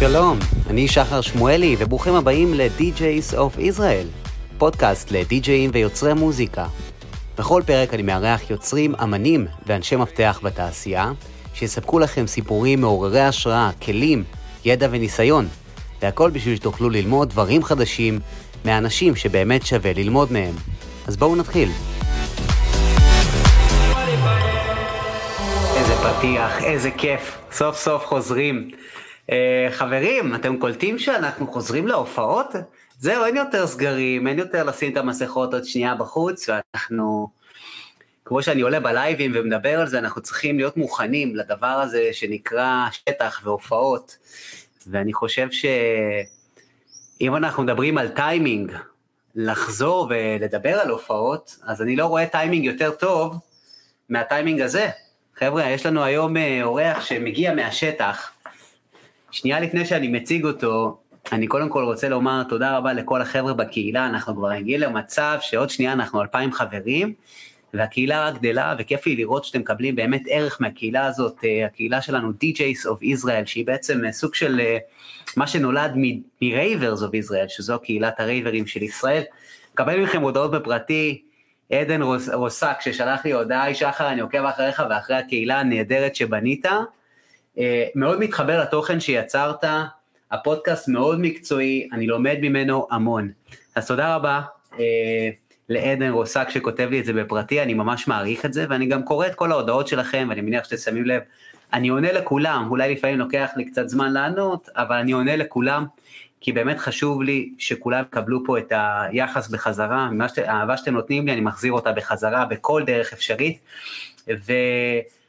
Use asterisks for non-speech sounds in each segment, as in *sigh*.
שלום, אני שחר שמואלי, וברוכים הבאים ל-DJs of Israel, פודקאסט לדי-ג'אים ויוצרי מוזיקה. בכל פרק אני מארח יוצרים, אמנים ואנשי מפתח בתעשייה, שיספקו לכם סיפורים מעוררי השראה, כלים, ידע וניסיון, והכל בשביל שתוכלו ללמוד דברים חדשים מאנשים שבאמת שווה ללמוד מהם. אז בואו נתחיל. איזה פתיח, איזה כיף, סוף סוף חוזרים. אה, חברים, אתם קולטים שאנחנו חוזרים להופעות? זהו, אין יותר סגרים, אין יותר לשים את המסכות עוד שנייה בחוץ, ואנחנו, כמו שאני עולה בלייבים ומדבר על זה, אנחנו צריכים להיות מוכנים לדבר הזה שנקרא שטח והופעות. ואני חושב שאם אנחנו מדברים על טיימינג, לחזור ולדבר על הופעות, אז אני לא רואה טיימינג יותר טוב מהטיימינג הזה. חבר'ה, יש לנו היום אה, אורח שמגיע מהשטח. שנייה לפני שאני מציג אותו, אני קודם כל רוצה לומר תודה רבה לכל החבר'ה בקהילה, אנחנו כבר הגיעים למצב שעוד שנייה אנחנו אלפיים חברים, והקהילה רק גדלה, וכיף לי לראות שאתם מקבלים באמת ערך מהקהילה הזאת, אה, הקהילה שלנו DJs of Israel, שהיא בעצם אה, סוג של אה, מה שנולד מ-Ravers of Israel, שזו קהילת הרייברים של ישראל. מקבל מכם הודעות בפרטי, עדן רוס, רוסק ששלח לי הודעה, שחר, אני עוקב אחריך ואחרי הקהילה הנהדרת שבנית. מאוד מתחבר לתוכן שיצרת, הפודקאסט מאוד מקצועי, אני לומד ממנו המון. אז תודה רבה אה, לעדן רוסק שכותב לי את זה בפרטי, אני ממש מעריך את זה, ואני גם קורא את כל ההודעות שלכם, ואני מניח שאתם שמים לב, אני עונה לכולם, אולי לפעמים לוקח לי קצת זמן לענות, אבל אני עונה לכולם, כי באמת חשוב לי שכולם יקבלו פה את היחס בחזרה, האהבה שאתם נותנים לי, אני מחזיר אותה בחזרה בכל דרך אפשרית,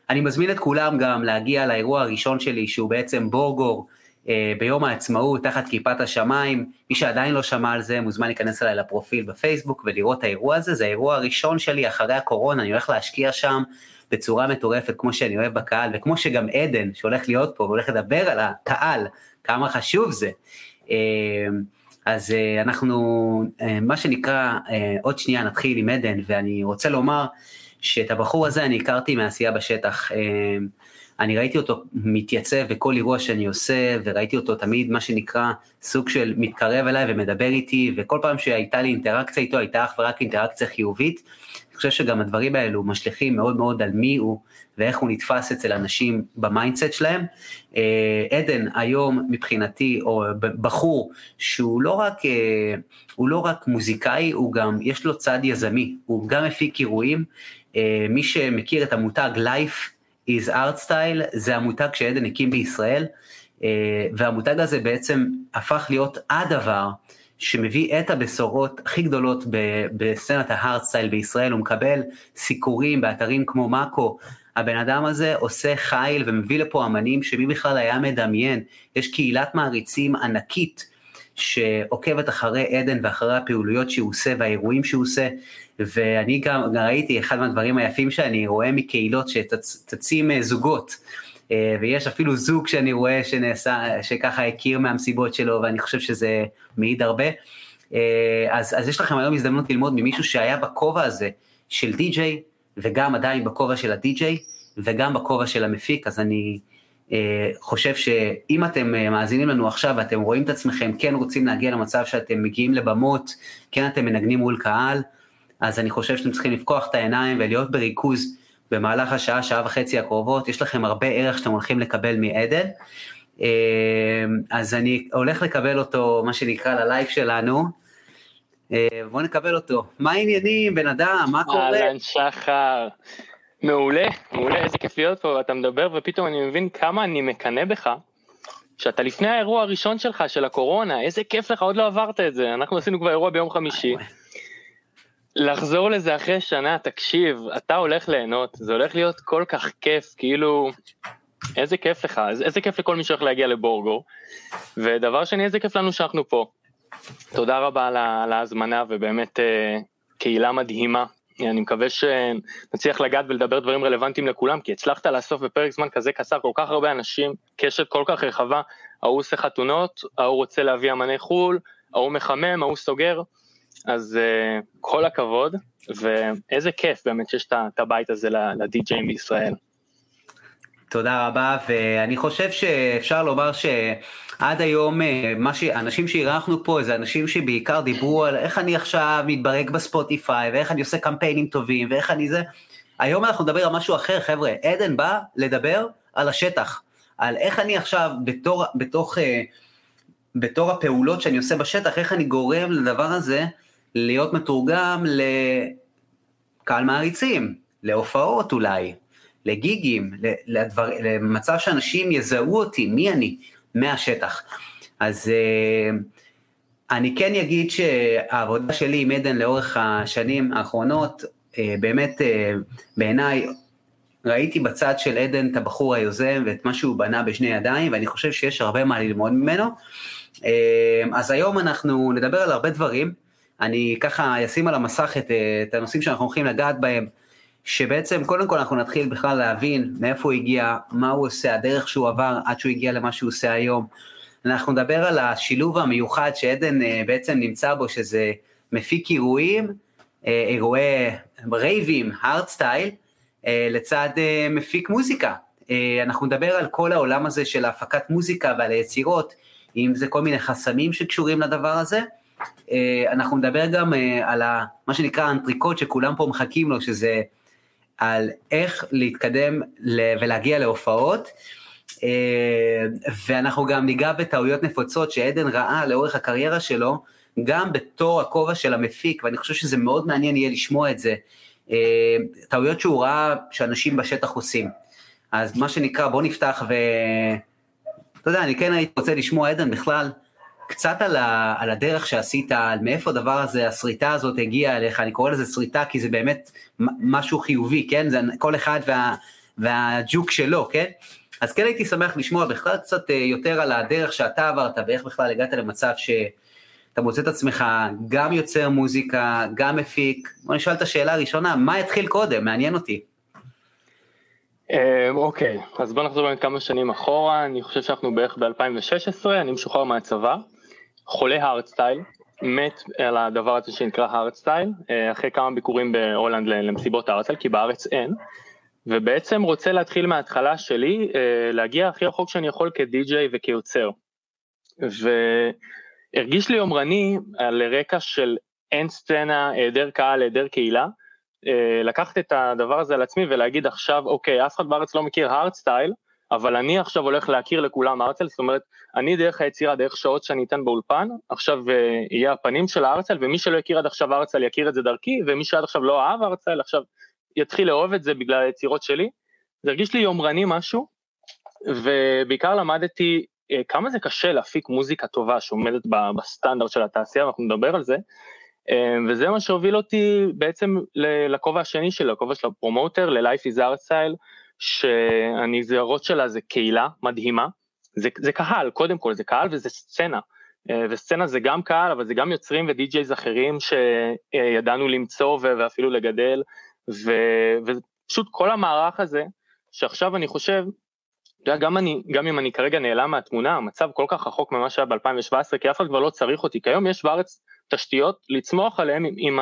ואני מזמין את כולם גם להגיע לאירוע הראשון שלי, שהוא בעצם בורגור, אה, ביום העצמאות תחת כיפת השמיים, מי שעדיין לא שמע על זה מוזמן להיכנס אליי לפרופיל בפייסבוק ולראות את האירוע הזה, זה האירוע הראשון שלי אחרי הקורונה, אני הולך להשקיע שם בצורה מטורפת כמו שאני אוהב בקהל וכמו שגם עדן שהולך להיות פה והולך לדבר על הקהל, כמה חשוב זה. אה, אז אה, אנחנו, מה שנקרא, עוד שנייה נתחיל עם עדן ואני רוצה לומר שאת הבחור הזה אני הכרתי מעשייה בשטח. אני ראיתי אותו מתייצב בכל אירוע שאני עושה, וראיתי אותו תמיד, מה שנקרא, סוג של מתקרב אליי ומדבר איתי, וכל פעם שהייתה לי אינטראקציה איתו, הייתה אך ורק אינטראקציה חיובית. אני חושב שגם הדברים האלו משליכים מאוד מאוד על מי הוא, ואיך הוא נתפס אצל אנשים ב mindset שלהם. אה, עדן היום מבחינתי, או בחור שהוא לא רק, אה, הוא לא רק מוזיקאי, הוא גם, יש לו צד יזמי, הוא גם מפיק אירועים. אה, מי שמכיר את המותג Life is Hardstyle, זה המותג שעדן הקים בישראל, אה, והמותג הזה בעצם הפך להיות הדבר שמביא את הבשורות הכי גדולות בסצנת ההארד סטייל בישראל, הוא מקבל סיקורים באתרים כמו מאקו, הבן אדם הזה עושה חיל ומביא לפה אמנים שמי בכלל היה מדמיין, יש קהילת מעריצים ענקית שעוקבת אחרי עדן ואחרי הפעילויות שהוא עושה והאירועים שהוא עושה, ואני גם ראיתי אחד מהדברים היפים שאני רואה מקהילות שצצים אה, זוגות. אה, ויש אפילו זוג שאני רואה שנעשה, שככה הכיר מהמסיבות שלו, ואני חושב שזה מעיד הרבה. אה, אז, אז יש לכם היום הזדמנות ללמוד ממישהו שהיה בכובע הזה של די-ג'יי, וגם עדיין בכובע של הדי-ג'יי, וגם בכובע של המפיק, אז אני חושב שאם אתם מאזינים לנו עכשיו ואתם רואים את עצמכם, כן רוצים להגיע למצב שאתם מגיעים לבמות, כן אתם מנגנים מול קהל, אז אני חושב שאתם צריכים לפקוח את העיניים ולהיות בריכוז במהלך השעה, שעה וחצי הקרובות, יש לכם הרבה ערך שאתם הולכים לקבל מעדן. אמ, אז אני הולך לקבל אותו, מה שנקרא, ללייב שלנו. אמ, בואו נקבל אותו. מה העניינים, בן אדם, מה קורה? אהלן, שחר. מעולה, מעולה, איזה כיף להיות פה, ואתה מדבר, ופתאום אני מבין כמה אני מקנא בך, שאתה לפני האירוע הראשון שלך, של הקורונה, איזה כיף לך, עוד לא עברת את זה. אנחנו עשינו כבר אירוע ביום חמישי. לחזור לזה אחרי שנה, תקשיב, אתה הולך ליהנות, זה הולך להיות כל כך כיף, כאילו, איזה כיף לך, איזה כיף לכל מי שהולך להגיע לבורגו. ודבר שני, איזה כיף לנו שאנחנו פה. תודה רבה על ההזמנה, ובאמת אה, קהילה מדהימה. אני מקווה שנצליח לגעת ולדבר דברים רלוונטיים לכולם, כי הצלחת לאסוף בפרק זמן כזה קצר כל כך הרבה אנשים, קשת כל כך רחבה, ההוא עושה חתונות, ההוא רוצה להביא אמני חו"ל, ההוא מחמם, ההוא סוגר. אז uh, כל הכבוד, ואיזה כיף באמת שיש את הבית הזה לדי-ג'אים בישראל. תודה רבה, ואני חושב שאפשר לומר שעד היום אה, מה שאנשים שאירחנו פה זה אנשים שבעיקר דיברו על איך אני עכשיו מתברג בספוטיפיי, ואיך אני עושה קמפיינים טובים, ואיך אני זה. היום אנחנו נדבר על משהו אחר, חבר'ה. עדן בא לדבר על השטח, על איך אני עכשיו בתור, בתוך, אה, בתור הפעולות שאני עושה בשטח, איך אני גורם לדבר הזה להיות מתורגם לקהל מעריצים, להופעות אולי, לגיגים, לדבר, למצב שאנשים יזהו אותי, מי אני, מהשטח. אז אה, אני כן אגיד שהעבודה שלי עם עדן לאורך השנים האחרונות, אה, באמת אה, בעיניי ראיתי בצד של עדן את הבחור היוזם ואת מה שהוא בנה בשני ידיים, ואני חושב שיש הרבה מה ללמוד ממנו. אז היום אנחנו נדבר על הרבה דברים. אני ככה אשים על המסך את, את הנושאים שאנחנו הולכים לגעת בהם שבעצם קודם כל אנחנו נתחיל בכלל להבין מאיפה הוא הגיע, מה הוא עושה, הדרך שהוא עבר עד שהוא הגיע למה שהוא עושה היום. אנחנו נדבר על השילוב המיוחד שעדן אה, בעצם נמצא בו, שזה מפיק אירועים, אה, אירועי רייבים, הארד סטייל, אה, לצד מפיק מוזיקה. אנחנו נדבר על כל העולם הזה של הפקת מוזיקה ועל היצירות, אם זה כל מיני חסמים שקשורים לדבר הזה. אנחנו נדבר גם על מה שנקרא האנטריקוט שכולם פה מחכים לו, שזה על איך להתקדם ולהגיע להופעות. אה, ואנחנו גם ניגע בטעויות נפוצות שעדן ראה לאורך הקריירה שלו, גם בתור הכובע של המפיק, ואני חושב שזה מאוד מעניין יהיה לשמוע את זה. אה, טעויות שהוא ראה שאנשים בשטח עושים. אז מה שנקרא, בוא נפתח ו... אתה יודע, אני כן הייתי רוצה לשמוע, עדן, בכלל, קצת על, ה, על הדרך שעשית, על מאיפה הדבר הזה, השריטה הזאת הגיעה אליך, אני קורא לזה שריטה כי זה באמת משהו חיובי, כן? זה כל אחד וה, והג'וק שלו, כן? אז כן הייתי שמח לשמוע בכלל קצת אה, יותר על הדרך שאתה עברת ואיך בכלל הגעת למצב שאתה מוצא את עצמך גם יוצר מוזיקה, גם מפיק. בוא נשאל את השאלה הראשונה, מה התחיל קודם? מעניין אותי. אה, אוקיי, אז בוא נחזור באמת כמה שנים אחורה, אני חושב שאנחנו בערך ב-2016, אני משוחרר מהצבא. חולה hardstyle, מת על הדבר הזה שנקרא hardstyle, אה, אחרי כמה ביקורים בהולנד למסיבות hardstyle, כי בארץ אין, ובעצם רוצה להתחיל מההתחלה שלי, אה, להגיע הכי רחוק שאני יכול כדי-ג'יי וכיוצר. והרגיש לי יומרני על רקע של אין סצנה, היעדר קהל, היעדר קהילה, אה, לקחת את הדבר הזה על עצמי ולהגיד עכשיו, אוקיי, אף אחד בארץ לא מכיר הארדסטייל, אבל אני עכשיו הולך להכיר לכולם ארצל, זאת אומרת, אני דרך היצירה, דרך שעות שאני אתן באולפן, עכשיו אה, יהיה הפנים של הארצל, ומי שלא הכיר עד עכשיו ארצל יכיר את זה דרכי, ומי שעד עכשיו לא אהב ארצל, עכשיו יתחיל לאהוב את זה בגלל היצירות שלי. זה הרגיש לי יומרני משהו, ובעיקר למדתי אה, כמה זה קשה להפיק מוזיקה טובה שעומדת בסטנדרט של התעשייה, אנחנו נדבר על זה, אה, וזה מה שהוביל אותי בעצם לכובע השני שלי, לכובע של הפרומוטר, ל-Life is Art Style, שהנגזרות שלה זה קהילה מדהימה, זה, זה קהל, קודם כל זה קהל וזה סצנה, אה, וסצנה זה גם קהל, אבל זה גם יוצרים ודי-ג'ייז אחרים שידענו למצוא ואפילו לגדל, ו, ופשוט כל המערך הזה, שעכשיו אני חושב, אתה יודע, גם, אני, גם אם אני כרגע נעלם מהתמונה, המצב כל כך רחוק ממה שהיה ב-2017, כי אף אחד כבר לא צריך אותי, כי היום יש בארץ תשתיות לצמוח עליהן עם, עם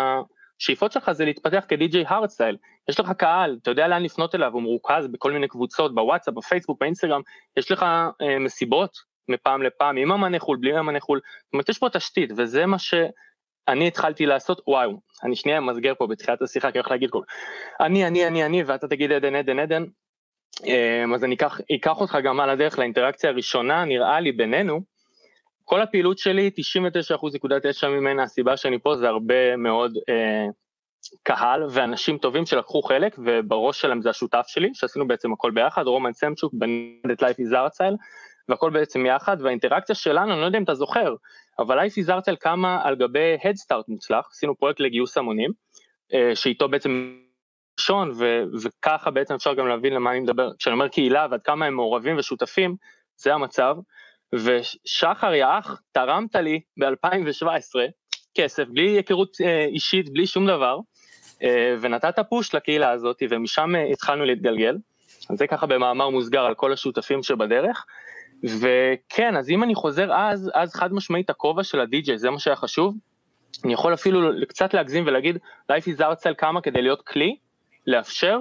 השאיפות שלך זה להתפתח כדי-ג'יי הארדסטייל, יש לך קהל, אתה יודע לאן לפנות אליו, הוא מרוכז בכל מיני קבוצות, בוואטסאפ, בפייסבוק, באינסטגרם, יש לך אה, מסיבות מפעם לפעם, עם אמני חו"ל, בלי אמני חו"ל, זאת אומרת יש פה תשתית, וזה מה שאני התחלתי לעשות, וואו, אני שנייה מסגר פה בתחילת השיחה, כי אני להגיד כל, אני, אני, אני, אני, ואתה תגיד עדן, עדן, עדן, אה, אז אני אקח, אקח אותך גם על הדרך לאינטראקציה הראשונה, נראה לי בינינו, כל הפעילות שלי, 99.9 ממנה, הסיבה שאני פה זה הרבה מאוד אה, קהל ואנשים טובים שלקחו חלק, ובראש שלהם זה השותף שלי, שעשינו בעצם הכל ביחד, רומן סמצ'וק, בנד את Life is Artsile, והכל בעצם יחד, והאינטראקציה שלנו, אני לא יודע אם אתה זוכר, אבל is Artsile קמה על גבי Start מוצלח, עשינו פרויקט לגיוס המונים, אה, שאיתו בעצם ראשון, וככה בעצם אפשר גם להבין למה אני מדבר, כשאני אומר קהילה ועד כמה הם מעורבים ושותפים, זה המצב. ושחר יאח, תרמת לי ב-2017 כסף, בלי היכרות אה, אישית, בלי שום דבר, אה, ונתת פוש לקהילה הזאת, ומשם אה, התחלנו להתגלגל. אז זה ככה במאמר מוסגר על כל השותפים שבדרך. וכן, אז אם אני חוזר אז, אז חד משמעית הכובע של הדי-ג'יי, זה מה שהיה חשוב. אני יכול אפילו קצת להגזים ולהגיד, Life is Artsel קמה כדי להיות כלי לאפשר,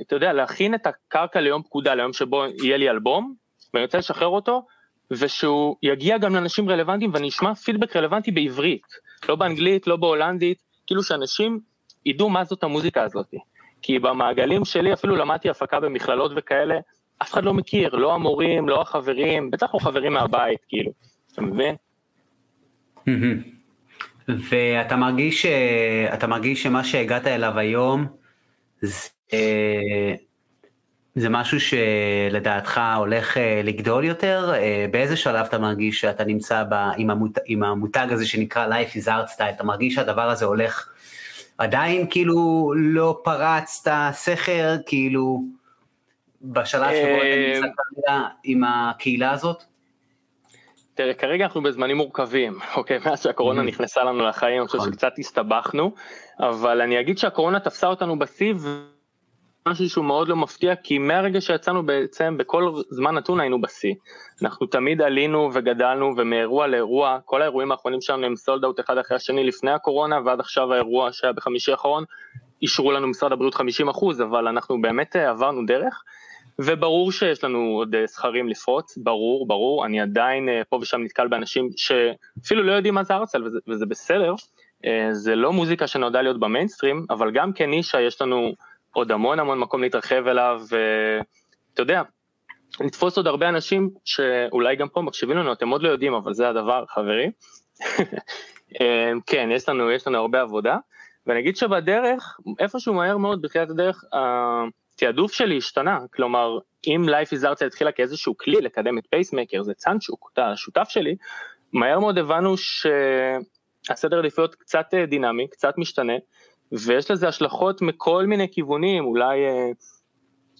אתה יודע, להכין את הקרקע ליום פקודה, ליום שבו יהיה לי אלבום, ואני רוצה לשחרר אותו, ושהוא יגיע גם לאנשים רלוונטיים ואני אשמע פידבק רלוונטי בעברית, לא באנגלית, לא בהולנדית, כאילו שאנשים ידעו מה זאת המוזיקה הזאת. כי במעגלים שלי אפילו למדתי הפקה במכללות וכאלה, אף אחד לא מכיר, לא המורים, לא החברים, בטח לא חברים מהבית, כאילו, אתה מבין? ואתה מרגיש, אתה מרגיש שמה שהגעת אליו היום, זה, זה משהו שלדעתך הולך אה, לגדול יותר? אה, באיזה שלב אתה מרגיש שאתה נמצא ב, עם, המות, עם המותג הזה שנקרא Life is Art Style? אתה מרגיש שהדבר הזה הולך עדיין כאילו לא פרץ את הסכר, כאילו בשלב שבו אתה אה, נמצא כרגע עם הקהילה הזאת? תראה, כרגע אנחנו בזמנים מורכבים, אוקיי? מאז שהקורונה mm-hmm. נכנסה לנו לחיים, אני חושב נכון. שקצת הסתבכנו, אבל אני אגיד שהקורונה תפסה אותנו בשיא, משהו שהוא מאוד לא מפתיע, כי מהרגע שיצאנו בעצם, בכל זמן נתון היינו בשיא. אנחנו תמיד עלינו וגדלנו, ומאירוע לאירוע, כל האירועים האחרונים שלנו הם סולד אאוט אחד אחרי השני לפני הקורונה, ועד עכשיו האירוע שהיה בחמישי האחרון, אישרו לנו משרד הבריאות 50 אחוז, אבל אנחנו באמת אה, עברנו דרך. וברור שיש לנו עוד סכרים אה, לפרוץ, ברור, ברור, אני עדיין אה, פה ושם נתקל באנשים שאפילו לא יודעים מה זה ארצל וזה, וזה בסדר, זה לא מוזיקה שנועדה להיות במיינסטרים, אבל גם כנישה יש לנו עוד המון המון מקום להתרחב אליו, ואתה יודע, לתפוס עוד הרבה אנשים שאולי גם פה מקשיבים לנו, אתם עוד לא יודעים, אבל זה הדבר, חברים. *laughs* כן, יש לנו, יש לנו הרבה עבודה, ואני אגיד שבדרך, איפשהו מהר מאוד בתחילת הדרך, התעדוף שלי השתנה, כלומר, אם Life is Arts התחילה כאיזשהו כלי לקדם את פייסמקר, זה צאנצ'וק, אתה השותף שלי, מהר מאוד הבנו שהסדר עדיפויות קצת אה, דינמי, קצת משתנה, ויש לזה השלכות מכל מיני כיוונים, אולי, אה,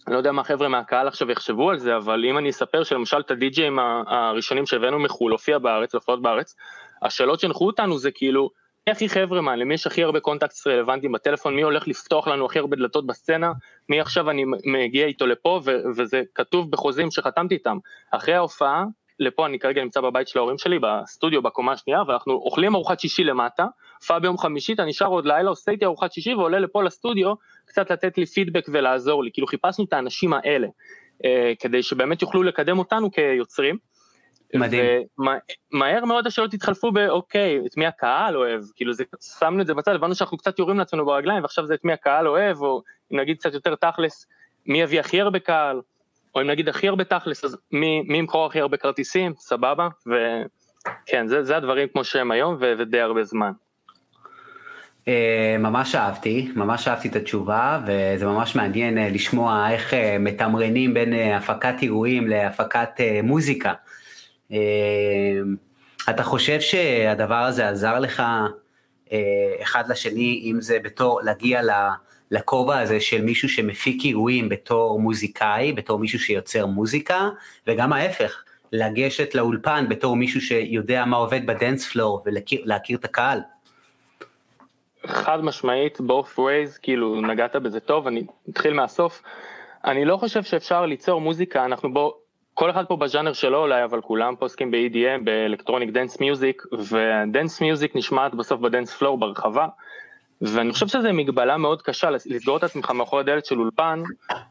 אני לא יודע מה החבר'ה מהקהל עכשיו יחשבו על זה, אבל אם אני אספר שלמשל את הדי-ג'ים הראשונים שהבאנו מחו"ל הופיע בארץ, להופעות בארץ, השאלות שהנחו אותנו זה כאילו, הכי חבר'ה מה, למי יש הכי הרבה קונטקט רלוונטיים בטלפון, מי הולך לפתוח לנו הכי הרבה דלתות בסצנה, מי עכשיו אני מגיע איתו לפה, וזה כתוב בחוזים שחתמתי איתם. אחרי ההופעה, לפה אני כרגע נמצא בבית של ההורים שלי, בסטודיו בקומה השנייה, ואנחנו אוכלים ארוחת שישי למטה, הופעה ביום חמישי, אתה נשאר עוד לילה, עושה איתי ארוחת שישי ועולה לפה לסטודיו, קצת לתת לי פידבק ולעזור לי, כאילו חיפשנו את האנשים האלה, אה, כדי שבאמת יוכלו לקדם אותנו כיוצרים. מדהים. ומהר מאוד השאלות התחלפו באוקיי, את מי הקהל אוהב, כאילו זה, שמנו את זה בצד, הבנו שאנחנו קצת יורים לעצמנו ברגליים, ועכשיו זה את מי הקהל אוהב, או אם נגיד קצת יותר תכלס, מי יביא הכי הרבה קהל, או אם נגיד הכי הרבה תכלס, אז מי, מי ימכור הכי הרבה כרטיסים, סבבה, וכן, זה, זה הדברים כמו שהם היום, ו, ודי הרבה זמן. אה, ממש אהבתי, ממש אהבתי את התשובה, וזה ממש מעניין אה, לשמוע איך אה, מתמרנים בין הפקת אירועים להפקת מוזיקה. אתה חושב שהדבר הזה עזר לך אחד לשני, אם זה בתור להגיע לכובע הזה של מישהו שמפיק אירועים בתור מוזיקאי, בתור מישהו שיוצר מוזיקה, וגם ההפך, לגשת לאולפן בתור מישהו שיודע מה עובד ב dance floor ולהכיר את הקהל. חד משמעית, both ways, כאילו נגעת בזה טוב, אני אתחיל מהסוף. אני לא חושב שאפשר ליצור מוזיקה, אנחנו בו, כל אחד פה בז'אנר שלו אולי, אבל כולם פה עוסקים ב-EDM, ב electronic dance music, ו dance music נשמעת בסוף ב dance floor ברחבה, ואני חושב שזו מגבלה מאוד קשה לסגור את עצמך מאחורי הדלת של אולפן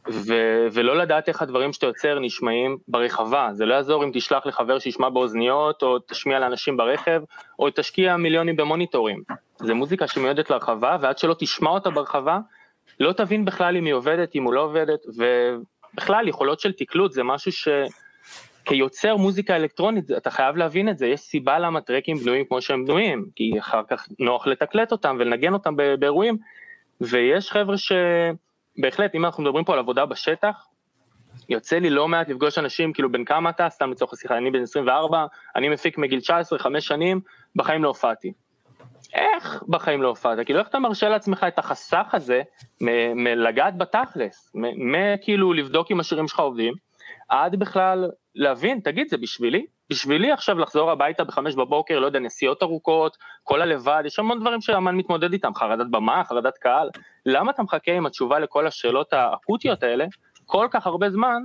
ו- ולא לדעת איך הדברים שאתה יוצר נשמעים ברחבה, זה לא יעזור אם תשלח לחבר שישמע באוזניות או תשמיע לאנשים ברכב או תשקיע מיליונים במוניטורים, זה מוזיקה שמיועדת לרחבה ועד שלא תשמע אותה ברחבה לא תבין בכלל אם היא עובדת, אם הוא לא עובדת ובכלל יכולות של תקלוט זה משהו ש... כיוצר מוזיקה אלקטרונית אתה חייב להבין את זה, יש סיבה למה טרקים בנויים כמו שהם בנויים, כי אחר כך נוח לתקלט אותם ולנגן אותם באירועים, ויש חבר'ה שבהחלט אם אנחנו מדברים פה על עבודה בשטח, יוצא לי לא מעט לפגוש אנשים, כאילו בן כמה אתה, סתם לצורך השיחה, אני בן 24, אני מפיק מגיל 19, חמש שנים, בחיים לא הופעתי. איך בחיים לא הופעת? כאילו איך אתה מרשה לעצמך את החסך הזה מלגעת בתכלס, מכאילו לבדוק אם השירים שלך עובדים, עד בכלל להבין, תגיד, זה בשבילי? בשבילי עכשיו לחזור הביתה בחמש בבוקר, לא יודע, נסיעות ארוכות, כל הלבד, יש המון דברים שאמן מתמודד איתם, חרדת במה, חרדת קהל, למה אתה מחכה עם התשובה לכל השאלות האקוטיות האלה כל כך הרבה זמן,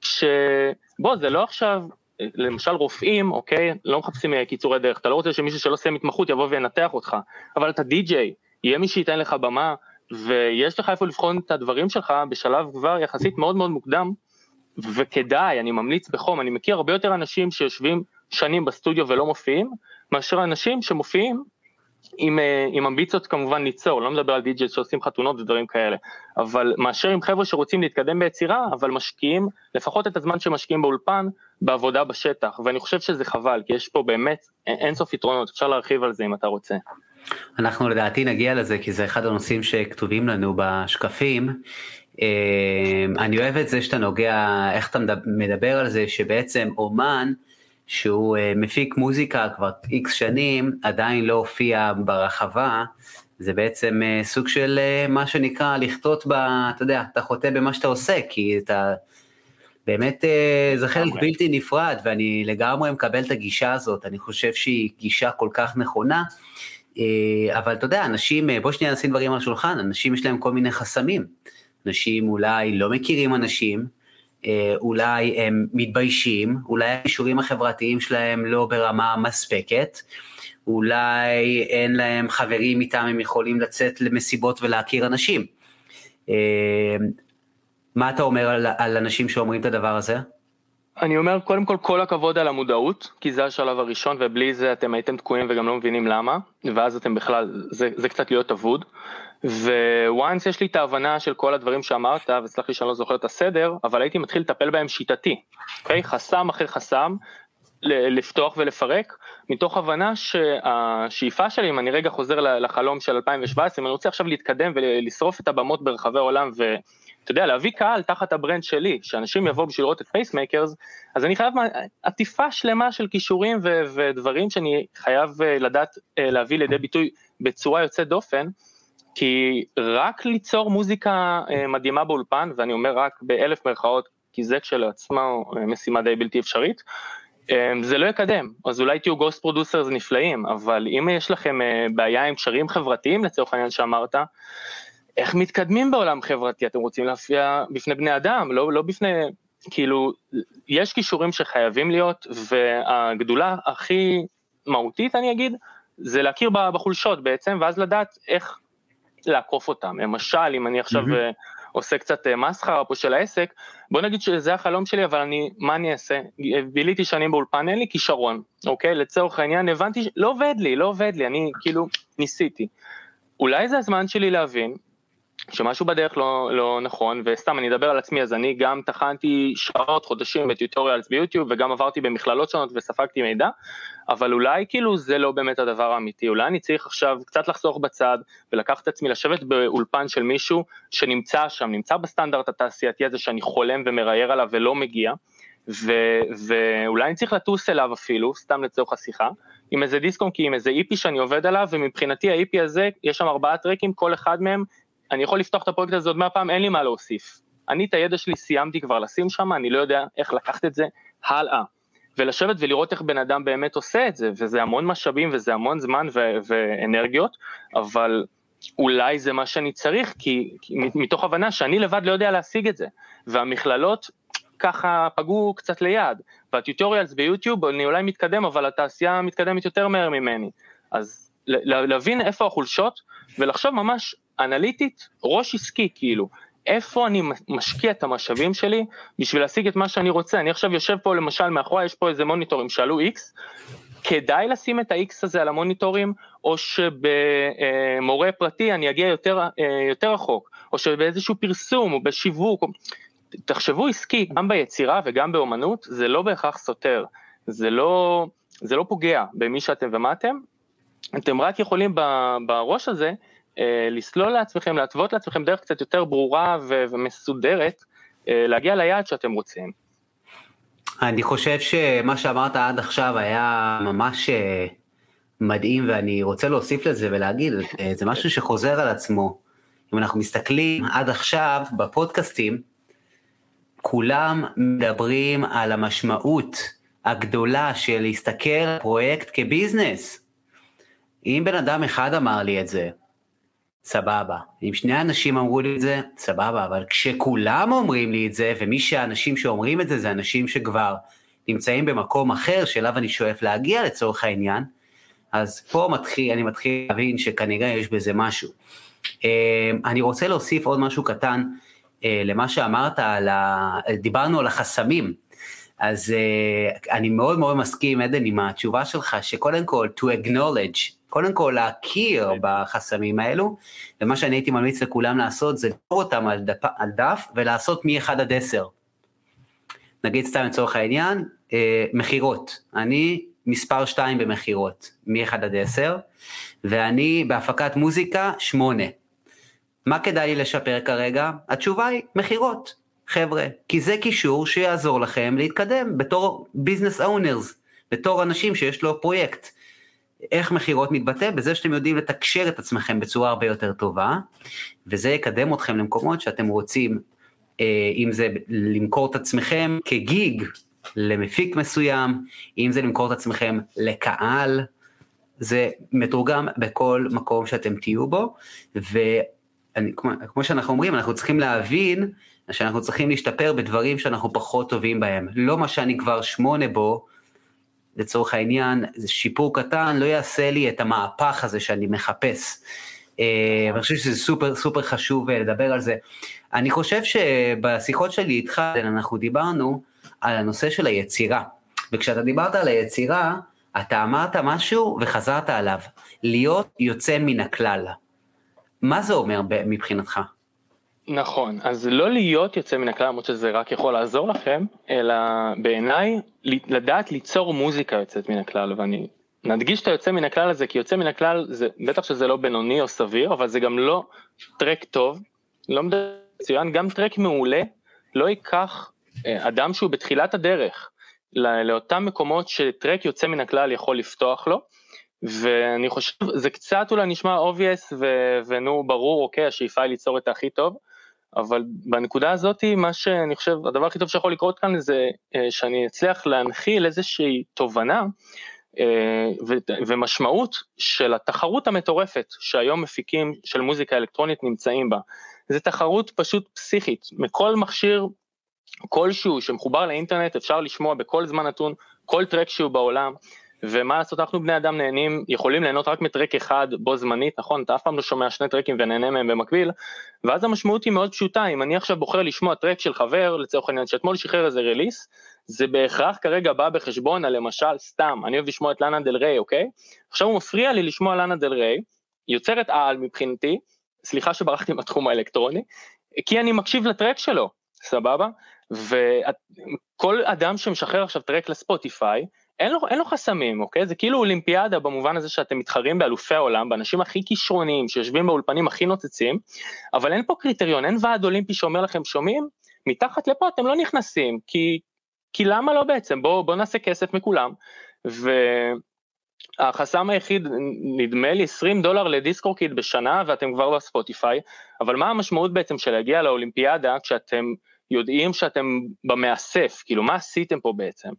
שבוא, זה לא עכשיו, למשל רופאים, אוקיי, לא מחפשים קיצורי דרך, אתה לא רוצה שמישהו שלא סיים התמחות יבוא וינתח אותך, אבל אתה די-ג'יי, יהיה מי שייתן לך במה, ויש לך איפה לבחון את הדברים שלך בשלב כבר יחסית מאוד מאוד מוקדם, וכדאי, אני ממליץ בחום, אני מכיר הרבה יותר אנשים שיושבים שנים בסטודיו ולא מופיעים, מאשר אנשים שמופיעים עם, אה, עם אמביציות כמובן ליצור, לא מדבר על די.ג'יי שעושים חתונות ודברים כאלה, אבל מאשר עם חבר'ה שרוצים להתקדם ביצירה, אבל משקיעים לפחות את הזמן שמשקיעים באולפן בעבודה בשטח, ואני חושב שזה חבל, כי יש פה באמת אינסוף יתרונות, אפשר להרחיב על זה אם אתה רוצה. אנחנו לדעתי נגיע לזה, כי זה אחד הנושאים שכתובים לנו בשקפים. אה, אני אוהב את זה שאתה נוגע, איך אתה מדבר על זה, שבעצם אומן, שהוא uh, מפיק מוזיקה כבר איקס שנים, עדיין לא הופיע ברחבה, זה בעצם uh, סוג של uh, מה שנקרא לחטות ב... אתה יודע, אתה חוטא במה שאתה עושה, כי אתה... באמת זה חלק בלתי נפרד, ואני לגמרי מקבל את הגישה הזאת, אני חושב שהיא גישה כל כך נכונה, אבל אתה יודע, אנשים, בוא שנייה נשים דברים על השולחן, אנשים יש להם כל מיני חסמים. אנשים אולי לא מכירים אנשים, אה, אולי הם מתביישים, אולי הכישורים החברתיים שלהם לא ברמה מספקת, אולי אין להם חברים איתם הם יכולים לצאת למסיבות ולהכיר אנשים. אה, מה אתה אומר על, על אנשים שאומרים את הדבר הזה? אני אומר קודם כל כל הכבוד על המודעות, כי זה השלב הראשון ובלי זה אתם הייתם תקועים וגם לא מבינים למה, ואז אתם בכלל, זה, זה קצת להיות אבוד. once יש לי את ההבנה של כל הדברים שאמרת, וסלח לי שאני לא זוכר את הסדר, אבל הייתי מתחיל לטפל בהם שיטתי, אוקיי? חסם אחרי חסם, לפתוח ולפרק, מתוך הבנה שהשאיפה שלי, אם אני רגע חוזר לחלום של 2017, אם אני רוצה עכשיו להתקדם ולשרוף את הבמות ברחבי העולם ואתה יודע, להביא קהל תחת ה brand שלי, שאנשים יבואו בשביל לראות את Pacemakers, אז אני חייב עטיפה שלמה של כישורים ו- ודברים שאני חייב אה, לדעת אה, להביא לידי ביטוי בצורה יוצאת דופן, כי רק ליצור מוזיקה אה, מדהימה באולפן, ואני אומר רק באלף מירכאות, כי זה כשלעצמו אה, משימה די בלתי אפשרית, אה, זה לא יקדם, אז אולי תהיו ghost producers נפלאים, אבל אם יש לכם בעיה עם קשרים חברתיים לצורך העניין שאמרת, איך מתקדמים בעולם חברתי? אתם רוצים להופיע בפני בני אדם, לא, לא בפני, כאילו, יש כישורים שחייבים להיות, והגדולה הכי מהותית אני אגיד, זה להכיר בחולשות בעצם, ואז לדעת איך לעקוף אותם. למשל, אם אני עכשיו mm-hmm. עושה קצת אה, מסחרה פה של העסק, בוא נגיד שזה החלום שלי, אבל אני, מה אני אעשה? ביליתי שנים באולפן, אין לי כישרון, אוקיי? לצורך העניין הבנתי, לא עובד לי, לא עובד לי, אני כאילו ניסיתי. אולי זה הזמן שלי להבין שמשהו בדרך לא, לא נכון, וסתם אני אדבר על עצמי, אז אני גם טחנתי שעות, חודשים בטיוטוריאלס ביוטיוב, וגם עברתי במכללות שונות וספגתי מידע, אבל אולי כאילו זה לא באמת הדבר האמיתי, אולי אני צריך עכשיו קצת לחסוך בצד, ולקחת את עצמי לשבת באולפן של מישהו שנמצא שם, נמצא בסטנדרט התעשייתי הזה שאני חולם ומראייר עליו ולא מגיע, ו- ואולי אני צריך לטוס אליו אפילו, סתם לצורך השיחה, עם איזה דיסקום, כי עם איזה איפי שאני עובד עליו, ומבחינתי האיפי הזה, יש שם ארבעה טרקים, כל אחד מהם אני יכול לפתוח את הפרויקט הזה עוד מאה פעם, אין לי מה להוסיף. אני את הידע שלי סיימתי כבר לשים שם, אני לא יודע איך לקחת את זה הלאה. ולשבת ולראות איך בן אדם באמת עושה את זה, וזה המון משאבים וזה המון זמן ו- ואנרגיות, אבל אולי זה מה שאני צריך, כי, כי מתוך הבנה שאני לבד לא יודע להשיג את זה, והמכללות ככה פגעו קצת ליד, והטיוטוריאלס ביוטיוב אני אולי מתקדם, אבל התעשייה מתקדמת יותר מהר ממני, אז להבין איפה החולשות ולחשוב ממש אנליטית, ראש עסקי כאילו, איפה אני משקיע את המשאבים שלי בשביל להשיג את מה שאני רוצה. אני עכשיו יושב פה למשל מאחורי, יש פה איזה מוניטורים שעלו X, כדאי לשים את ה-X הזה על המוניטורים, או שבמורה פרטי אני אגיע יותר, אה, יותר רחוק, או שבאיזשהו פרסום או בשיווק, תחשבו עסקי, גם ביצירה וגם באומנות, זה לא בהכרח סותר, זה לא, זה לא פוגע במי שאתם ומה אתם, אתם רק יכולים בראש הזה לסלול לעצמכם, להתוות לעצמכם דרך קצת יותר ברורה ומסודרת, אה, להגיע ליעד שאתם רוצים. אני חושב שמה שאמרת עד עכשיו היה ממש אה, מדהים ואני רוצה להוסיף לזה ולהגיד, זה משהו שחוזר על עצמו. אם אנחנו מסתכלים עד עכשיו בפודקאסטים, כולם מדברים על המשמעות הגדולה של להסתכל על פרויקט כביזנס. אם בן אדם אחד אמר לי את זה, סבבה. אם שני אנשים אמרו לי את זה, סבבה, אבל כשכולם אומרים לי את זה, ומי שהאנשים שאומרים את זה, זה אנשים שכבר נמצאים במקום אחר, שאליו אני שואף להגיע לצורך העניין, אז פה מתחיל, אני מתחיל להבין שכנראה יש בזה משהו. אה, אני רוצה להוסיף עוד משהו קטן אה, למה שאמרת, על ה... דיברנו על החסמים. אז אני מאוד מאוד מסכים, עדן, עם התשובה שלך, שקודם כל, to acknowledge, קודם כל להכיר. בחסמים האלו, ומה שאני הייתי ממליץ לכולם לעשות זה לקרוא אותם על דף, על דף ולעשות מ-1 עד 10. נגיד סתם לצורך העניין, אה, מכירות. אני מספר 2 במכירות, מ-1 עד 10, ואני בהפקת מוזיקה 8. מה כדאי לי לשפר כרגע? התשובה היא מכירות, חבר'ה, כי זה קישור שיעזור לכם להתקדם בתור ביזנס אונרס, בתור אנשים שיש לו פרויקט. איך מכירות מתבטא? בזה שאתם יודעים לתקשר את עצמכם בצורה הרבה יותר טובה, וזה יקדם אתכם למקומות שאתם רוצים, אה, אם זה למכור את עצמכם כגיג למפיק מסוים, אם זה למכור את עצמכם לקהל, זה מתורגם בכל מקום שאתם תהיו בו, וכמו שאנחנו אומרים, אנחנו צריכים להבין שאנחנו צריכים להשתפר בדברים שאנחנו פחות טובים בהם. לא מה שאני כבר שמונה בו, לצורך העניין, שיפור קטן לא יעשה לי את המהפך הזה שאני מחפש. אה, אני חושב שזה סופר סופר חשוב אה, לדבר על זה. אני חושב שבשיחות שלי איתך, אנחנו דיברנו על הנושא של היצירה. וכשאתה דיברת על היצירה, אתה אמרת משהו וחזרת עליו, להיות יוצא מן הכלל. מה זה אומר מבחינתך? נכון, אז לא להיות יוצא מן הכלל, למרות שזה רק יכול לעזור לכם, אלא בעיניי לדעת ליצור מוזיקה יוצאת מן הכלל, ואני נדגיש את היוצא מן הכלל הזה, כי יוצא מן הכלל, זה, בטח שזה לא בינוני או סביר, אבל זה גם לא טרק טוב, לא מצוין, גם טרק מעולה, לא ייקח אה, אדם שהוא בתחילת הדרך לאותם מקומות שטרק יוצא מן הכלל יכול לפתוח לו, ואני חושב, זה קצת אולי נשמע obvious ונו ברור, אוקיי, השאיפה היא ליצור את הכי טוב, אבל בנקודה הזאת, מה שאני חושב, הדבר הכי טוב שיכול לקרות כאן זה אה, שאני אצליח להנחיל איזושהי תובנה אה, ומשמעות של התחרות המטורפת שהיום מפיקים של מוזיקה אלקטרונית נמצאים בה. זו תחרות פשוט פסיכית, מכל מכשיר כלשהו שמחובר לאינטרנט אפשר לשמוע בכל זמן נתון כל טרק שהוא בעולם. ומה לעשות, אנחנו בני אדם נהנים, יכולים ליהנות רק מטרק אחד בו זמנית, נכון? אתה אף פעם לא שומע שני טרקים ונהנה מהם במקביל, ואז המשמעות היא מאוד פשוטה, אם אני עכשיו בוחר לשמוע טרק של חבר, לצורך העניין, שאתמול שחרר איזה רליס, זה בהכרח כרגע בא בחשבון על למשל, סתם, אני אוהב לשמוע את לאנה דל ריי, אוקיי? עכשיו הוא מפריע לי לשמוע לאנה דל ריי, יוצרת על מבחינתי, סליחה שברחתי מהתחום האלקטרוני, כי אני מקשיב לטרק שלו, סבבה? וכל אדם שמשחרר עכשיו טרק לספוטיפיי, אין לו, אין לו חסמים, אוקיי? זה כאילו אולימפיאדה במובן הזה שאתם מתחרים באלופי העולם, באנשים הכי כישרוניים, שיושבים באולפנים הכי נוצצים, אבל אין פה קריטריון, אין ועד אולימפי שאומר לכם, שומעים? מתחת לפה אתם לא נכנסים, כי, כי למה לא בעצם? בואו בוא נעשה כסף מכולם. והחסם היחיד, נדמה לי 20 דולר ל DistroKid בשנה ואתם כבר בספוטיפיי, אבל מה המשמעות בעצם של להגיע לאולימפיאדה כשאתם יודעים שאתם במאסף, כאילו מה עשיתם פה בעצם?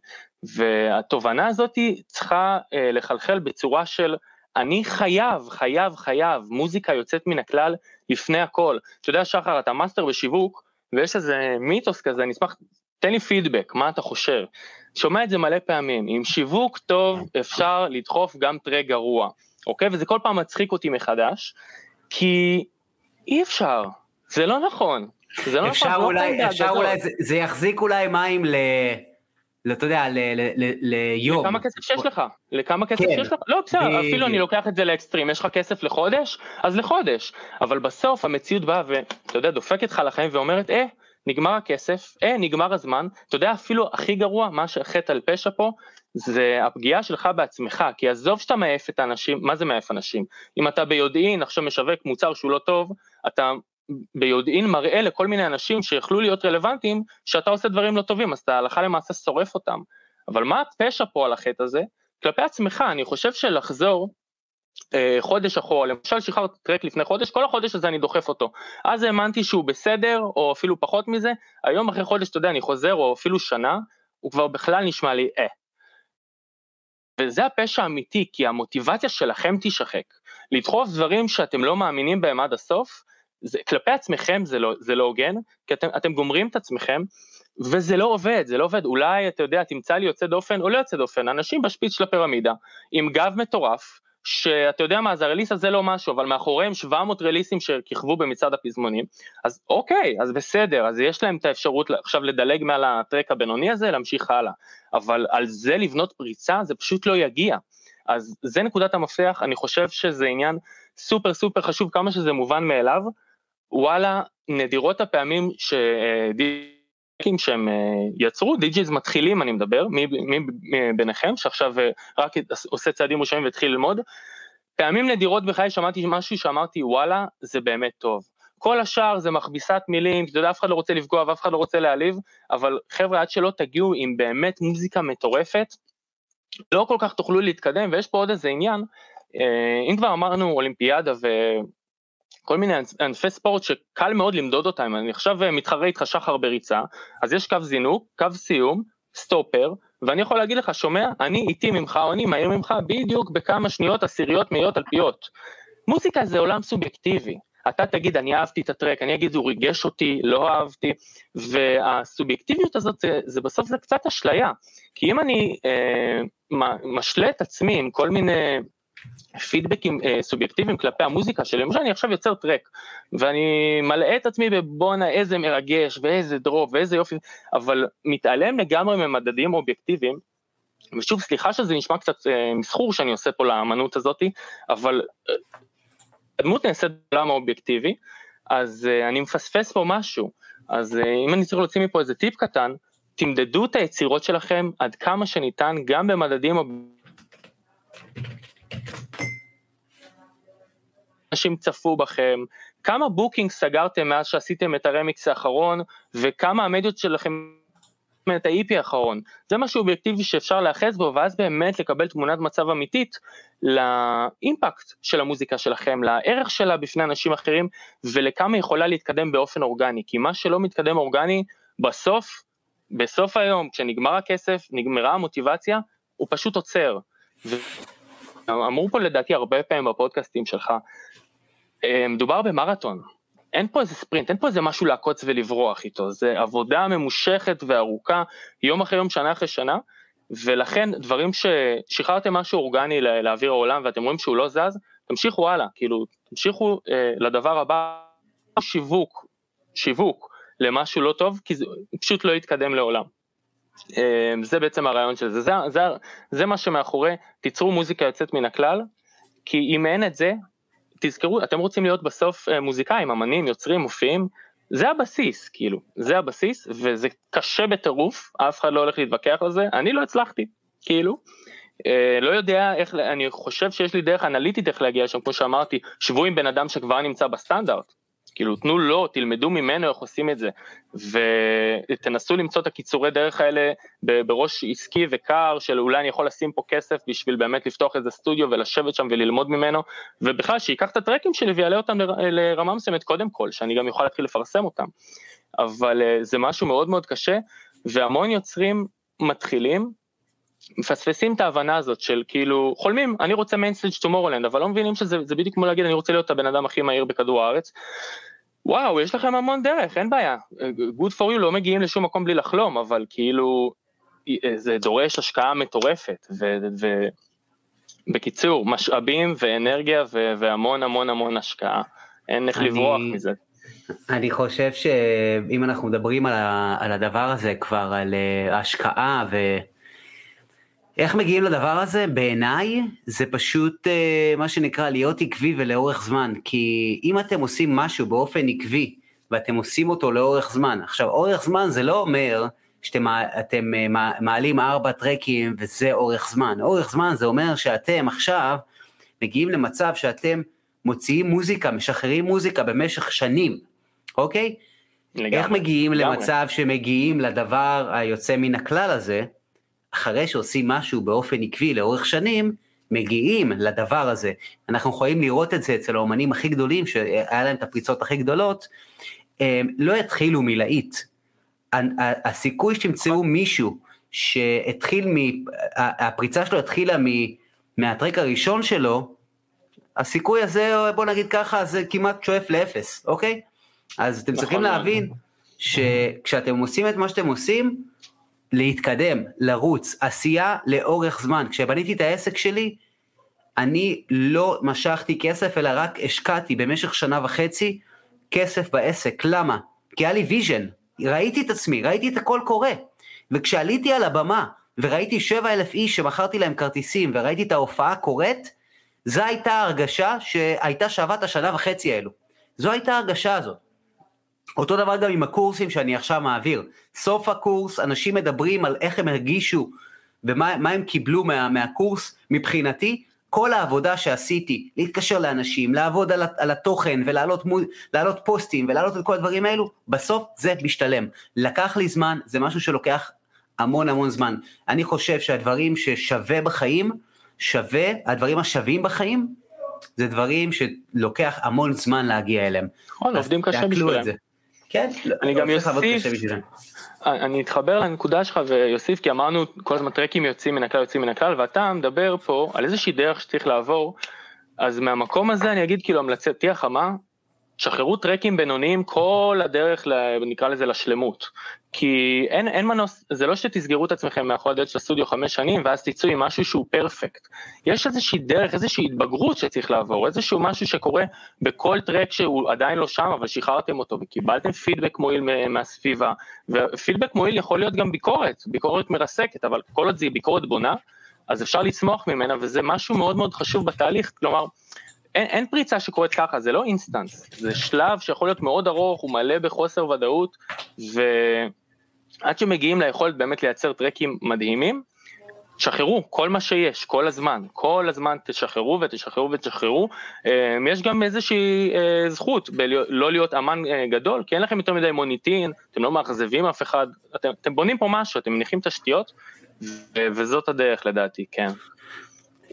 והתובנה הזאת צריכה אה, לחלחל בצורה של אני חייב, חייב, חייב, מוזיקה יוצאת מן הכלל לפני הכל. אתה יודע שחר, אתה מאסטר בשיווק, ויש איזה מיתוס כזה, אני אשמח, תן לי פידבק, מה אתה חושב? שומע את זה מלא פעמים, עם שיווק טוב אפשר לדחוף גם טרק גרוע, אוקיי? וזה כל פעם מצחיק אותי מחדש, כי אי אפשר, זה לא נכון. זה לא אפשר נכון, לא אולי, לא אפשר אולי, זה, יחזיק אולי מים ל... אתה יודע, ליום. לכמה כסף שיש לך? לכמה כסף כן. שיש לך? לא, בסדר, אפילו אני לוקח את זה לאקסטרים, יש לך כסף לחודש? אז לחודש. אבל בסוף המציאות באה ואתה יודע, דופקת לך לחיים ואומרת, אה, נגמר הכסף, אה, נגמר הזמן. אתה יודע, אפילו הכי גרוע, מה שחטא על פשע פה, זה הפגיעה שלך בעצמך, כי עזוב שאתה מעף את האנשים, מה זה מעף אנשים? אם אתה ביודעין עכשיו משווק מוצר שהוא לא טוב, אתה ביודעין מראה לכל מיני אנשים שיכלו להיות רלוונטיים, שאתה עושה דברים לא טובים, אז אתה הלכה למעשה שורף אותם. אבל מה הפשע פה על החטא הזה? כלפי עצמך, אני חושב שלחזור אה, חודש אחורה, למשל שחררת טרק לפני חודש, כל החודש הזה אני דוחף אותו. אז האמנתי שהוא בסדר, או אפילו פחות מזה, היום אחרי חודש, אתה יודע, אני חוזר, או אפילו שנה, הוא כבר בכלל נשמע לי אה. וזה הפשע האמיתי, כי המוטיבציה שלכם תישחק. לדחוף דברים שאתם לא מאמינים בהם עד הסוף, זה, כלפי עצמכם זה לא, זה לא הוגן, כי אתם, אתם גומרים את עצמכם, וזה לא עובד, זה לא עובד, אולי אתה יודע, תמצא לי יוצא דופן או לא יוצא דופן, אנשים בשפיץ של הפירמידה, עם גב מטורף, שאתה יודע מה, אז הרליס הזה לא משהו, אבל מאחוריהם 700 רליסים שכיכבו במצעד הפזמונים, אז אוקיי, אז בסדר, אז יש להם את האפשרות עכשיו לדלג מעל ה track הבינוני הזה, להמשיך הלאה, אבל על זה לבנות פריצה, זה פשוט לא יגיע. אז זה נקודת המפתח, אני חושב שזה עניין סופר סופר חשוב, כמה שזה מובן מאליו, וואלה, נדירות הפעמים שדיקים שהם אה, יצרו, DJs מתחילים אני מדבר, מי, מי, ביניכם שעכשיו אה, רק עושה צעדים ראשונים והתחיל ללמוד, פעמים נדירות בחיי שמעתי משהו שאמרתי וואלה זה באמת טוב. כל השאר זה מכביסת מילים, אתה יודע, אף אחד לא רוצה לפגוע ואף אחד לא רוצה להעליב, אבל חבר'ה, עד שלא תגיעו עם באמת מוזיקה מטורפת, לא כל כך תוכלו להתקדם, ויש פה עוד איזה עניין, אה, אם כבר אמרנו אולימפיאדה וכל מיני ענפי ספורט שקל מאוד למדוד אותם, אני עכשיו מתחרה איתך שחר בריצה, אז יש קו זינוק, קו סיום, סטופר, ואני יכול להגיד לך, שומע, אני איטי ממך או אני מהיר ממך בדיוק בכמה שניות עשיריות מאיות אלפיות. מוזיקה זה עולם סובייקטיבי. אתה תגיד, אני אהבתי את הטרק, אני אגיד, הוא ריגש אותי, לא אהבתי, והסובייקטיביות הזאת, זה, זה בסוף זה קצת אשליה. כי אם אני אה, משלה את עצמי עם כל מיני פידבקים אה, סובייקטיביים כלפי המוזיקה שלי, למשל אני עכשיו יוצר טרק, ואני מלאה את עצמי בבואנה איזה מרגש, ואיזה דרופ, ואיזה יופי, אבל מתעלם לגמרי ממדדים אובייקטיביים, ושוב, סליחה שזה נשמע קצת אה, מסחור שאני עושה פה לאמנות הזאתי, אבל אה, הדמות נעשית בעולם האובייקטיבי, אז אה, אני מפספס פה משהו, אז אה, אם אני צריך להוציא מפה איזה טיפ קטן, תמדדו את היצירות שלכם עד כמה שניתן גם במדדים אנשים צפו בכם, כמה booking סגרתם מאז שעשיתם את הרמיקס האחרון, וכמה המדיות שלכם את ה-EP האחרון. זה משהו אובייקטיבי שאפשר להאחז בו, ואז באמת לקבל תמונת מצב אמיתית לאימפקט של המוזיקה שלכם, לערך שלה בפני אנשים אחרים, ולכמה יכולה להתקדם באופן אורגני. כי מה שלא מתקדם אורגני, בסוף, בסוף היום, כשנגמר הכסף, נגמרה המוטיבציה, הוא פשוט עוצר. אמרו פה לדעתי הרבה פעמים בפודקאסטים שלך, אה, מדובר במרתון, אין פה איזה ספרינט, אין פה איזה משהו לעקוץ ולברוח איתו, זה עבודה ממושכת וארוכה, יום אחרי יום, שנה אחרי שנה, ולכן דברים ששחררתם משהו אורגני לאוויר העולם ואתם רואים שהוא לא זז, תמשיכו הלאה, כאילו, תמשיכו אה, לדבר הבא, שיווק, שיווק למשהו לא טוב, כי זה פשוט לא יתקדם לעולם. אה, זה בעצם הרעיון של זה, זה, זה, זה מה שמאחורי, תיצרו מוזיקה יוצאת מן הכלל, כי אם אין את זה, תזכרו, אתם רוצים להיות בסוף אה, מוזיקאים, אמנים, יוצרים, מופיעים, זה הבסיס, כאילו, זה הבסיס, וזה קשה בטירוף, אף אחד לא הולך להתווכח על זה, אני לא הצלחתי, כאילו, אה, לא יודע איך, אני חושב שיש לי דרך אנליטית איך להגיע שם, כמו שאמרתי, שבו עם בן אדם שכבר נמצא בסטנדרט, כאילו תנו לו, תלמדו ממנו איך עושים את זה, ותנסו למצוא את הקיצורי דרך האלה בראש עסקי וקר של אולי אני יכול לשים פה כסף בשביל באמת לפתוח איזה סטודיו ולשבת שם וללמוד ממנו, ובכלל שייקח את הטרקים שלי ויעלה אותם לרמה מסוימת קודם כל, שאני גם יוכל להתחיל לפרסם אותם, אבל אה, זה משהו מאוד מאוד קשה, והמון יוצרים מתחילים, מפספסים את ההבנה הזאת של כאילו חולמים אני רוצה mainstage Tomorrowland אבל לא מבינים שזה בדיוק כמו להגיד אני רוצה להיות הבן אדם הכי מהיר בכדור הארץ. וואו יש לכם המון דרך אין בעיה good for you לא מגיעים לשום מקום בלי לחלום אבל כאילו זה דורש השקעה מטורפת ובקיצור משאבים ואנרגיה והמון המון המון השקעה אין איך לברוח מזה. אני חושב שאם אנחנו מדברים על הדבר הזה כבר על אה, השקעה ו... איך מגיעים לדבר הזה? בעיניי זה פשוט uh, מה שנקרא להיות עקבי ולאורך זמן, כי אם אתם עושים משהו באופן עקבי ואתם עושים אותו לאורך זמן, עכשיו אורך זמן זה לא אומר שאתם אתם, uh, מעלים ארבע טרקים וזה אורך זמן, אורך זמן זה אומר שאתם עכשיו מגיעים למצב שאתם מוציאים מוזיקה, משחררים מוזיקה במשך שנים, אוקיי? לגמרי, איך מגיעים לגמרי. למצב שמגיעים לדבר היוצא מן הכלל הזה? אחרי שעושים משהו באופן עקבי לאורך שנים, מגיעים לדבר הזה. אנחנו יכולים לראות את זה אצל האומנים הכי גדולים, שהיה להם את הפריצות הכי גדולות, לא יתחילו מלהיט. הסיכוי שתמצאו מישהו שהתחיל, מ... הפריצה שלו התחילה מ... מהטרק הראשון שלו, הסיכוי הזה, בוא נגיד ככה, זה כמעט שואף לאפס, אוקיי? אז אתם צריכים נכון להבין שכשאתם עושים את מה שאתם עושים, להתקדם, לרוץ, עשייה לאורך זמן. כשבניתי את העסק שלי, אני לא משכתי כסף, אלא רק השקעתי במשך שנה וחצי כסף בעסק. למה? כי היה לי vision, ראיתי את עצמי, ראיתי את הכל קורה. וכשעליתי על הבמה וראיתי שבע אלף איש שמכרתי להם כרטיסים וראיתי את ההופעה קורית, זו הייתה הרגשה שהייתה שווה את השנה וחצי האלו. זו הייתה ההרגשה הזאת. אותו דבר גם עם הקורסים שאני עכשיו מעביר. סוף הקורס, אנשים מדברים על איך הם הרגישו ומה הם קיבלו מה, מהקורס. מבחינתי, כל העבודה שעשיתי, להתקשר לאנשים, לעבוד על, על התוכן ולהעלות פוסטים ולהעלות את כל הדברים האלו, בסוף זה משתלם. לקח לי זמן, זה משהו שלוקח המון המון זמן. אני חושב שהדברים ששווה בחיים, שווה, הדברים השווים בחיים, זה דברים שלוקח המון זמן להגיע אליהם. נכון, עובדים קשה בשבילם. כן, אני גם יוסיף, אני אתחבר לנקודה שלך ויוסיף כי אמרנו כל הזמן טרקים יוצאים מן הכלל יוצאים מן הכלל ואתה מדבר פה על איזושהי דרך שצריך לעבור. אז מהמקום הזה אני אגיד כאילו המלצתי החמה שחררו טרקים בינוניים כל הדרך, נקרא לזה לשלמות. כי אין, אין מנוס, זה לא שתסגרו את עצמכם מאחורי הדלת של הסטודיו חמש שנים ואז תצאו עם משהו שהוא פרפקט. יש איזושהי דרך, איזושהי התבגרות שצריך לעבור, איזשהו משהו שקורה בכל טרק שהוא עדיין לא שם, אבל שחררתם אותו וקיבלתם פידבק מועיל מהסביבה. ופידבק מועיל יכול להיות גם ביקורת, ביקורת מרסקת, אבל כל עוד זה ביקורת בונה, אז אפשר לצמוח ממנה וזה משהו מאוד מאוד חשוב בתהליך, כלומר, אין, אין פריצה שקורית ככה, זה לא אינסטנס, זה שלב שיכול להיות מאוד ארוך, הוא מלא בחוסר ודאות, ועד שמגיעים ליכולת באמת לייצר טרקים מדהימים, שחררו כל מה שיש, כל הזמן, כל הזמן תשחררו ותשחררו ותשחררו. אמ, יש גם איזושהי אה, זכות בלא להיות אמן אה, גדול, כי אין לכם יותר מדי מוניטין, אתם לא מאכזבים אף אחד, אתם, אתם בונים פה משהו, אתם מניחים תשתיות, וזאת הדרך לדעתי, כן.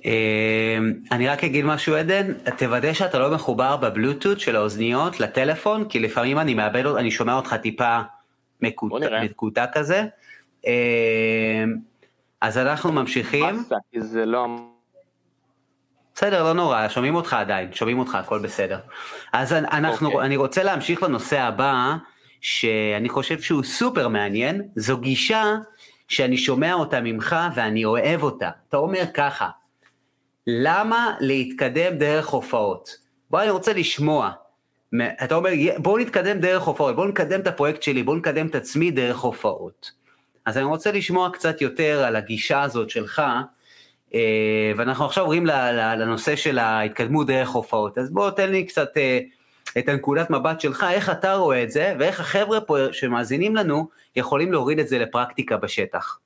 אמ, אני רק אגיד משהו עדן, תוודא שאתה לא מחובר בבלוטות של האוזניות לטלפון, כי לפעמים אני מאבד, אני שומע אותך טיפה מקוטע כזה. אמ, אז אנחנו ממשיכים. לא... בסדר, לא נורא, שומעים אותך עדיין, שומעים אותך, הכל בסדר. אז אנחנו, okay. אוקיי. אני רוצה להמשיך לנושא הבא, שאני חושב שהוא סופר מעניין, זו גישה שאני שומע אותה ממך ואני אוהב אותה. אתה אומר ככה, למה להתקדם דרך הופעות? בוא, אני רוצה לשמוע. אתה אומר, בואו נתקדם דרך הופעות, בואו נקדם את הפרויקט שלי, בואו נקדם את עצמי דרך הופעות. אז אני רוצה לשמוע קצת יותר על הגישה הזאת שלך, אה, ואנחנו עכשיו עוברים לנושא של ההתקדמות דרך הופעות. אז בוא תן לי קצת אה, את הנקודת מבט שלך, איך אתה רואה את זה, ואיך החבר'ה פה שמאזינים לנו יכולים להוריד את זה לפרקטיקה בשטח.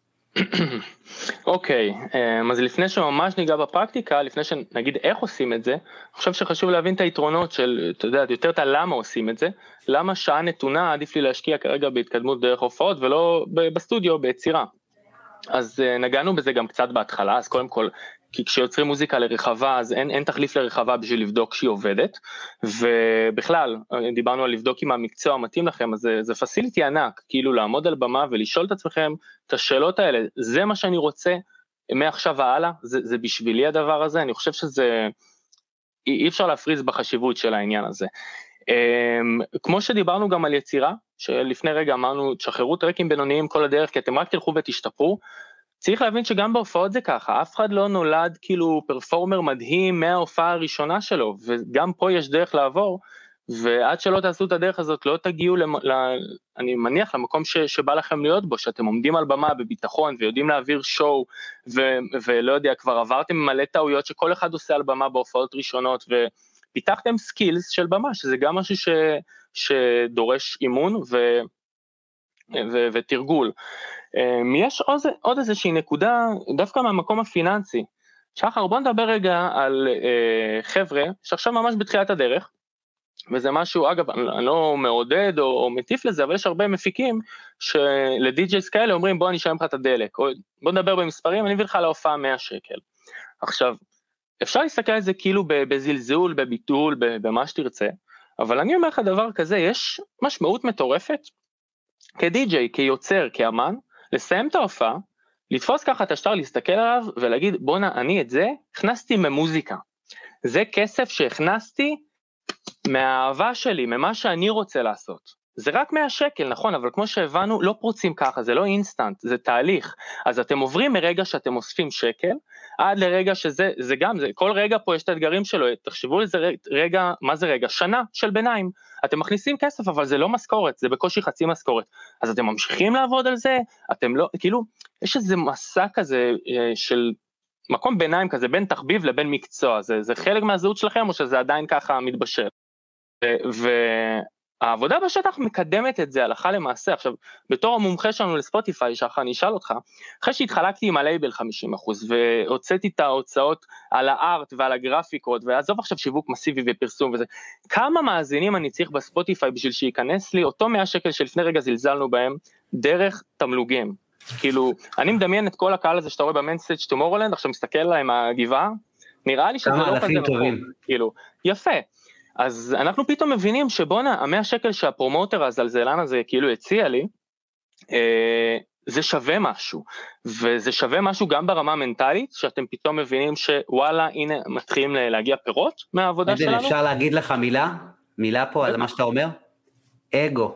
אוקיי, okay, אמ, אז לפני שממש ניגע בפרקטיקה, לפני שנגיד איך עושים את זה, אני חושב שחשוב להבין את היתרונות של, אתה יודע, יותר את הלמה עושים את זה, למה שעה נתונה עדיף לי להשקיע כרגע בהתקדמות דרך הופעות ולא בסטודיו, ביצירה. אז אה, נגענו בזה גם קצת בהתחלה, אז קודם כל כי כשיוצרים מוזיקה לרחבה אז אין, אין תחליף לרחבה בשביל לבדוק שהיא עובדת, ובכלל, דיברנו על לבדוק אם המקצוע מתאים לכם, אז זה, זה פסיליטי ענק, כאילו לעמוד על במה ולשאול את עצמכם את השאלות האלה, זה מה שאני רוצה מעכשיו והלאה, זה, זה בשבילי הדבר הזה, אני חושב שזה, אי אפשר להפריז בחשיבות של העניין הזה. אמ, כמו שדיברנו גם על יצירה, שלפני רגע אמרנו, תשחררו טרקים בינוניים כל הדרך, כי אתם רק תלכו ותשתפרו, צריך להבין שגם בהופעות זה ככה, אף אחד לא נולד כאילו פרפורמר מדהים מההופעה הראשונה שלו, וגם פה יש דרך לעבור, ועד שלא תעשו את הדרך הזאת לא תגיעו, למ... ל... אני מניח, למקום ש... שבא לכם להיות בו, שאתם עומדים על במה בביטחון ויודעים להעביר show, ו... ולא יודע, כבר עברתם מלא טעויות שכל אחד עושה על במה בהופעות ראשונות, ופיתחתם skills של במה, שזה גם משהו ש... שדורש אימון ו... ו... ותרגול. אמ, יש עוד, עוד איזושהי נקודה, דווקא מהמקום הפיננסי. שחר, בוא נדבר רגע על אה, חבר'ה שעכשיו ממש בתחילת הדרך, וזה משהו, אגב, אני לא מעודד או, או מטיף לזה, אבל יש הרבה מפיקים שלדי-ג'ייס כאלה אומרים בוא אני אשלם לך את הדלק, או בוא נדבר במספרים, אני אביא לך להופעה 100 שקל. עכשיו, אפשר להסתכל על זה כאילו בזלזול, בביטול, במה שתרצה, אבל אני אומר לך דבר כזה, יש משמעות מטורפת כדי-ג'יי, כיוצר, כאמן, לסיים את ההופעה, לתפוס ככה את השטר, להסתכל עליו ולהגיד בואנה אני את זה הכנסתי ממוזיקה. זה כסף שהכנסתי מהאהבה שלי, ממה שאני רוצה לעשות. זה רק 100 שקל, נכון, אבל כמו שהבנו, לא פורצים ככה, זה לא אינסטנט, זה תהליך. אז אתם עוברים מרגע שאתם אוספים שקל, עד לרגע שזה, זה גם, זה, כל רגע פה יש את האתגרים שלו, תחשבו על זה רגע, מה זה רגע? שנה של ביניים. אתם מכניסים כסף, אבל זה לא משכורת, זה בקושי חצי משכורת. אז אתם ממשיכים לעבוד על זה, אתם לא, כאילו, יש איזה מסע כזה אה, של מקום ביניים כזה, בין תחביב לבין מקצוע, זה, זה חלק מהזהות שלכם או שזה עדיין ככה מתבשל? והעבודה בשטח מקדמת את זה הלכה למעשה. עכשיו, בתור המומחה שלנו לספוטיפיי, שחר, אני אשאל אותך, אחרי שהתחלקתי עם הלייבל 50% והוצאתי את ההוצאות על הארט ועל הגרפיקות, ועזוב עכשיו שיווק מסיבי ופרסום וזה, כמה מאזינים אני צריך בספוטיפיי בשביל שייכנס לי אותו 100 שקל שלפני רגע זלזלנו בהם, דרך תמלוגים. כאילו, אני מדמיין את כל הקהל הזה שאתה רואה ב mainstage Tomorrowland, עכשיו מסתכל להם הגבעה, נראה לי שזה לא כזה נכון, כאילו, יפה. אז אנחנו פתאום מבינים שבואנה, המאה שקל שהפרומוטר הזלזלן הזה כאילו הציע לי, אה, זה שווה משהו, וזה שווה משהו גם ברמה המנטלית, שאתם פתאום מבינים שוואלה, הנה מתחילים להגיע פירות מהעבודה עדן, שלנו. אפשר להגיד לך מילה? מילה פה על מה שאתה אומר? אגו.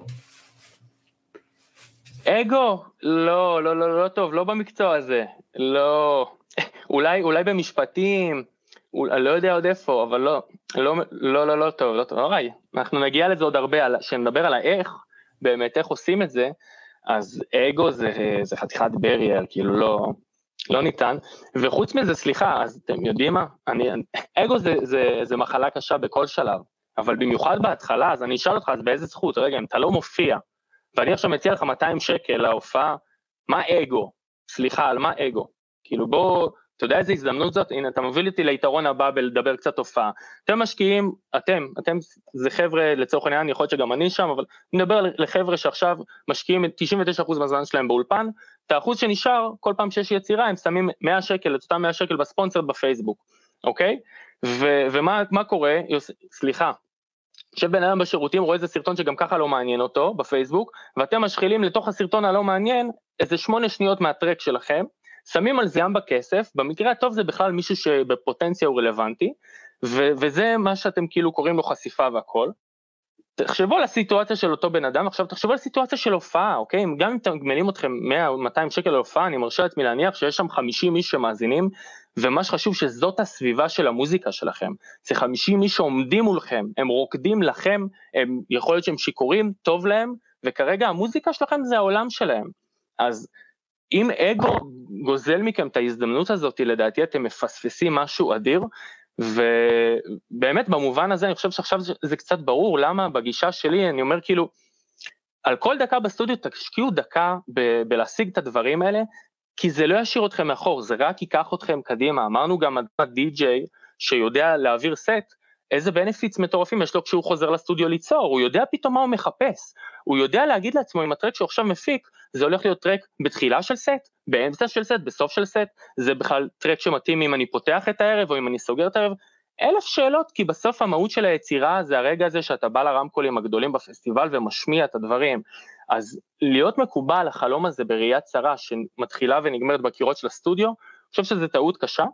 אגו? לא, לא, לא, לא טוב, לא במקצוע הזה, לא. *laughs* אולי, אולי במשפטים, אני לא יודע עוד איפה, אבל לא, לא, לא, לא, לא טוב, לא טוב, אורי, אנחנו נגיע לזה עוד הרבה, כשנדבר על האיך, באמת איך עושים את זה, אז אגו זה, זה חתיכת ברייר, כאילו לא, לא ניתן, וחוץ מזה, סליחה, אז אתם יודעים מה, אני, אגו זה, זה, זה מחלה קשה בכל שלב, אבל במיוחד בהתחלה, אז אני אשאל אותך, אז באיזה זכות, רגע, אם אתה לא מופיע, ואני עכשיו מציע לך 200 שקל להופעה, מה אגו? סליחה, על מה אגו? כאילו בוא, אתה יודע איזה הזדמנות זאת? הנה, אתה מוביל אותי ליתרון הבא בלדבר קצת הופעה. אתם משקיעים, אתם, אתם זה חבר'ה, לצורך העניין, יכול להיות שגם אני שם, אבל אני מדבר לחבר'ה שעכשיו משקיעים 99% מהזמן שלהם באולפן, את האחוז שנשאר, כל פעם שיש יצירה, הם שמים 100 שקל, את אותם 100 שקל בספונסר בפייסבוק, אוקיי? ו- ומה קורה? יוס, סליחה, יושב בן אדם בשירותים, רואה איזה סרטון שגם ככה לא מעניין אותו בפייסבוק, ואתם משחילים לתוך הסרטון הלא מעניין איזה שמונה שניות מהטרק שלכם, שמים על זה גם בכסף, במקרה הטוב זה בכלל מישהו שבפוטנציה הוא רלוונטי, ו- וזה מה שאתם כאילו קוראים לו חשיפה והכל. תחשבו על הסיטואציה של אותו בן אדם, עכשיו תחשבו על הסיטואציה של הופעה, אוקיי? גם אם מתגמלים אתכם 100-200 שקל להופעה, אני מרשה לעצמי להניח שיש שם 50 איש שמאזינים, ומה שחשוב שזאת הסביבה של המוזיקה שלכם. זה 50 איש שעומדים מולכם, הם רוקדים לכם, הם, יכול להיות שהם שיכורים, טוב להם, וכרגע המוזיקה שלכם זה העולם שלהם. אז אם אגו גוזל מכם את ההזדמנות הזאת, לדעתי אתם מפספסים משהו אדיר, ובאמת במובן הזה אני חושב שעכשיו זה קצת ברור למה בגישה שלי אני אומר כאילו, על כל דקה בסטודיו תשקיעו דקה ב- בלהשיג את הדברים האלה, כי זה לא ישאיר אתכם מאחור, זה רק ייקח אתכם קדימה. אמרנו גם על די-ג'יי שיודע להעביר סט, איזה בנפיץ מטורפים יש לו כשהוא חוזר לסטודיו ליצור, הוא יודע פתאום מה הוא מחפש, הוא יודע להגיד לעצמו אם הטרק שהוא עכשיו מפיק, זה הולך להיות טרק בתחילה של סט, באמצע של סט, בסוף של סט, זה בכלל טרק שמתאים אם אני פותח את הערב או אם אני סוגר את הערב, אלף שאלות, כי בסוף המהות של היצירה זה הרגע הזה שאתה בא לרמקולים הגדולים בפסטיבל ומשמיע את הדברים. אז להיות מקובל החלום הזה בראייה צרה שמתחילה ונגמרת בקירות של הסטודיו, אני חושב שזו טעות קשה.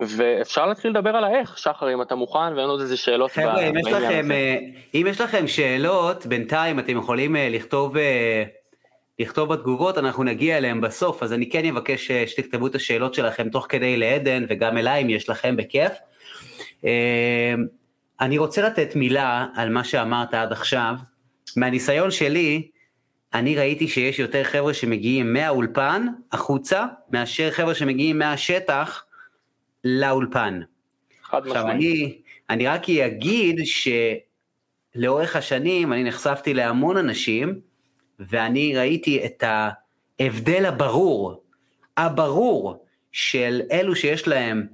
ואפשר להתחיל לדבר על האיך, שחר, אם אתה מוכן, ואין עוד איזה שאלות חבר'ה, אם יש לכם, אה, אם יש לכם שאלות, בינתיים אתם יכולים אה, לכתוב, אה, לכתוב בתגובות, אנחנו נגיע אליהם בסוף, אז אני כן אבקש שתכתבו את השאלות שלכם תוך כדי לעדן, וגם אליי, אם יש לכם, בכיף. אני רוצה לתת מילה על מה שאמרת עד עכשיו. מהניסיון שלי, אני ראיתי שיש יותר חבר'ה שמגיעים מהאולפן החוצה, מאשר חבר'ה שמגיעים מהשטח, לאולפן. חד משמעית. עכשיו אני, אני רק אגיד שלאורך השנים אני נחשפתי להמון אנשים, ואני ראיתי את ההבדל הברור, הברור, של אלו שיש להם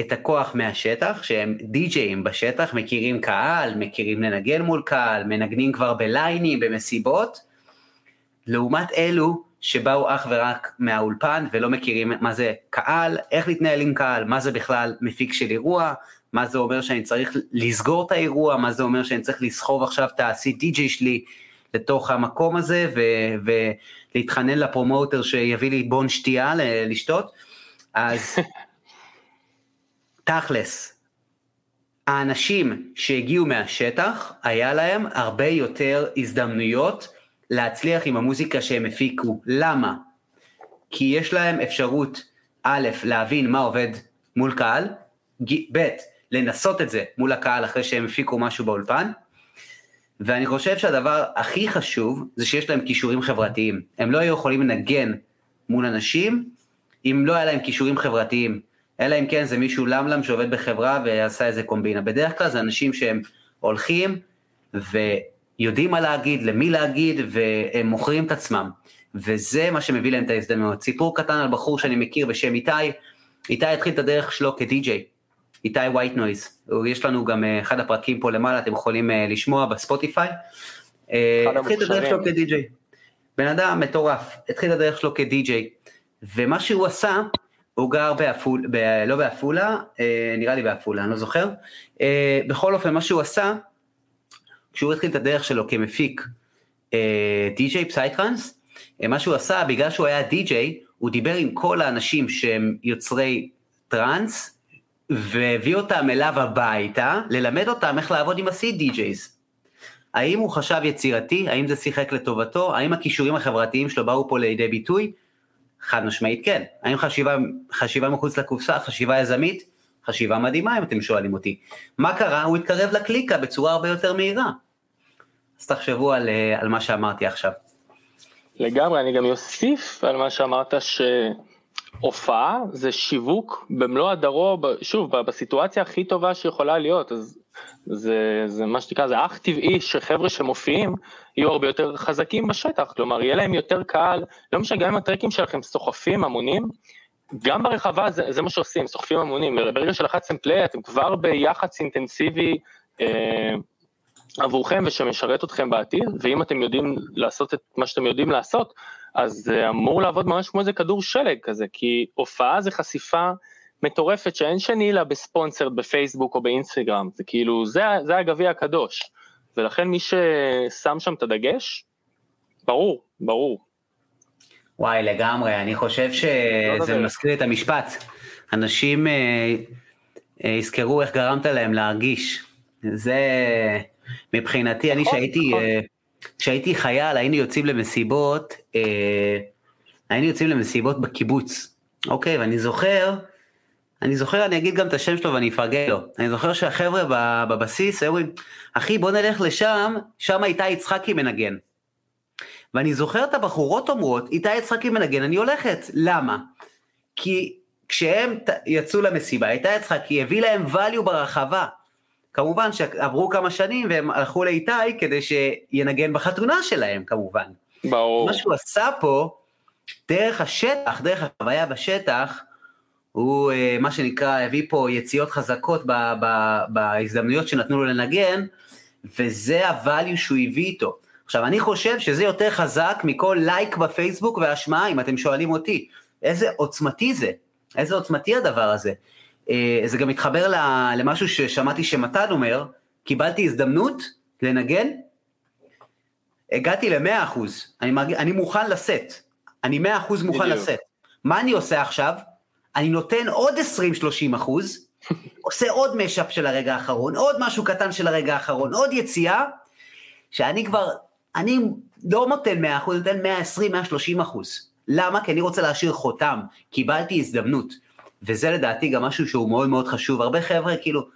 את הכוח מהשטח, שהם די-ג'אים בשטח, מכירים קהל, מכירים לנגן מול קהל, מנגנים כבר בליינים, במסיבות, לעומת אלו שבאו אך ורק מהאולפן ולא מכירים מה זה קהל, איך להתנהל עם קהל, מה זה בכלל מפיק של אירוע, מה זה אומר שאני צריך לסגור את האירוע, מה זה אומר שאני צריך לסחוב עכשיו את ה-CDJ שלי לתוך המקום הזה ו- ולהתחנן לפרומוטר שיביא לי בון שתייה לשתות, אז *laughs* תכלס, האנשים שהגיעו מהשטח, היה להם הרבה יותר הזדמנויות להצליח עם המוזיקה שהם הפיקו. למה? כי יש להם אפשרות, א', להבין מה עובד מול קהל, ב', לנסות את זה מול הקהל אחרי שהם הפיקו משהו באולפן, ואני חושב שהדבר הכי חשוב זה שיש להם כישורים חברתיים. הם לא היו יכולים לנגן מול אנשים אם לא היה להם כישורים חברתיים. אלא אם כן זה מישהו למלם שעובד בחברה ועשה איזה קומבינה. בדרך כלל זה אנשים שהם הולכים ויודעים מה להגיד, למי להגיד, והם מוכרים את עצמם. וזה מה שמביא להם את ההזדמנות. סיפור קטן על בחור שאני מכיר בשם איתי, איתי התחיל את הדרך שלו כדי-ג'יי. איתי ווייט נויז, יש לנו גם אה, אחד הפרקים פה למעלה, אתם יכולים אה, לשמוע בספוטיפיי. אה, התחיל את הדרך שלו כדי-ג'יי. בן אדם מטורף, התחיל את הדרך שלו כדי-ג'יי, ומה שהוא עשה, הוא גר בעפולה, ב, לא בעפולה, נראה לי בעפולה, אני לא זוכר. בכל אופן, מה שהוא עשה, כשהוא התחיל את הדרך שלו כמפיק די-ג'יי פסייטרנס, מה שהוא עשה, בגלל שהוא היה די-ג'יי, הוא דיבר עם כל האנשים שהם יוצרי טראנס, והביא אותם אליו הביתה, ללמד אותם איך לעבוד עם ה-CDJs. האם הוא חשב יצירתי? האם זה שיחק לטובתו? האם הכישורים החברתיים שלו באו פה לידי ביטוי? חד משמעית כן. האם חשיבה, חשיבה מחוץ לקופסה, חשיבה יזמית? חשיבה מדהימה אם אתם שואלים אותי. מה קרה? הוא התקרב לקליקה בצורה הרבה יותר מהירה. אז תחשבו על, אה, על מה שאמרתי עכשיו. לגמרי, אני גם אוסיף על מה שאמרת, ש... הופעה זה שיווק במלוא הדרו, שוב, בסיטואציה הכי טובה שיכולה להיות, אז זה, זה מה שנקרא, זה אך טבעי שחבר'ה שמופיעים יהיו הרבה יותר חזקים בשטח, כלומר יהיה להם יותר קהל, לא משנה, גם אם הטרקים שלכם סוחפים המונים, גם ברחבה זה, זה מה שעושים, סוחפים המונים, ברגע שלחצתם פליי אתם כבר ביח"צ אינטנסיבי אה, עבורכם ושמשרת אתכם בעתיד, ואם אתם יודעים לעשות את מה שאתם יודעים לעשות, אז זה אמור לעבוד ממש כמו איזה כדור שלג כזה, כי הופעה זה חשיפה מטורפת שאין שני לה בספונסר בפייסבוק או באינסטגרם, זה כאילו, זה, זה הגביע הקדוש, ולכן מי ששם שם את הדגש, ברור, ברור. וואי, לגמרי, אני חושב לא שזה מזכיר את המשפט. אנשים אה, אה, יזכרו איך גרמת להם להרגיש. זה מבחינתי, אני נכון, שהייתי... נכון. אה, כשהייתי חייל היינו יוצאים למסיבות, אה, היינו יוצאים למסיבות בקיבוץ, אוקיי? ואני זוכר, אני זוכר, אני אגיד גם את השם שלו ואני אפרגן לו. אני זוכר שהחבר'ה בבסיס היו אומרים, אחי בוא נלך לשם, שם איתי יצחקי מנגן. ואני זוכר את הבחורות אומרות, איתי יצחקי מנגן, אני הולכת. למה? כי כשהם יצאו למסיבה, איתי יצחקי הביא להם value ברחבה. כמובן שעברו כמה שנים והם הלכו לאיתי כדי שינגן בחתונה שלהם כמובן. ברור. מה שהוא עשה פה, דרך השטח, דרך החוויה בשטח, הוא אה, מה שנקרא הביא פה יציאות חזקות ב, ב, בהזדמנויות שנתנו לו לנגן, וזה הvalue שהוא הביא איתו. עכשיו אני חושב שזה יותר חזק מכל לייק בפייסבוק והשמעה אם אתם שואלים אותי. איזה עוצמתי זה, איזה עוצמתי הדבר הזה. אה, זה גם מתחבר למשהו ששמעתי שמתן אומר, קיבלתי הזדמנות לנגן, הגעתי ל-100 אחוז, אני, מרג... אני מוכן לשאת, אני 100 אחוז מוכן בדיוק. לשאת. מה אני עושה עכשיו? אני נותן עוד 20-30 אחוז, *laughs* עושה עוד משאפ של הרגע האחרון, עוד משהו קטן של הרגע האחרון, עוד יציאה, שאני כבר, אני לא נותן 100 אחוז, נותן 120-130 אחוז. למה? כי אני רוצה להשאיר חותם, קיבלתי הזדמנות. וזה לדעתי גם משהו שהוא מאוד מאוד חשוב. הרבה חבר'ה כאילו,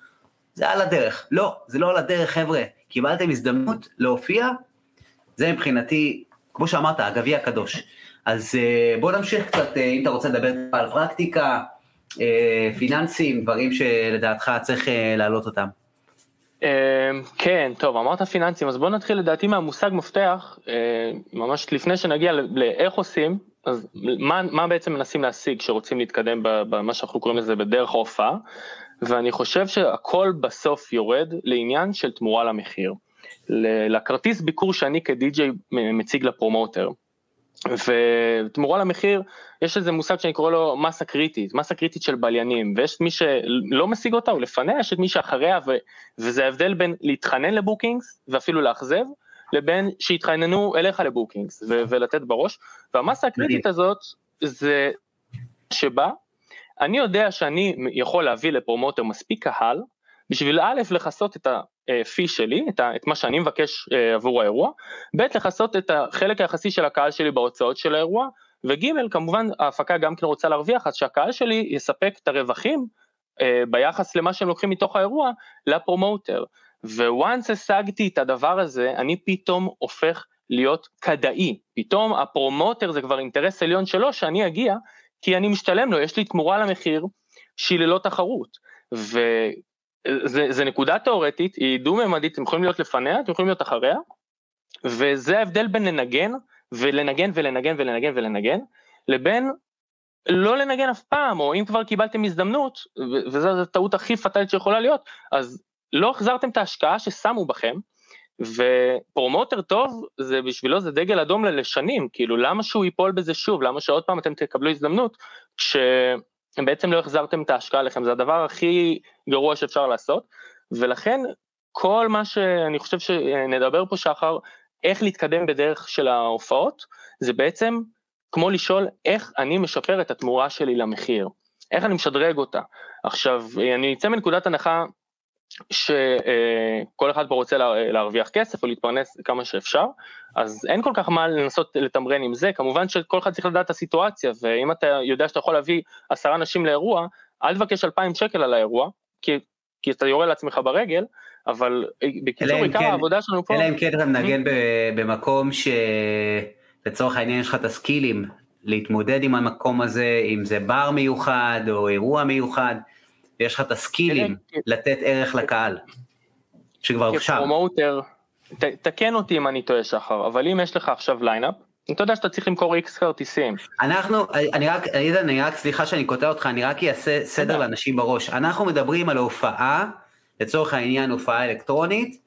זה על הדרך. לא, זה לא על הדרך חבר'ה. קיבלתם הזדמנות להופיע, זה מבחינתי, כמו שאמרת, הגביע הקדוש. אז uh, בוא נמשיך קצת, uh, אם אתה רוצה לדבר על פרקטיקה, uh, פיננסים, דברים שלדעתך צריך להעלות אותם. Uh, כן, טוב, אמרת פיננסים, אז בוא נתחיל לדעתי מהמושג מפתח, uh, ממש לפני שנגיע לאיך עושים, אז מה, מה בעצם מנסים להשיג כשרוצים להתקדם במה שאנחנו קוראים לזה בדרך ההופעה, ואני חושב שהכל בסוף יורד לעניין של תמורה למחיר. לכרטיס ביקור שאני כדי-ג'יי מציג לפרומוטר. ותמורה למחיר, יש איזה מושג שאני קורא לו מסה קריטית, מסה קריטית של בליינים, ויש מי שלא משיג אותה, ולפניה יש את מי שאחריה, ו, וזה ההבדל בין להתחנן לבוקינגס, ואפילו לאכזב, לבין שיתחננו אליך לבוקינגס ו- ולתת בראש, והמסה הקריטית הזאת זה שבה אני יודע שאני יכול להביא לפרומוטר מספיק קהל, בשביל א', לכסות את הפי שלי, את, ה, את מה שאני מבקש אה, עבור האירוע, ב', לכסות את החלק היחסי של הקהל שלי בהוצאות של האירוע, וג', כמובן ההפקה גם כן רוצה להרוויח, אז שהקהל שלי יספק את הרווחים אה, ביחס למה שהם לוקחים מתוך האירוע לפרומוטר. וואנס השגתי את הדבר הזה, אני פתאום הופך להיות כדאי. פתאום הפרומוטר זה כבר אינטרס עליון שלו שאני אגיע, כי אני משתלם לו, יש לי תמורה למחיר שהיא ללא תחרות. וזה נקודה תאורטית, היא דו-ממדית, אתם יכולים להיות לפניה, אתם יכולים להיות אחריה, וזה ההבדל בין לנגן, ולנגן ולנגן ולנגן ולנגן, לבין לא לנגן אף פעם, או אם כבר קיבלתם הזדמנות, וזו הטעות הכי פטאלית שיכולה להיות, אז לא החזרתם את ההשקעה ששמו בכם, ופרומוטר טוב, זה בשבילו זה דגל אדום לשנים, כאילו למה שהוא ייפול בזה שוב, למה שעוד פעם אתם תקבלו הזדמנות, כשבעצם לא החזרתם את ההשקעה לכם, זה הדבר הכי גרוע שאפשר לעשות, ולכן כל מה שאני חושב שנדבר פה שחר, איך להתקדם בדרך של ההופעות, זה בעצם כמו לשאול איך אני משפר את התמורה שלי למחיר, איך אני אותה. עכשיו, אני אצא מנקודת הנחה שכל אחד פה רוצה להרוויח כסף או להתפרנס כמה שאפשר, אז אין כל כך מה לנסות לתמרן עם זה, כמובן שכל אחד צריך לדעת את הסיטואציה, ואם אתה יודע שאתה יכול להביא עשרה אנשים לאירוע, אל תבקש אלפיים שקל על האירוע, כי, כי אתה יורה לעצמך ברגל, אבל בקיצור עיקר כן, העבודה שלנו פה... אלא אם כן אתה מנגן במקום שלצורך העניין יש לך את הסקילים להתמודד עם המקום הזה, אם זה בר מיוחד או אירוע מיוחד. ויש לך את הסקילים לתת ערך לקהל, שכבר עכשיו. כפרומוטר, תקן אותי אם אני טועה שחר, אבל אם יש לך עכשיו ליינאפ, אתה יודע שאתה צריך למכור איקס כרטיסים. אנחנו, אני רק, אני רק, סליחה שאני קוטע אותך, אני רק אעשה סדר לאנשים בראש. אנחנו מדברים על הופעה, לצורך העניין הופעה אלקטרונית,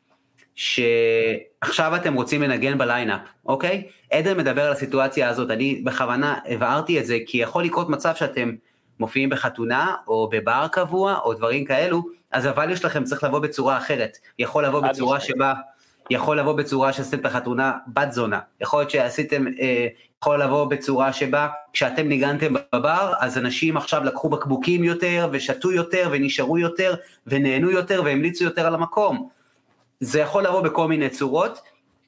שעכשיו אתם רוצים לנגן בליינאפ, אוקיי? עדן מדבר על הסיטואציה הזאת, אני בכוונה הבהרתי את זה, כי יכול לקרות מצב שאתם מופיעים בחתונה או בבר קבוע או דברים כאלו, אז הvalue שלכם צריך לבוא בצורה אחרת. יכול לבוא בצורה שבה, יכול לבוא בצורה שעשיתם את החתונה בת זונה. יכול להיות שעשיתם, אה, יכול לבוא בצורה שבה כשאתם ניגנתם בבר, אז אנשים עכשיו לקחו בקבוקים יותר ושתו יותר ונשארו יותר ונהנו יותר והמליצו יותר על המקום. זה יכול לבוא בכל מיני צורות.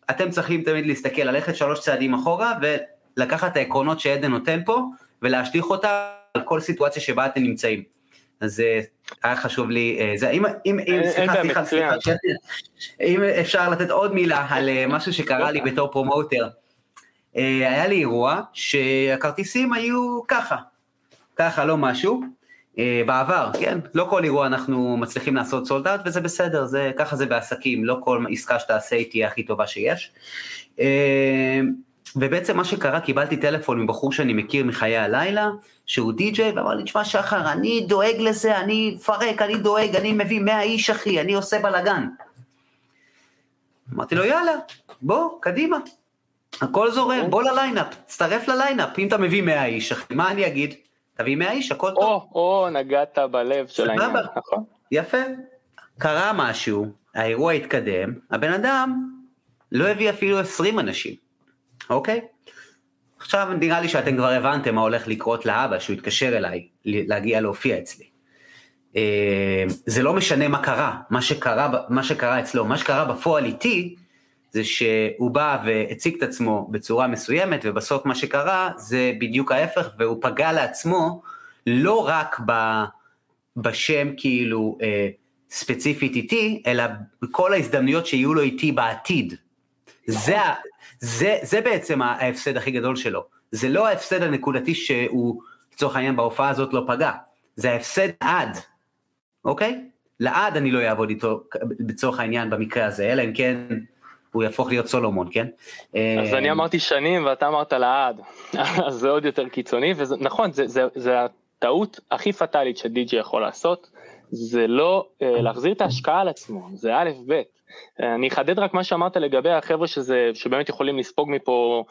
אתם צריכים תמיד להסתכל, ללכת שלוש צעדים אחורה ולקחת את העקרונות שעדן נותן פה ולהשליך אותה על כל סיטואציה שבה אתם נמצאים. אז אה, היה חשוב לי, אה, זה, אם, אם, אם, סליחה, סליחה, סליחה, אם אפשר לתת עוד מילה על אה, משהו שקרה לי בתור פרומוטר. היה לי אירוע שהכרטיסים היו ככה, ככה, לא משהו, בעבר, כן? לא כל אירוע אנחנו מצליחים לעשות סולד אאוט וזה בסדר, זה, ככה זה בעסקים, לא כל עסקה שתעשה היא תהיה הכי טובה שיש. ובעצם מה שקרה, קיבלתי טלפון מבחור שאני מכיר מחיי הלילה, שהוא די-ג'יי, ואמר לי, תשמע שחר, אני דואג לזה, אני מפרק, אני דואג, אני מביא 100 איש אחי, אני עושה בלאגן. אמרתי לו, יאללה, בוא, קדימה. הכל זורם, בוא לליינאפ, תצטרף לליינאפ, אם אתה מביא 100 איש, אחי, מה אני אגיד? תביא 100 איש, הכל טוב. או, או, נגעת בלב של העניין, נכון. יפה. קרה משהו, האירוע התקדם, הבן אדם לא הביא אפילו 20 אנשים. אוקיי? עכשיו נראה לי שאתם כבר הבנתם מה הולך לקרות לאבא שהוא התקשר אליי להגיע להופיע אצלי. אה, זה לא משנה מה קרה, מה שקרה, מה שקרה אצלו, מה שקרה בפועל איתי זה שהוא בא והציג את עצמו בצורה מסוימת ובסוף מה שקרה זה בדיוק ההפך והוא פגע לעצמו לא רק ב, בשם כאילו אה, ספציפית איתי אלא בכל ההזדמנויות שיהיו לו איתי בעתיד. זה, זה, זה בעצם ההפסד הכי גדול שלו. זה לא ההפסד הנקודתי שהוא, לצורך העניין, בהופעה הזאת לא פגע. זה ההפסד עד, אוקיי? לעד אני לא אעבוד איתו, לצורך העניין, במקרה הזה, אלא אם כן הוא יהפוך להיות סולומון, כן? אז אני אמרתי שנים ואתה אמרת לעד, *laughs* אז זה עוד יותר קיצוני, ונכון, זה, זה, זה הטעות הכי פטאלית שדי.ג'י יכול לעשות, זה לא אה, להחזיר את ההשקעה על עצמו, זה א' ב'. אני אחדד רק מה שאמרת לגבי החבר'ה שזה, שבאמת יכולים לספוג מפה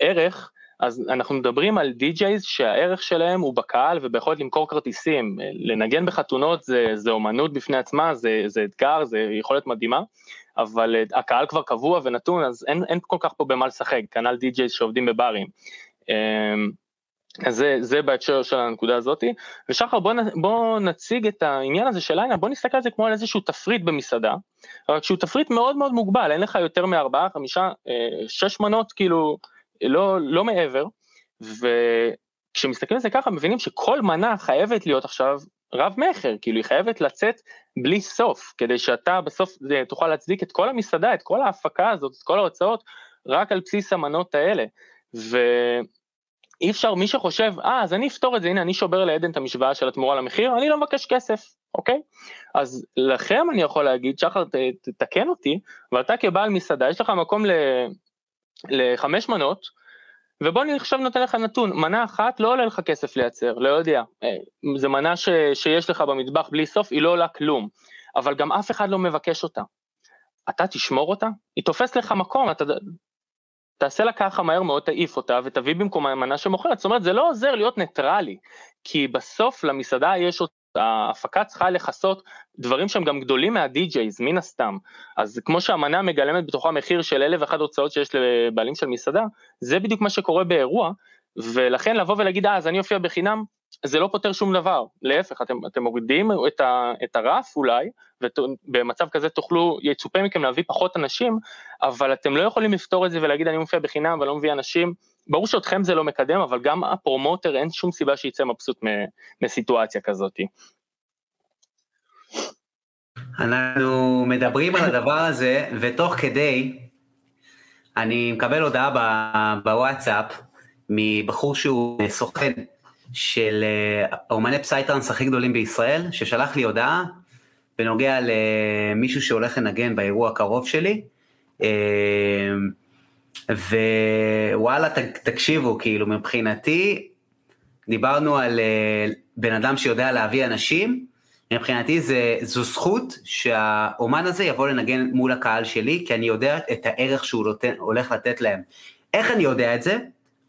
ערך, אז אנחנו מדברים על די-ג'ייז שהערך שלהם הוא בקהל וביכולת למכור כרטיסים. לנגן בחתונות זה, זה אומנות בפני עצמה, זה, זה אתגר, זה יכולת מדהימה, אבל הקהל כבר קבוע ונתון, אז אין, אין כל כך פה במה לשחק, כנ"ל DJs שעובדים בברים. אמ, זה, זה בהקשר של הנקודה הזאתי, ושחר בוא, בוא נציג את העניין הזה של ליינאפ, בוא נסתכל על זה כמו על איזשהו תפריט במסעדה, רק שהוא תפריט מאוד מאוד מוגבל, אין לך יותר מארבעה, חמישה, אה, שש מנות, כאילו, לא, לא מעבר, וכשמסתכלים על זה ככה מבינים שכל מנה חייבת להיות עכשיו רב מכר, כאילו היא חייבת לצאת בלי סוף, כדי שאתה בסוף אה, תוכל להצדיק את כל המסעדה, את כל ההפקה הזאת, את כל ההוצאות, רק על בסיס המנות האלה. ו... אי אפשר, מי שחושב, אה, אז אני אפתור את זה, הנה, אני שובר לעדן את המשוואה של התמורה למחיר, אני לא מבקש כסף, אוקיי? אז לכם אני יכול להגיד, שחר, תתקן אותי, ואתה כבעל מסעדה, יש לך מקום ל... לחמש מנות, ובוא אני עכשיו נותן לך נתון, מנה אחת לא עולה לך כסף לייצר, לא יודע, אה, זו מנה ש... שיש לך במטבח בלי סוף, היא לא עולה כלום, אבל גם אף אחד לא מבקש אותה. אתה תשמור אותה? היא תופסת לך מקום, אתה תעשה לה ככה מהר מאוד, תעיף אותה ותביא במקומה מנה שמוכרת, זאת אומרת זה לא עוזר להיות ניטרלי, כי בסוף למסעדה יש עוד, ההפקה צריכה לכסות דברים שהם גם גדולים מהדי-ג'ייז, מן הסתם, אז כמו שהמנה מגלמת בתוכה מחיר של אלף ואחת הוצאות שיש לבעלים של מסעדה, זה בדיוק מה שקורה באירוע, ולכן לבוא ולהגיד, אה, אז אני אופיע בחינם, זה לא פותר שום דבר, להפך, אתם, אתם מורידים את, ה, את הרף אולי, ובמצב כזה תוכלו, יצופה מכם להביא פחות אנשים, אבל אתם לא יכולים לפתור את זה ולהגיד אני מופיע בחינם ולא מביא אנשים, ברור שאתכם זה לא מקדם, אבל גם הפרומוטר אין שום סיבה שיצא מבסוט מסיטואציה כזאת. אנחנו מדברים על הדבר הזה, ותוך כדי, אני מקבל הודעה בוואטסאפ מבחור שהוא סוכן של אה, אומני פסייטרנס הכי גדולים בישראל, ששלח לי הודעה בנוגע למישהו שהולך לנגן באירוע הקרוב שלי. ווואלה, תקשיבו, כאילו מבחינתי, דיברנו על אה, בן אדם שיודע להביא אנשים, מבחינתי זה, זו זכות שהאומן הזה יבוא לנגן מול הקהל שלי, כי אני יודע את הערך שהוא נותן, הולך לתת להם. איך אני יודע את זה?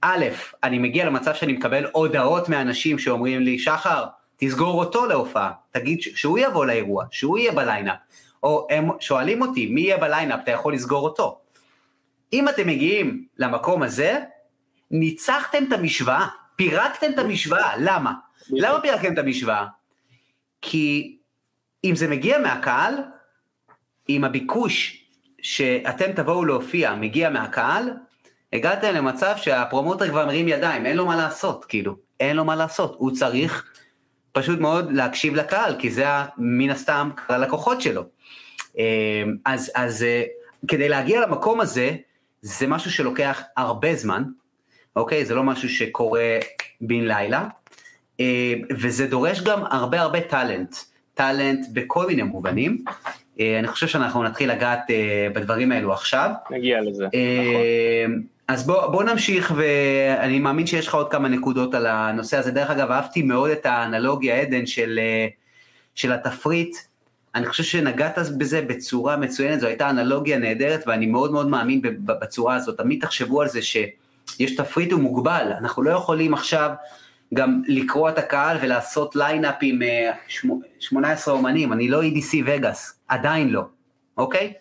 א', אני מגיע למצב שאני מקבל הודעות מאנשים שאומרים לי, שחר, תסגור אותו להופעה, תגיד שהוא יבוא לאירוע, שהוא יהיה בליינאפ, או הם שואלים אותי, מי יהיה בליינאפ, אתה יכול לסגור אותו. אם אתם מגיעים למקום הזה, ניצחתם את המשוואה, פירקתם את המשוואה, למה? למה פירקתם את המשוואה? כי אם זה מגיע מהקהל, אם הביקוש שאתם תבואו להופיע מגיע מהקהל, הגעתם למצב שהפרומוטר כבר מרים ידיים, אין לו מה לעשות, כאילו, אין לו מה לעשות, הוא צריך פשוט מאוד להקשיב לקהל, כי זה מן הסתם הלקוחות שלו. אמ, אז, אז אה, כדי להגיע למקום הזה, זה משהו שלוקח הרבה זמן, אוקיי? זה לא משהו שקורה בן לילה, אמ, וזה דורש גם הרבה הרבה טאלנט, טאלנט בכל מיני מובנים. אה, אני חושב שאנחנו נתחיל לגעת אה, בדברים האלו עכשיו. נגיע לזה, נכון. אז בוא, בוא נמשיך, ואני מאמין שיש לך עוד כמה נקודות על הנושא הזה. דרך אגב, אהבתי מאוד את האנלוגיה, עדן, של, של התפריט. אני חושב שנגעת בזה בצורה מצוינת, זו הייתה אנלוגיה נהדרת, ואני מאוד מאוד מאמין בצורה הזאת. תמיד תחשבו על זה שיש תפריט הוא מוגבל, אנחנו לא יכולים עכשיו גם לקרוא את הקהל ולעשות ליינאפ עם 18 אומנים, אני לא EDC Vegas, עדיין לא, אוקיי?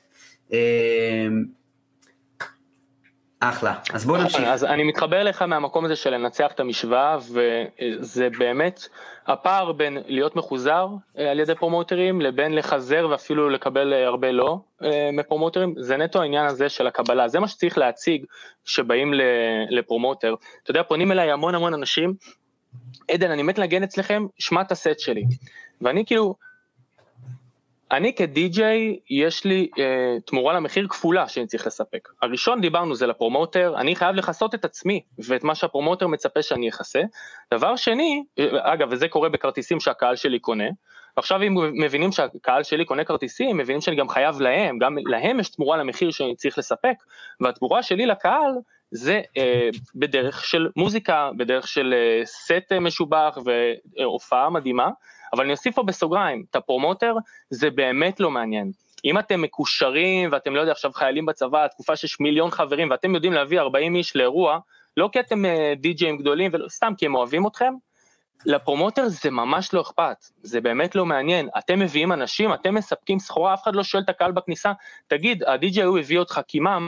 אחלה, אז בוא נמשיך. אז אני מתחבר לך מהמקום הזה של לנצח את המשוואה, וזה באמת הפער בין להיות מחוזר אה, על ידי פרומוטרים לבין לחזר ואפילו לקבל אה, הרבה לא אה, מפרומוטרים, זה נטו העניין הזה של הקבלה, זה מה שצריך להציג כשבאים לפרומוטר. אתה יודע, פונים אליי המון המון אנשים, עדן, אני מת לנגן אצלכם, שמע את הסט שלי. ואני כאילו, אני כדי-ג'יי, יש לי אה, תמורה למחיר כפולה שאני צריך לספק. הראשון דיברנו זה לפרומוטר, אני חייב לכסות את עצמי ואת מה שהפרומוטר מצפה שאני אכסה. דבר שני, אה, אגב, וזה קורה בכרטיסים שהקהל שלי קונה, עכשיו אם מבינים שהקהל שלי קונה כרטיסים, מבינים שאני גם חייב להם, גם להם יש תמורה למחיר שאני צריך לספק, והתמורה שלי לקהל זה אה, בדרך של מוזיקה, בדרך של אה, סט משובח והופעה מדהימה. אבל אני אוסיף פה בסוגריים, את הפרומוטר זה באמת לא מעניין. אם אתם מקושרים ואתם לא יודע עכשיו חיילים בצבא, תקופה שיש מיליון חברים ואתם יודעים להביא 40 איש לאירוע, לא כי אתם אה, די-ג'אים גדולים, סתם כי הם אוהבים אתכם, לפרומוטר זה ממש לא אכפת, זה באמת לא מעניין, אתם מביאים אנשים, אתם מספקים סחורה, אף אחד לא שואל את הקהל בכניסה, תגיד, הדי-ג'יי הוא הביא אותך, כי מה,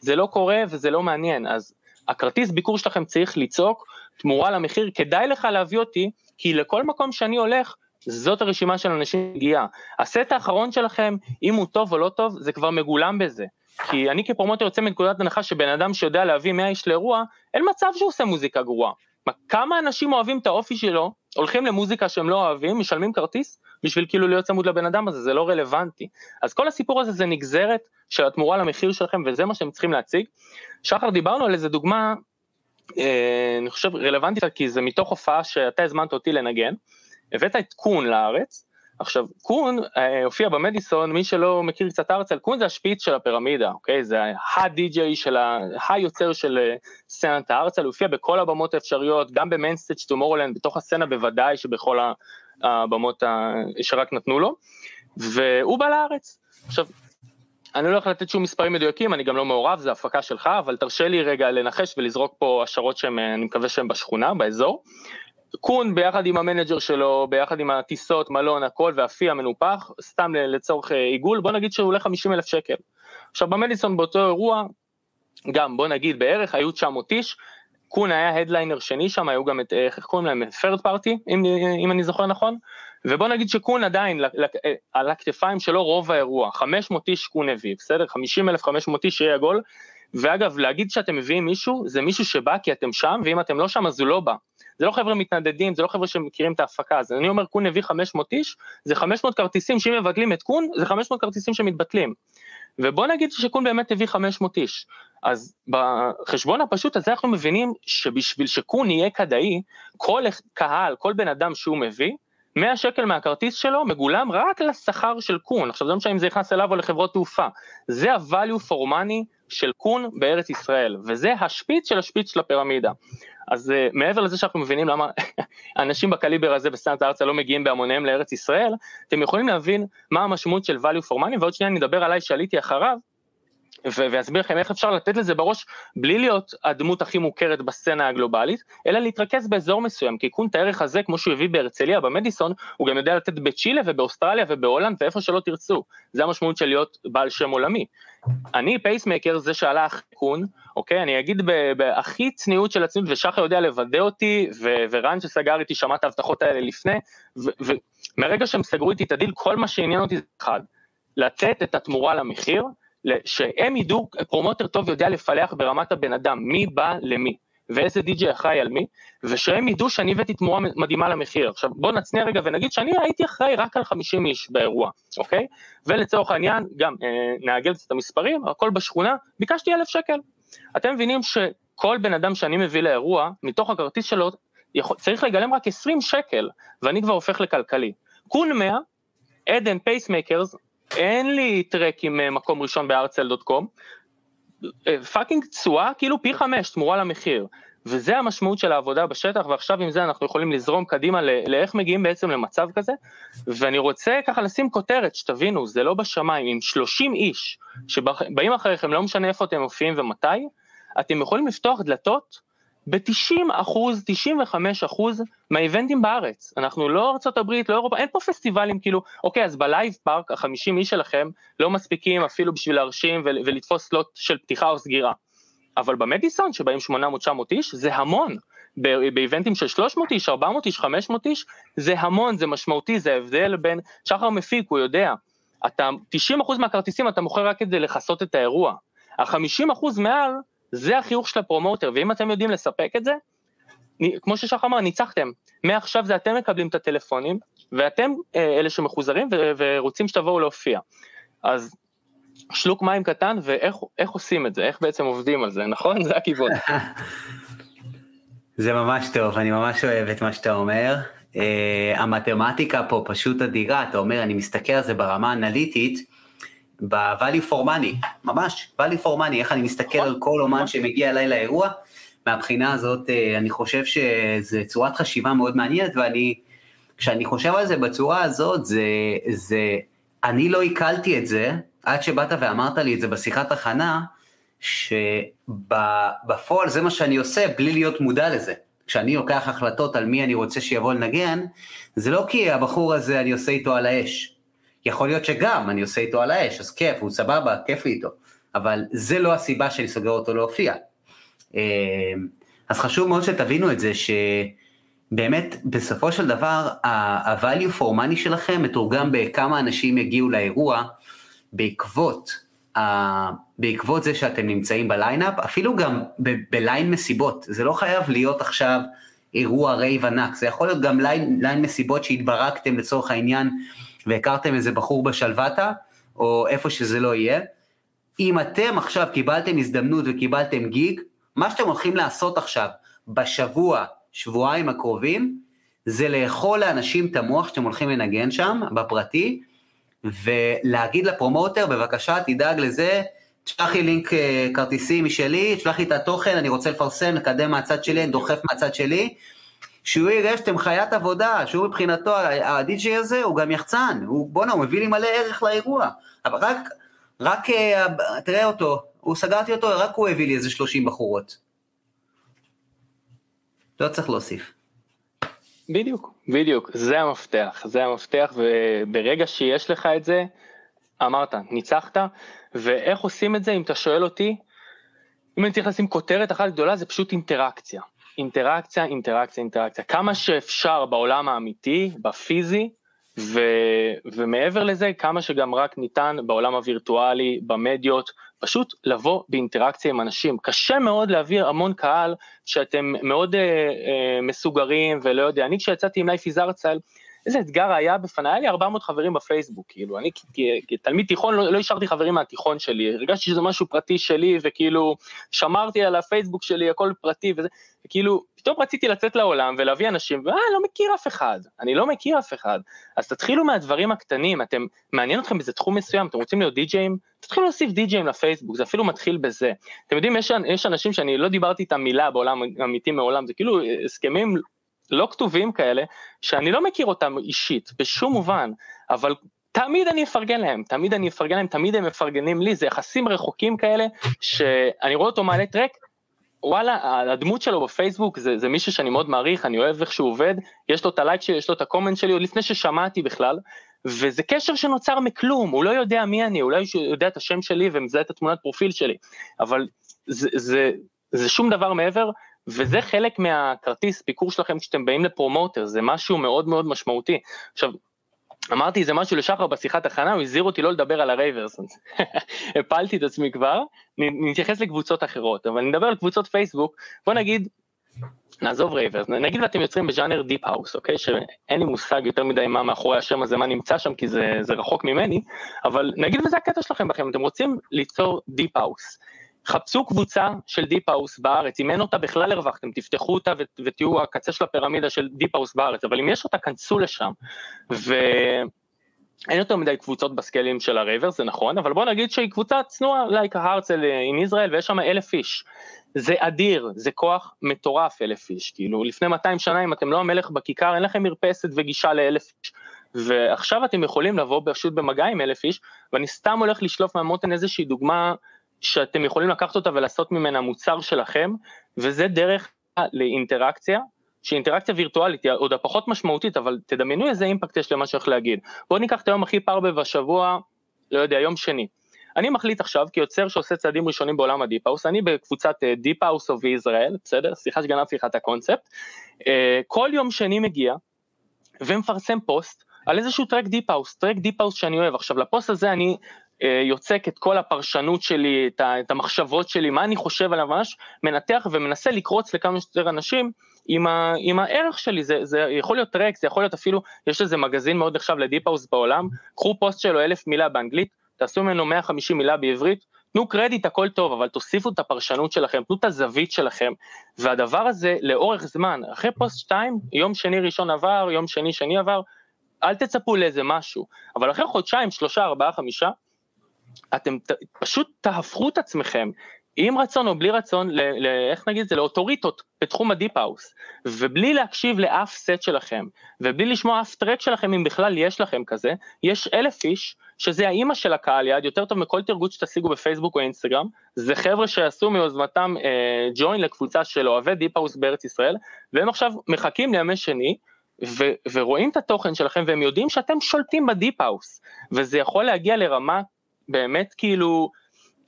זה לא קורה וזה לא מעניין, אז הכרטיס ביקור שלכם צריך לצעוק תמורה למחיר, כדאי לך להביא אותי, כי לכל מקום שאני הולך, זאת הרשימה של אנשים מגיעה. הסט האחרון שלכם, אם הוא טוב או לא טוב, זה כבר מגולם בזה. כי אני כפרומוטר יוצא מנקודת הנחה שבן אדם שיודע להביא 100 איש לאירוע, אין מצב שהוא עושה מוזיקה גרועה. כמה אנשים אוהבים את האופי שלו, הולכים למוזיקה שהם לא אוהבים, משלמים כרטיס בשביל כאילו להיות צמוד לבן אדם הזה, זה לא רלוונטי. אז כל הסיפור הזה זה נגזרת של התמורה למחיר שלכם וזה מה שהם צריכים להציג. שחר דיברנו על איזה דוגמה, אני חושב רלוונטית כי זה מתוך הופעה שאתה הזמנת אותי לנגן, הבאת את Coone לארץ, עכשיו Coone אה, הופיע במדיסון, מי שלא מכיר קצת hardstyle, Coone זה השפיץ של הפירמידה, אוקיי? זה הדי-ג'יי של ה... היוצר של אה, סצנת ה hardstyle, הוא הופיע בכל הבמות האפשריות, גם ב mainstage Tomorrowland, בתוך הסצנה בוודאי שבכל הבמות שרק נתנו לו, והוא בא לארץ. עכשיו, אני לא הולך לתת שום מספרים מדויקים, אני גם לא מעורב, זה הפקה שלך, אבל תרשה לי רגע לנחש ולזרוק פה השערות שהם, אה, אני מקווה שהם בשכונה, באזור. קון ביחד עם המנג'ר שלו, ביחד עם הטיסות, מלון, הכל, והפי המנופח, סתם לצורך אה, עיגול, בוא נגיד שהוא עולה 50 אלף שקל. עכשיו במדיסון באותו אירוע, גם בוא נגיד בערך היו 900 איש, קון היה הדליינר שני שם, היו גם את, אה, איך קוראים להם, פרד פארטי, אם, אם אני זוכר נכון, ובוא נגיד שקון עדיין אה, על הכתפיים שלו רוב האירוע, 500 איש קון הביא, בסדר? 50 אלף 500 איש יהיה עגול, ואגב, להגיד שאתם מביאים מישהו, זה מישהו שבא כי אתם שם, ואם אתם לא שם אז הוא לא בא. זה לא חבר'ה מתנדדים, זה לא חבר'ה שמכירים את ההפקה, אז אני אומר קון הביא 500 איש, זה 500 כרטיסים שאם מבטלים את קון, זה 500 כרטיסים שמתבטלים. ובוא נגיד שקון באמת הביא 500 איש. אז בחשבון הפשוט הזה אנחנו מבינים שבשביל שקון יהיה כדאי, כל קהל, כל בן אדם שהוא מביא, 100 שקל מהכרטיס שלו מגולם רק לשכר של קון, עכשיו זה לא משנה אם זה נכנס אליו או לחברות תעופה, זה ה-value for money של קון בארץ ישראל, וזה השפיץ של השפיץ של הפירמידה. אז uh, מעבר לזה שאנחנו מבינים למה *laughs* אנשים בקליבר הזה בסצנת הארצה לא מגיעים בהמוניהם לארץ ישראל, אתם יכולים להבין מה המשמעות של value for money, ועוד שנייה אני אדבר עליי שעליתי אחריו, ואסביר לכם איך אפשר לתת לזה בראש בלי להיות הדמות הכי מוכרת בסצנה הגלובלית, אלא להתרכז באזור מסוים, כי קונט הערך הזה, כמו שהוא הביא בהרצליה, במדיסון, הוא גם יודע לתת בצ'ילה ובאוסטרליה ובהולנד ואיפה שלא תרצו, זה המשמעות של להיות בעל שם עולמי. אני Pacemaker זה שעלה אחרי קון, אוקיי, אני אגיד בהכי צניעות של הצניעות, ושחר יודע לוודא אותי, ורן שסגר איתי שמע את ההבטחות האלה לפני, ומרגע שהם סגרו איתי את הדיל, כל מה שעניין אותי זה אחד, לתת את התמורה למחיר, שהם ידעו, פרומוטר טוב יודע לפלח ברמת הבן אדם, מי בא למי, ואיזה די.ג'יי אחראי על מי, ושהם ידעו שאני הבאתי תמורה מדהימה למחיר. עכשיו בוא נצניע רגע ונגיד שאני הייתי אחראי רק על 50 איש באירוע, אוקיי? ולצורך העניין, גם אה, נעגל את המספרים, הכל בשכונה, ביקשתי אלף שקל. אתם מבינים שכל בן אדם שאני מביא לאירוע, מתוך הכרטיס שלו, יכול, צריך לגלם רק 20 שקל, ואני כבר הופך לכלכלי. קון 100, עדן פייסמקרס, אין לי טרק עם אה, מקום ראשון בארצל.קום, פאקינג תשואה כאילו פי חמש תמורה למחיר, וזה המשמעות של העבודה בשטח, ועכשיו עם זה אנחנו יכולים לזרום קדימה לאיך מגיעים בעצם למצב כזה, ואני רוצה ככה לשים כותרת, שתבינו, זה לא בשמיים, עם 30 איש שבאים אחריכם, לא משנה איפה אתם מופיעים ומתי, אתם יכולים לפתוח דלתות ב-90 אחוז, 95 אחוז מהאיבנטים בארץ. אנחנו לא ארצות הברית, לא אירופה, אין פה פסטיבלים כאילו, אוקיי, אז בלייב פארק החמישים איש שלכם לא מספיקים אפילו בשביל להרשים ולתפוס slot של פתיחה או סגירה. אבל במדיסון שבאים 800-900 איש זה המון. באיבנטים של 300 איש, 400 איש, 500 איש, זה המון, זה משמעותי, זה ההבדל בין, שחר מפיק, הוא יודע, אתה, 90% מהכרטיסים אתה מוכר רק כדי לכסות את האירוע. ה-50% מעל זה החיוך של הפרומוטר, ואם אתם יודעים לספק את זה, כמו ששחר אמר, ניצחתם. מעכשיו זה אתם מקבלים את הטלפונים, ואתם אה, אלה שמחוזרים ורוצים שתבואו להופיע. אז שלוק מים קטן, ואיך עושים את זה, איך בעצם עובדים על זה, *laughs* נכון? זה הכיוון. זה ממש טוב, אני ממש אוהב את מה שאתה אומר. Uh, המתמטיקה פה פשוט אדירה, אתה אומר, אני מסתכל על זה ברמה אנליטית, ב-value for money, ממש, value for money, איך אני מסתכל על כל אומן שמגיע אליי לאירוע, מהבחינה הזאת אה, אני חושב שזו צורת חשיבה מאוד מעניינת, ואני, כשאני חושב על זה בצורה הזאת, זה, זה, אני לא עיכלתי את זה, עד שבאת ואמרת לי את זה בשיחת הכנה, שבפועל זה מה שאני עושה בלי להיות מודע לזה. כשאני לוקח החלטות על מי אני רוצה שיבוא לנגן, זה לא כי הבחור הזה אני עושה איתו על האש, יכול להיות שגם אני עושה איתו על האש, אז כיף, הוא סבבה, כיף לי איתו, אבל זה לא הסיבה שאני סוגר אותו להופיע. אז חשוב מאוד שתבינו את זה, שבאמת בסופו של דבר ה-value for money שלכם מתורגם בכמה אנשים יגיעו לאירוע בעקבות, בעקבות זה שאתם נמצאים בליינאפ, אפילו גם בליין מסיבות, זה לא חייב להיות עכשיו אירוע רייב ענק, זה יכול להיות גם ליין, ליין מסיבות שהתברגתם לצורך העניין והכרתם איזה בחור בשלוותה, או איפה שזה לא יהיה. אם אתם עכשיו קיבלתם הזדמנות וקיבלתם gig, מה שאתם הולכים לעשות עכשיו, בשבוע, שבועיים הקרובים, זה לאכול לאנשים את המוח שאתם הולכים לנגן שם, בפרטי, ולהגיד ל promoter, בבקשה תדאג לזה, תשלח לי לינק אה, כרטיסים משלי, תשלח לי את התוכן, אני רוצה לפרסם, לקדם מהצד שלי, אני דוחף מהצד שלי, שהוא יראה שאתם חיית עבודה, שהוא מבחינתו, הדי.ג'יי הזה הוא גם יחצן, הוא בואנה, הוא מביא לי מלא ערך לאירוע, אבל רק, רק, אה, תראה אותו, הוא סגרתי אותו, רק הוא הביא לי איזה 30 בחורות. לא צריך להוסיף. בדיוק, בדיוק, זה המפתח, זה המפתח, וברגע שיש לך את זה, אמרת, ניצחת, ואיך עושים את זה, אם אתה שואל אותי, אם אני צריך לשים כותרת אחת גדולה, זה פשוט אינטראקציה. אינטראקציה, אינטראקציה, אינטראקציה. כמה שאפשר בעולם האמיתי, בפיזי, ו, ומעבר לזה, כמה שגם רק ניתן בעולם הווירטואלי, במדיות, פשוט לבוא באינטראקציה עם אנשים. קשה מאוד להביא המון קהל שאתם מאוד אה, אה, מסוגרים ולא יודע, אני כשיצאתי עם לייפי זרצל, איזה אתגר היה בפניי, היה לי 400 חברים בפייסבוק, כאילו, אני כתלמיד תיכון לא, לא השארתי חברים מהתיכון שלי, הרגשתי שזה משהו פרטי שלי, וכאילו, שמרתי על הפייסבוק שלי, הכל פרטי וזה, וכאילו, פתאום רציתי לצאת לעולם ולהביא אנשים, ואה, לא מכיר אף אחד, אני לא מכיר אף אחד. אז תתחילו מהדברים הקטנים, אתם, מעניין אתכם באיזה תחום מסוים, אתם רוצים להיות די-ג'אים? תתחילו להוסיף די-ג'אים לפייסבוק, זה אפילו מתחיל בזה. אתם יודעים, יש, יש אנשים שאני לא דיברתי איתם מילה בעולם אמיתי מעולם, זה כאילו הסכמים לא כתובים כאלה, שאני לא מכיר אותם אישית, בשום מובן, אבל תמיד אני אפרגן להם, תמיד אני אפרגן להם, תמיד הם מפרגנים לי, זה יחסים רחוקים כאלה, שאני רואה אותו מעלה טרק, וואלה, הדמות שלו בפייסבוק זה, זה מישהו שאני מאוד מעריך, אני אוהב איך שהוא עובד, יש לו את הלייק שלי, יש לו את הקומנט שלי, עוד לפני ששמעתי בכלל, וזה קשר שנוצר מכלום, הוא לא יודע מי אני, אולי הוא יודע את השם שלי ומזהה את התמונת פרופיל שלי, אבל זה, זה, זה שום דבר מעבר, וזה חלק מהכרטיס ביקור שלכם כשאתם באים ל promoter, זה משהו מאוד מאוד משמעותי. עכשיו, אמרתי איזה משהו לשחר בשיחת הכנה, הוא הזהיר אותי לא לדבר על הרייברס, *laughs* הפלתי את עצמי כבר, נתייחס לקבוצות אחרות, אבל נדבר על קבוצות פייסבוק, בוא נגיד, נעזוב רייברס, נגיד ואתם יוצרים בז'אנר deep house, אוקיי, שאין לי מושג יותר מדי מה מאחורי השם הזה, מה נמצא שם, כי זה, זה רחוק ממני, אבל נגיד וזה הקטע שלכם בכם, אתם רוצים ליצור deep house. חפשו קבוצה של deep house בארץ, אם אין אותה בכלל הרווחתם, תפתחו אותה ותהיו הקצה של הפירמידה של deep house בארץ, אבל אם יש אותה, כנסו לשם. ואין יותר מדי קבוצות ב scale ים של הרייבר, זה נכון, אבל בוא נגיד שהיא קבוצה צנועה, לייק ההרצל עם ישראל, ויש שם אלף איש. זה אדיר, זה כוח מטורף אלף איש, כאילו לפני 200 שנה אם אתם לא המלך בכיכר, אין לכם מרפסת וגישה לאלף איש. ועכשיו אתם יכולים לבוא פשוט במגע עם אלף איש, ואני סתם הולך לשלוף מהמותן איזושהי דוגמה שאתם יכולים לקחת אותה ולעשות ממנה מוצר שלכם, וזה דרך לאינטראקציה, שהיא אינטראקציה וירטואלית, היא עוד הפחות משמעותית, אבל תדמיינו איזה impact יש למה שהולך להגיד. בואו ניקח את היום הכי פרווה בשבוע, לא יודע, יום שני. אני מחליט עכשיו, כיוצר שעושה צעדים ראשונים בעולם ה deep house, אני בקבוצת deep house of ישראל, בסדר? סליחה שגנבתי לך את הקונספט. אה, כל יום שני מגיע ומפרסם פוסט על איזשהו track deep house, track deep house שאני אוהב. עכשיו, לפוסט הזה אני אה, יוצק את כל הפרשנות שלי, את המחשבות שלי, מה אני חושב עליו ממש, מנתח ומנסה לקרוץ לכמה שיותר אנשים עם, ה, עם הערך שלי, זה, זה יכול להיות track, זה יכול להיות אפילו, יש איזה מגזין מאוד נחשב ל deep house בעולם, קחו פוסט שלו אלף מילה באנגלית, תעשו ממנו 150 מילה בעברית, תנו קרדיט הכל טוב, אבל תוסיפו את הפרשנות שלכם, תנו את הזווית שלכם, והדבר הזה לאורך זמן, אחרי פוסט 2, יום שני ראשון עבר, יום שני שני עבר, אל תצפו לאיזה משהו, אבל אחרי חודשיים, שלושה, ארבעה, חמישה, אתם ת, פשוט תהפכו את עצמכם, עם רצון או בלי רצון, ל, ל, איך נגיד את זה, לאוטוריטות בתחום ה deep house, ובלי להקשיב לאף סט שלכם, ובלי לשמוע אף track שלכם, אם בכלל יש לכם כזה, יש אלף איש, שזה האימא של הקהל יעד, יותר טוב מכל טירגוט שתשיגו בפייסבוק או אינסטגרם, זה חבר'ה שעשו מיוזמתם אה, ג'וין לקבוצה של אוהבי deep house בארץ ישראל, והם עכשיו מחכים לימי שני, ו- ורואים את התוכן שלכם והם יודעים שאתם שולטים ב deep house, וזה יכול להגיע לרמה באמת כאילו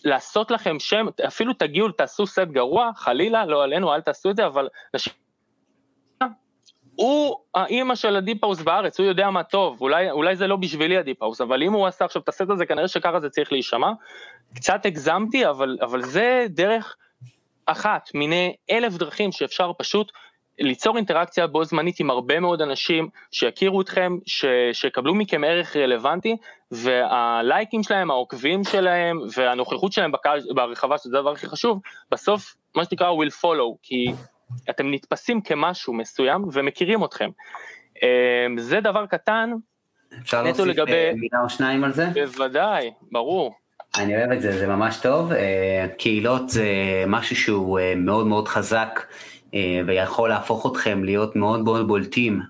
לעשות לכם שם, אפילו תגיעו, תעשו סט גרוע, חלילה, לא עלינו, אל תעשו את זה, אבל. הוא האימא של ה deep house בארץ, הוא יודע מה טוב, אולי, אולי זה לא בשבילי ה deep house, אבל אם הוא עשה עכשיו את הסט הזה, כנראה שככה זה צריך להישמע. קצת הגזמתי, אבל, אבל זה דרך אחת מיני אלף דרכים שאפשר פשוט ליצור אינטראקציה בו זמנית עם הרבה מאוד אנשים שיכירו אתכם, ש, שיקבלו מכם ערך רלוונטי, והלייקים שלהם, העוקבים שלהם והנוכחות שלהם בקהל, ברחבה, שזה הדבר הכי חשוב, בסוף מה שנקרא will follow, כי אתם נתפסים כמשהו מסוים ומכירים אתכם. אמ, זה דבר קטן, אפשר להוסיף לגבי... אה, מילה או שניים על זה? בוודאי, ברור. אני אוהב את זה, זה ממש טוב. אה, קהילות זה משהו שהוא אה, מאוד מאוד חזק. אה, ויכול להפוך אתכם להיות מאוד מאוד בולטים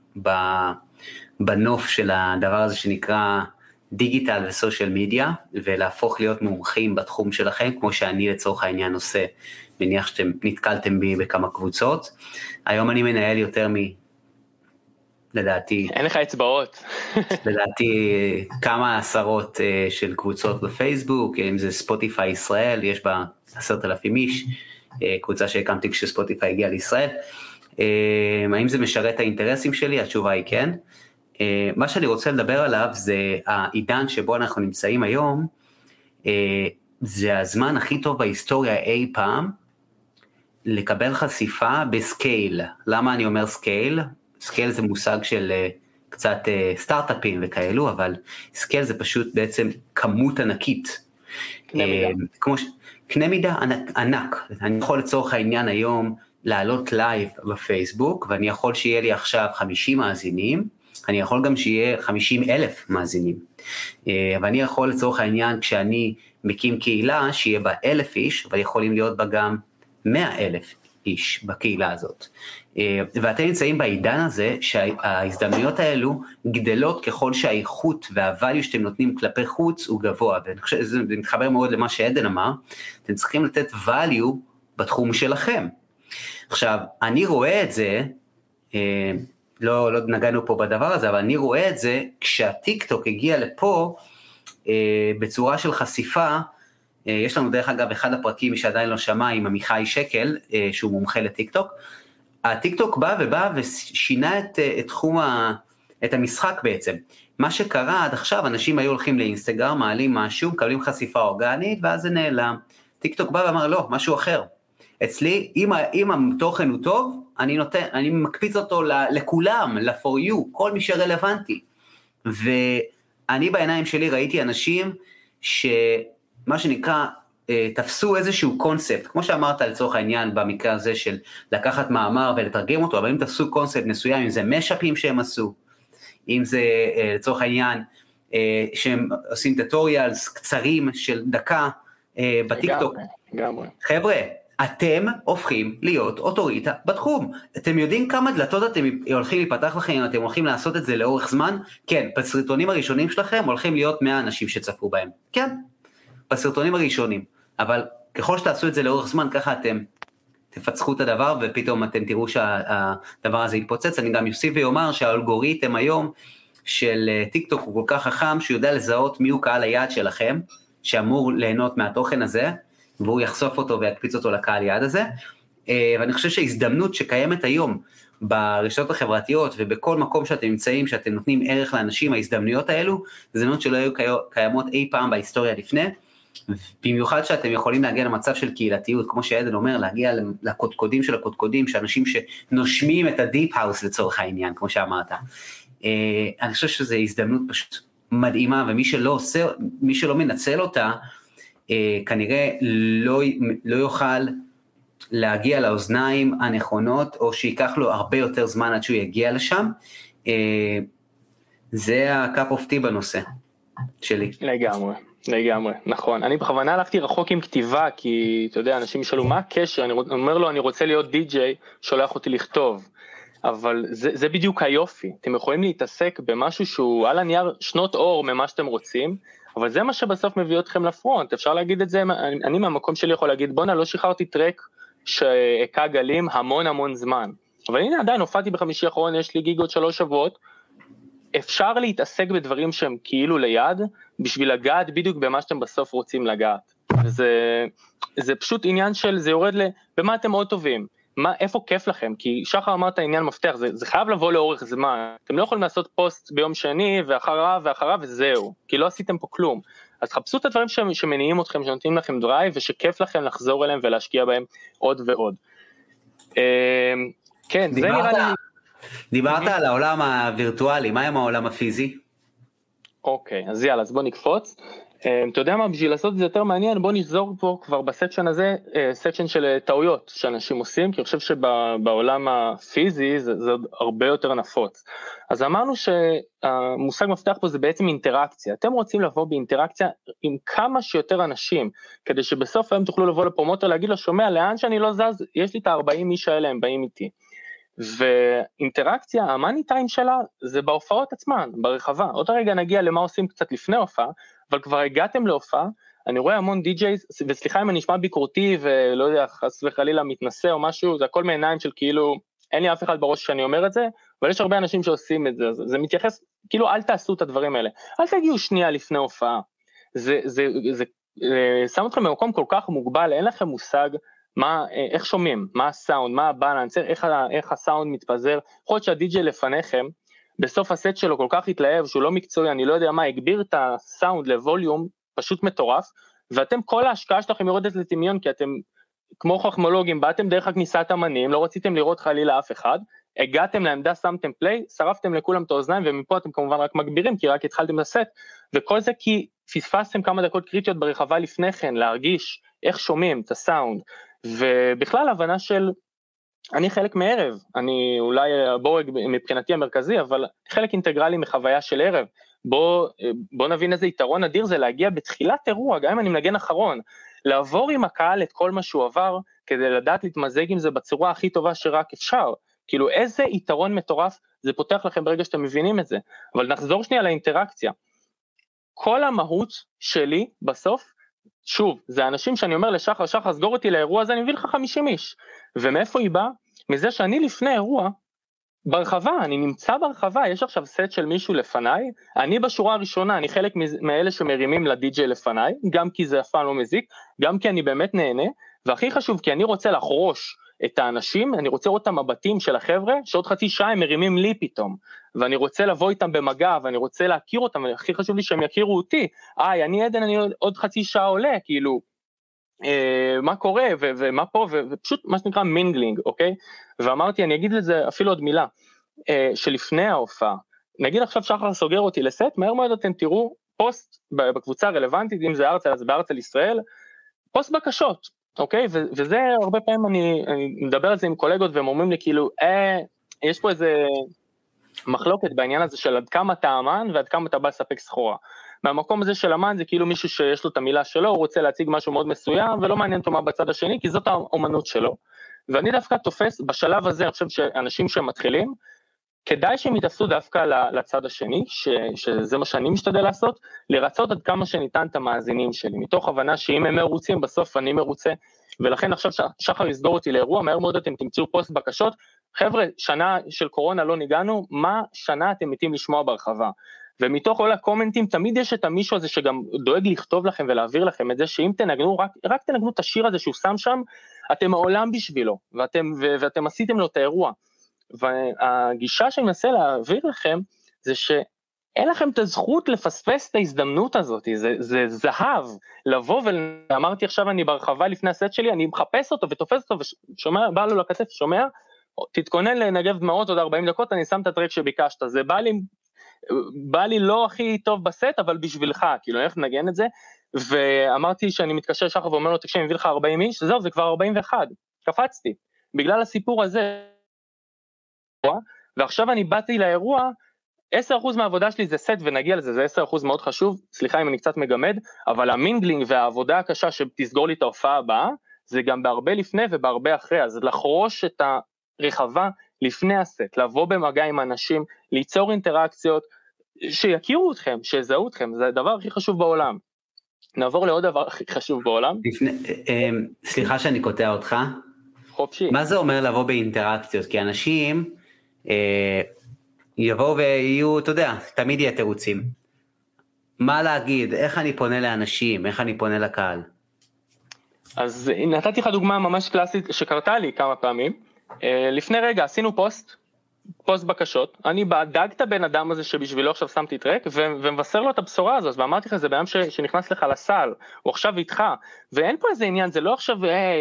בנוף של הדבר הזה שנקרא דיגיטל וסושיאל מדיה, ולהפוך להיות מומחים בתחום שלכם, כמו שאני לצורך העניין עושה, מניח שאתם נתקלתם בי בכמה קבוצות. היום אני מנהל יותר מ... לדעתי... אין לך אצבעות. *laughs* לדעתי כמה עשרות אה, של קבוצות בפייסבוק, אם זה ספוטיפיי ישראל, יש בה עשרת אלפים איש. אה, קבוצה שהקמתי כשספוטיפיי הגיע לישראל. אה, האם זה משרת את האינטרסים שלי? התשובה היא כן. אה, מה שאני רוצה לדבר עליו זה העידן שבו אנחנו נמצאים היום, זה הזמן הכי טוב בהיסטוריה אי פעם לקבל חשיפה ב scale. למה אני אומר scale? scale זה מושג של קצת סטארט-אפים וכאלו, אבל scale זה פשוט בעצם כמות ענקית. כמו, קנה מידה ענק, ענק, אני יכול לצורך העניין היום לעלות לייב בפייסבוק ואני יכול שיהיה לי עכשיו 50 מאזינים, אני יכול גם שיהיה 50 אלף מאזינים. אה, ואני יכול לצורך העניין כשאני מקים קהילה שיהיה בה אלף איש, אבל יכולים להיות בה גם 100 אלף איש בקהילה הזאת. אה, ואתם נמצאים בעידן הזה שההזדמנויות האלו גדלות ככל שהאיכות והvalue שאתם נותנים כלפי חוץ הוא גבוה, ואני חושב שזה מתחבר מאוד למה שעדן אמר, אתם צריכים לתת value בתחום שלכם. עכשיו, אני רואה את זה, אה, לא, לא נגענו פה בדבר הזה, אבל אני רואה את זה כשהטיק טוק הגיע לפה אה, בצורה של חשיפה, יש לנו דרך אגב אחד הפרקים, שעדיין לא שמע, עם עמיחי שקל, שהוא מומחה לטיק טוק, הטיק טוק בא ובא ושינה את, את תחום ה... את המשחק בעצם. מה שקרה עד עכשיו, אנשים היו הולכים לאינסטגרם, מעלים משהו, מקבלים חשיפה אורגנית, ואז זה נעלם. טיק טוק בא ואמר, לא, משהו אחר. אצלי, אם, אם התוכן הוא טוב, אני נותן, אני מקפיץ אותו לכולם, ל for you, כל מי שרלוונטי. ואני בעיניים שלי ראיתי אנשים שמה שנקרא תפסו איזשהו קונספט, כמו שאמרת לצורך העניין במקרה הזה של לקחת מאמר ולתרגם אותו, אבל אם תפסו קונספט מסוים, אם זה משאפים שהם עשו, אם זה אה, לצורך העניין אה, שהם עושים טטוריאלס קצרים של דקה בטיקטוק. לגמרי. חבר'ה, אתם הופכים להיות אוטוריטה בתחום. אתם יודעים כמה דלתות אתם הולכים להיפתח לכם אם אתם הולכים לעשות את זה לאורך זמן? כן, בסרטונים הראשונים שלכם הולכים להיות 100 אנשים שצפו בהם. כן, בסרטונים הראשונים. אבל ככל שתעשו את זה לאורך זמן, ככה אתם תפצחו את הדבר ופתאום אתם תראו שהדבר הזה יתפוצץ. אני גם אוסיף ואומר שהאלגוריתם היום של אה, טיק טוק הוא כל כך חכם שהוא יודע לזהות מיהו קהל היעד שלכם, שאמור ליהנות מהתוכן הזה, והוא יחשוף אותו ויקפיץ אותו לקהל יעד הזה. אה, ואני חושב שההזדמנות שקיימת היום ברשתות החברתיות ובכל מקום שאתם נמצאים, שאתם נותנים ערך לאנשים, ההזדמנויות האלו, זה הזדמנות שלא היו קיימות אי פעם בהיסטוריה לפני. במיוחד שאתם יכולים להגיע למצב של קהילתיות, כמו שעדן אומר, להגיע לקודקודים של הקודקודים, שאנשים שנושמים את ה deep house לצורך העניין, כמו שאמרת. אה, אני חושב שזו הזדמנות פשוט מדהימה, ומי שלא עושה, מי שלא מנצל אותה, אה, כנראה לא, לא יוכל להגיע לאוזניים הנכונות, או שייקח לו הרבה יותר זמן עד שהוא יגיע לשם. אה, זה ה cup of tea בנושא שלי. לגמרי. לגמרי, נכון. אני בכוונה הלכתי רחוק עם כתיבה, כי אתה יודע, אנשים ישאלו מה הקשר, אני אומר לו, אני רוצה להיות די-ג'יי, שולח אותי לכתוב. אבל זה, זה בדיוק היופי, אתם יכולים להתעסק במשהו שהוא על הנייר שנות אור ממה שאתם רוצים, אבל זה מה שבסוף מביא אתכם לפרונט, אפשר להגיד את זה, אני, אני מהמקום שלי יכול להגיד, בואנה, לא שחררתי טרק שהכה גלים המון המון זמן. אבל הנה עדיין הופעתי בחמישי האחרון, יש לי גיג עוד שלוש שבועות, אפשר להתעסק בדברים שהם כאילו ליד, בשביל לגעת בדיוק במה שאתם בסוף רוצים לגעת. וזה זה פשוט עניין של, זה יורד ל... במה אתם מאוד טובים? מה, איפה כיף לכם? כי שחר אמר את העניין מפתח, זה, זה חייב לבוא לאורך זמן. אתם לא יכולים לעשות פוסט ביום שני ואחריו ואחריו וזהו, כי לא עשיתם פה כלום. אז חפשו את הדברים שמניעים אתכם, שנותנים לכם drive ושכיף לכם לחזור אליהם ולהשקיע בהם עוד ועוד. אמ, כן, זה נראה לי... דיברת על העולם הווירטואלי, מה עם העולם הפיזי? אוקיי, אז יאללה, אז בוא נקפוץ. אמ, אתה יודע מה, בשביל לעשות את זה יותר מעניין, בוא נחזור פה כבר ב section הזה, section אה, של אה, טעויות שאנשים עושים, כי אני חושב שבעולם הפיזי זה, זה הרבה יותר נפוץ. אז אמרנו שהמושג מפתח פה זה בעצם אינטראקציה. אתם רוצים לבוא באינטראקציה עם כמה שיותר אנשים, כדי שבסוף היום תוכלו לבוא לפרומוטר להגיד לו, שומע, לאן שאני לא זז, יש לי את ה-40 איש האלה, הם באים איתי. ואינטראקציה, המאני טיים שלה זה בהופעות עצמן, ברחבה. עוד רגע נגיע למה עושים קצת לפני הופעה, אבל כבר הגעתם להופעה, אני רואה המון די-ג'ייז, וסליחה אם אני נשמע ביקורתי ולא יודע, חס וחלילה מתנשא או משהו, זה הכל מעיניים של כאילו, אין לי אף אחד בראש שאני אומר את זה, אבל יש הרבה אנשים שעושים את זה, זה, מתייחס, כאילו אל תעשו את הדברים האלה, אל תגיעו שנייה לפני הופעה, זה, זה, זה, זה אה, שם אתכם במקום כל כך מוגבל, אין לכם מושג מה, אה, איך שומעים, מה הסאונד, מה הבאלנס, איך, איך הסאונד מתפזר, יכול להיות שהדי-ג'יי לפניכם, בסוף הסט שלו כל כך התלהב שהוא לא מקצועי, אני לא יודע מה, הגביר את הסאונד לווליום פשוט מטורף, ואתם, כל ההשקעה שלכם יורדת לטמיון כי אתם כמו חכמולוגים, באתם דרך הכניסת אמנים, לא רציתם לראות חלילה אף אחד, הגעתם לעמדה, שמתם פליי, שרפתם לכולם את האוזניים ומפה אתם כמובן רק מגבירים כי רק התחלתם לסט, וכל זה כי פספסתם כמה דקות קריטיות ברחבה לפני כן, להרגיש איך שומעים את הסאונד, ובכלל הבנה של אני חלק מערב, אני אולי הבורג מבחינתי המרכזי, אבל חלק אינטגרלי מחוויה של ערב. בוא, בוא נבין איזה יתרון אדיר זה להגיע בתחילת אירוע, גם אם אני מנגן אחרון, לעבור עם הקהל את כל מה שהוא עבר, כדי לדעת להתמזג עם זה בצורה הכי טובה שרק אפשר. כאילו איזה יתרון מטורף זה פותח לכם ברגע שאתם מבינים את זה. אבל נחזור שנייה לאינטראקציה. כל המהות שלי בסוף שוב, זה אנשים שאני אומר לשחר, שחר, סגור אותי לאירוע הזה, אני מביא לך 50 איש. ומאיפה היא באה? מזה שאני לפני אירוע, ברחבה, אני נמצא ברחבה, יש עכשיו סט של מישהו לפניי, אני בשורה הראשונה, אני חלק מאלה שמרימים לדי-ג'יי לפניי, גם כי זה אף פעם לא מזיק, גם כי אני באמת נהנה, והכי חשוב, כי אני רוצה לחרוש את האנשים, אני רוצה לראות את המבטים של החבר'ה, שעוד חצי שעה הם מרימים לי פתאום, ואני רוצה לבוא איתם במגע, ואני רוצה להכיר אותם, והכי חשוב לי שהם יכירו אותי, היי, אני עדן, אני עוד חצי שעה עולה, כאילו, אה, מה קורה, ו- ומה פה, ו- ופשוט מה שנקרא mingling, אוקיי? ואמרתי, אני אגיד לזה אפילו עוד מילה, אה, שלפני ההופעה, נגיד עכשיו שחר סוגר אותי לסט, מהר מאוד אתם תראו פוסט בקבוצה הרלוונטית, אם זה ארצה, אז בארצה לישראל, פוסט בקשות, אוקיי? ו- וזה הרבה פעמים אני, אני מדבר על זה עם קולגות והם אומרים לי כאילו, אה, יש פה איזה מחלוקת בעניין הזה של עד כמה אתה אמן ועד כמה אתה בא לספק סחורה. מהמקום הזה של אמן זה כאילו מישהו שיש לו את המילה שלו, הוא רוצה להציג משהו מאוד מסוים ולא מעניין אותו מה בצד השני כי זאת האומנות שלו. ואני דווקא תופס בשלב הזה, אני חושב שאנשים שמתחילים, כדאי שהם יתעשו דווקא לצד השני, ש, שזה מה שאני משתדל לעשות, לרצות עד כמה שניתן את המאזינים שלי, מתוך הבנה שאם הם מרוצים, בסוף אני מרוצה, ולכן עכשיו שחר יסגור אותי לאירוע, מהר מאוד אתם תמצאו פוסט בקשות, חבר'ה, שנה של קורונה לא ניגענו, מה שנה אתם מתים לשמוע ברחבה? ומתוך כל הקומנטים תמיד יש את המישהו הזה שגם דואג לכתוב לכם ולהעביר לכם את זה שאם תנגנו, רק, רק תנגנו את השיר הזה שהוא שם שם, אתם העולם בשבילו, ואתם, ו, ואתם עשיתם לו את האירוע. והגישה שאני מנסה להעביר לכם זה שאין לכם את הזכות לפספס את ההזדמנות הזאת, זה, זה זהב, לבוא ואמרתי עכשיו אני ברחבה לפני הסט שלי, אני מחפש אותו ותופס אותו ושומע, בא לו לכתף, שומע, תתכונן לנגב דמעות עוד 40 דקות, אני שם את הטרק שביקשת, זה בא לי, בא לי לא הכי טוב בסט, אבל בשבילך, כאילו איך נגן את זה, ואמרתי שאני מתקשר לשחר ואומר לו, תקשיב, אני מביא לך 40 איש, זהו, זה כבר 41, קפצתי. בגלל הסיפור הזה, ועכשיו אני באתי לאירוע, 10% מהעבודה שלי זה סט ונגיע לזה, זה 10% מאוד חשוב, סליחה אם אני קצת מגמד, אבל המינגלינג והעבודה הקשה שתסגור לי את ההופעה הבאה, זה גם בהרבה לפני ובהרבה אחרי, אז לחרוש את הרחבה לפני הסט, לבוא במגע עם אנשים, ליצור אינטראקציות, שיכירו אתכם, שיזהו אתכם, זה הדבר הכי חשוב בעולם. נעבור לעוד דבר הכי חשוב בעולם. לפני, אה, אה, סליחה שאני קוטע אותך. חופשי. מה זה אומר לבוא באינטראקציות? כי אנשים אה, יבואו ויהיו, אתה יודע, תמיד יהיה תירוצים. מה להגיד, איך אני פונה לאנשים, איך אני פונה לקהל. אז נתתי לך דוגמה ממש קלאסית שקרתה לי כמה פעמים. אה, לפני רגע עשינו פוסט, פוסט בקשות, אני דואג לבן אדם הזה שבשבילו עכשיו שמתי track ומבשר לו את הבשורה הזאת ואמרתי לך זה בן אדם שנכנס לך לסל, הוא עכשיו איתך ואין פה איזה עניין זה לא עכשיו אה,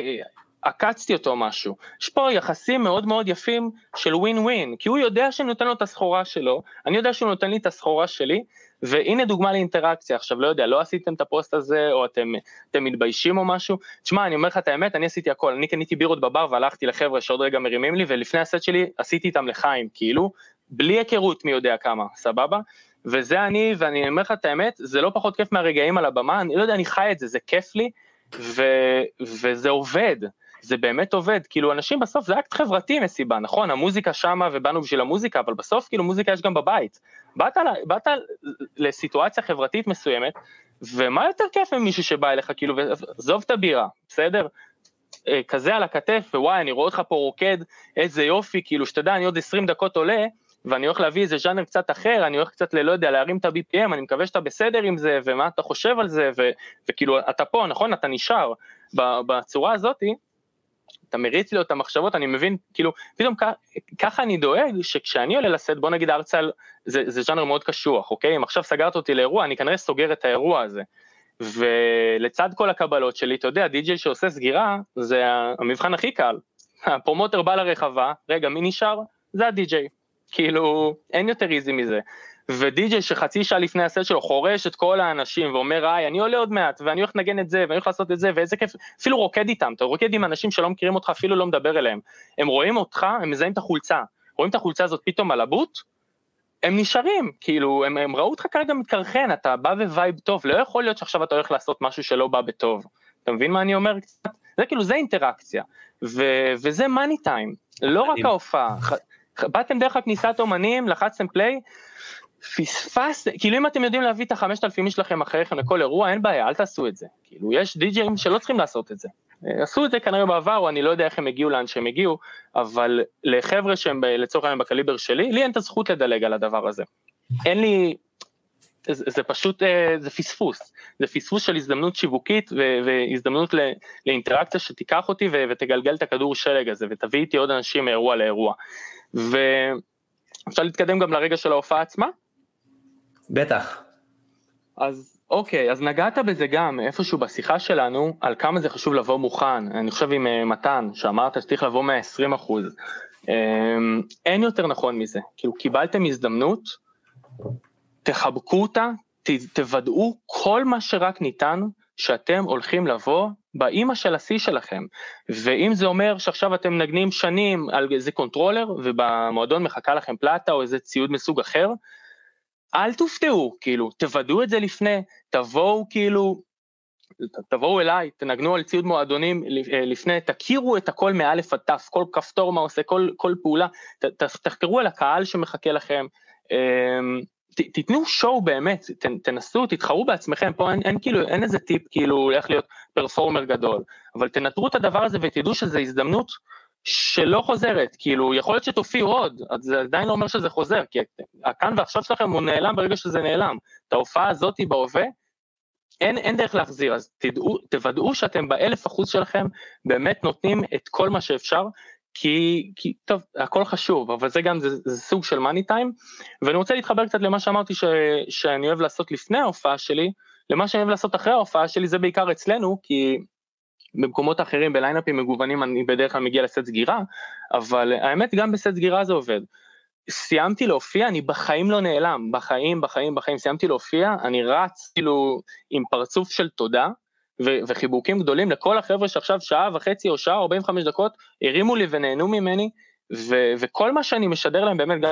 עקצתי אותו משהו. יש פה יחסים מאוד מאוד יפים של ווין ווין, כי הוא יודע שאני נותן לו את הסחורה שלו, אני יודע שהוא נותן לי את הסחורה שלי, והנה דוגמה לאינטראקציה, עכשיו לא יודע, לא עשיתם את הפוסט הזה, או אתם, אתם מתביישים או משהו, תשמע, אני אומר לך את האמת, אני עשיתי הכל, אני קניתי בירות בבר והלכתי לחבר'ה שעוד רגע מרימים לי, ולפני הסט שלי עשיתי איתם לחיים, כאילו, בלי היכרות מי יודע כמה, סבבה? וזה אני, ואני אומר לך את האמת, זה לא פחות כיף מהרגעים על הבמה, אני לא יודע, אני חי את זה, זה כיף לי, ו, וזה עובד. זה באמת עובד, כאילו אנשים בסוף זה אקט חברתי מסיבה, נכון, המוזיקה שמה ובאנו בשביל המוזיקה, אבל בסוף כאילו מוזיקה יש גם בבית. באת, באת לסיטואציה חברתית מסוימת, ומה יותר כיף ממישהו שבא אליך, כאילו, עזוב את הבירה, בסדר? אה, כזה על הכתף, ווואי, אני רואה אותך פה רוקד, איזה יופי, כאילו, שתדע, אני עוד 20 דקות עולה, ואני הולך להביא איזה ז'אנר קצת אחר, אני הולך קצת, לא יודע, להרים את ה-BPM, אני מקווה שאתה בסדר עם זה, ומה אתה חושב על זה, ו- וכאילו, אתה פה, נכון? אתה נשאר. בצורה הזאתי, אתה מריץ לי את המחשבות, אני מבין, כאילו, פתאום ככה אני דואג שכשאני עולה לסט, בוא נגיד ארצל, זה, זה ז'אנר מאוד קשוח, אוקיי? אם עכשיו סגרת אותי לאירוע, אני כנראה סוגר את האירוע הזה. ולצד כל הקבלות שלי, אתה יודע, די.ג'יי שעושה סגירה, זה המבחן הכי קל. ה promoter בא לרחבה, רגע, מי נשאר? זה הדי.ג'יי. כאילו, אין יותר easy מזה. ודי.ג'יי שחצי שעה לפני הסט שלו חורש את כל האנשים ואומר היי אני עולה עוד מעט ואני הולך לנגן את זה ואני הולך לעשות את זה ואיזה כיף, אפילו רוקד איתם, אתה רוקד עם אנשים שלא מכירים אותך אפילו לא מדבר אליהם, הם רואים אותך, הם מזהים את החולצה, רואים את החולצה הזאת פתאום על ה booth, הם נשארים, כאילו הם, הם ראו אותך כרגע מתקרחן, אתה בא ב vibe טוב, לא יכול להיות שעכשיו אתה הולך לעשות משהו שלא בא בטוב, אתה מבין מה אני אומר? קצת? זה כאילו זה אינטראקציה, ו, וזה מאני טיים, לא רק ההופעה, באתם דרך הכניסת אומנים, לחצתם פליי, פספס, כאילו אם אתם יודעים להביא את החמשת אלפים שלכם אחריכם לכל אירוע, אין בעיה, אל תעשו את זה. כאילו יש די.ג'אים שלא צריכים לעשות את זה. אה, עשו את זה כנראה בעבר, או אני לא יודע איך הם הגיעו לאן שהם הגיעו, אבל לחבר'ה שהם לצורך העניין בקליבר שלי, לי אין את הזכות לדלג על הדבר הזה. אין לי, זה, זה פשוט, אה, זה פספוס. זה פספוס של הזדמנות שיווקית והזדמנות לאינטראקציה שתיקח אותי ותגלגל את הכדור שלג הזה ותביא איתי עוד אנשים מאירוע לאירוע. ואפשר להתקדם גם לרגע של ההופעה עצמה? בטח. אז אוקיי, אז נגעת בזה גם איפשהו בשיחה שלנו, על כמה זה חשוב לבוא מוכן. אני חושב עם uh, מתן, שאמרת שצריך לבוא 120 אחוז. Um, אין יותר נכון מזה. כאילו, קיבלתם הזדמנות, תחבקו אותה, ת, תוודאו כל מה שרק ניתן, שאתם הולכים לבוא באימא של השיא שלכם. ואם זה אומר שעכשיו אתם מנגנים שנים על איזה controller, ובמועדון מחכה לכם פלטה או איזה ציוד מסוג אחר, אל תופתעו, כאילו, תוודאו את זה לפני, תבואו כאילו, תבואו אליי, תנגנו על ציוד מועדונים אה, לפני, תכירו את הכל מאלף עד תף, כל כפתור מה עושה, כל, כל פעולה, ת, תחקרו על הקהל שמחכה לכם, אמ, ת, תיתנו שואו באמת, ת, תנסו, תתחרו בעצמכם, פה אין, אין כאילו, אין איזה טיפ כאילו איך להיות פרפורמר גדול, אבל תנטרו את הדבר הזה ותדעו שזו הזדמנות שלא חוזרת, כאילו יכול להיות שתופיעו עוד, אז זה עדיין לא אומר שזה חוזר, כי הכאן ועכשיו שלכם הוא נעלם ברגע שזה נעלם. את ההופעה הזאת בהווה, אין, אין דרך להחזיר, אז תדעו, תוודאו שאתם באלף אחוז שלכם באמת נותנים את כל מה שאפשר, כי, כי טוב, הכל חשוב, אבל זה גם, זה, זה סוג של מאני טיים, ואני רוצה להתחבר קצת למה שאמרתי ש, שאני אוהב לעשות לפני ההופעה שלי, למה שאני אוהב לעשות אחרי ההופעה שלי, זה בעיקר אצלנו, כי במקומות אחרים בליינאפים מגוונים אני בדרך כלל מגיע לסט סגירה, אבל האמת גם בסט סגירה זה עובד. סיימתי להופיע, אני בחיים לא נעלם, בחיים, בחיים, בחיים, סיימתי להופיע, אני רץ כאילו עם פרצוף של תודה, ו- וחיבוקים גדולים לכל החבר'ה שעכשיו שעה וחצי או שעה, 45 דקות, הרימו לי ונהנו ממני, ו- וכל מה שאני משדר להם באמת גם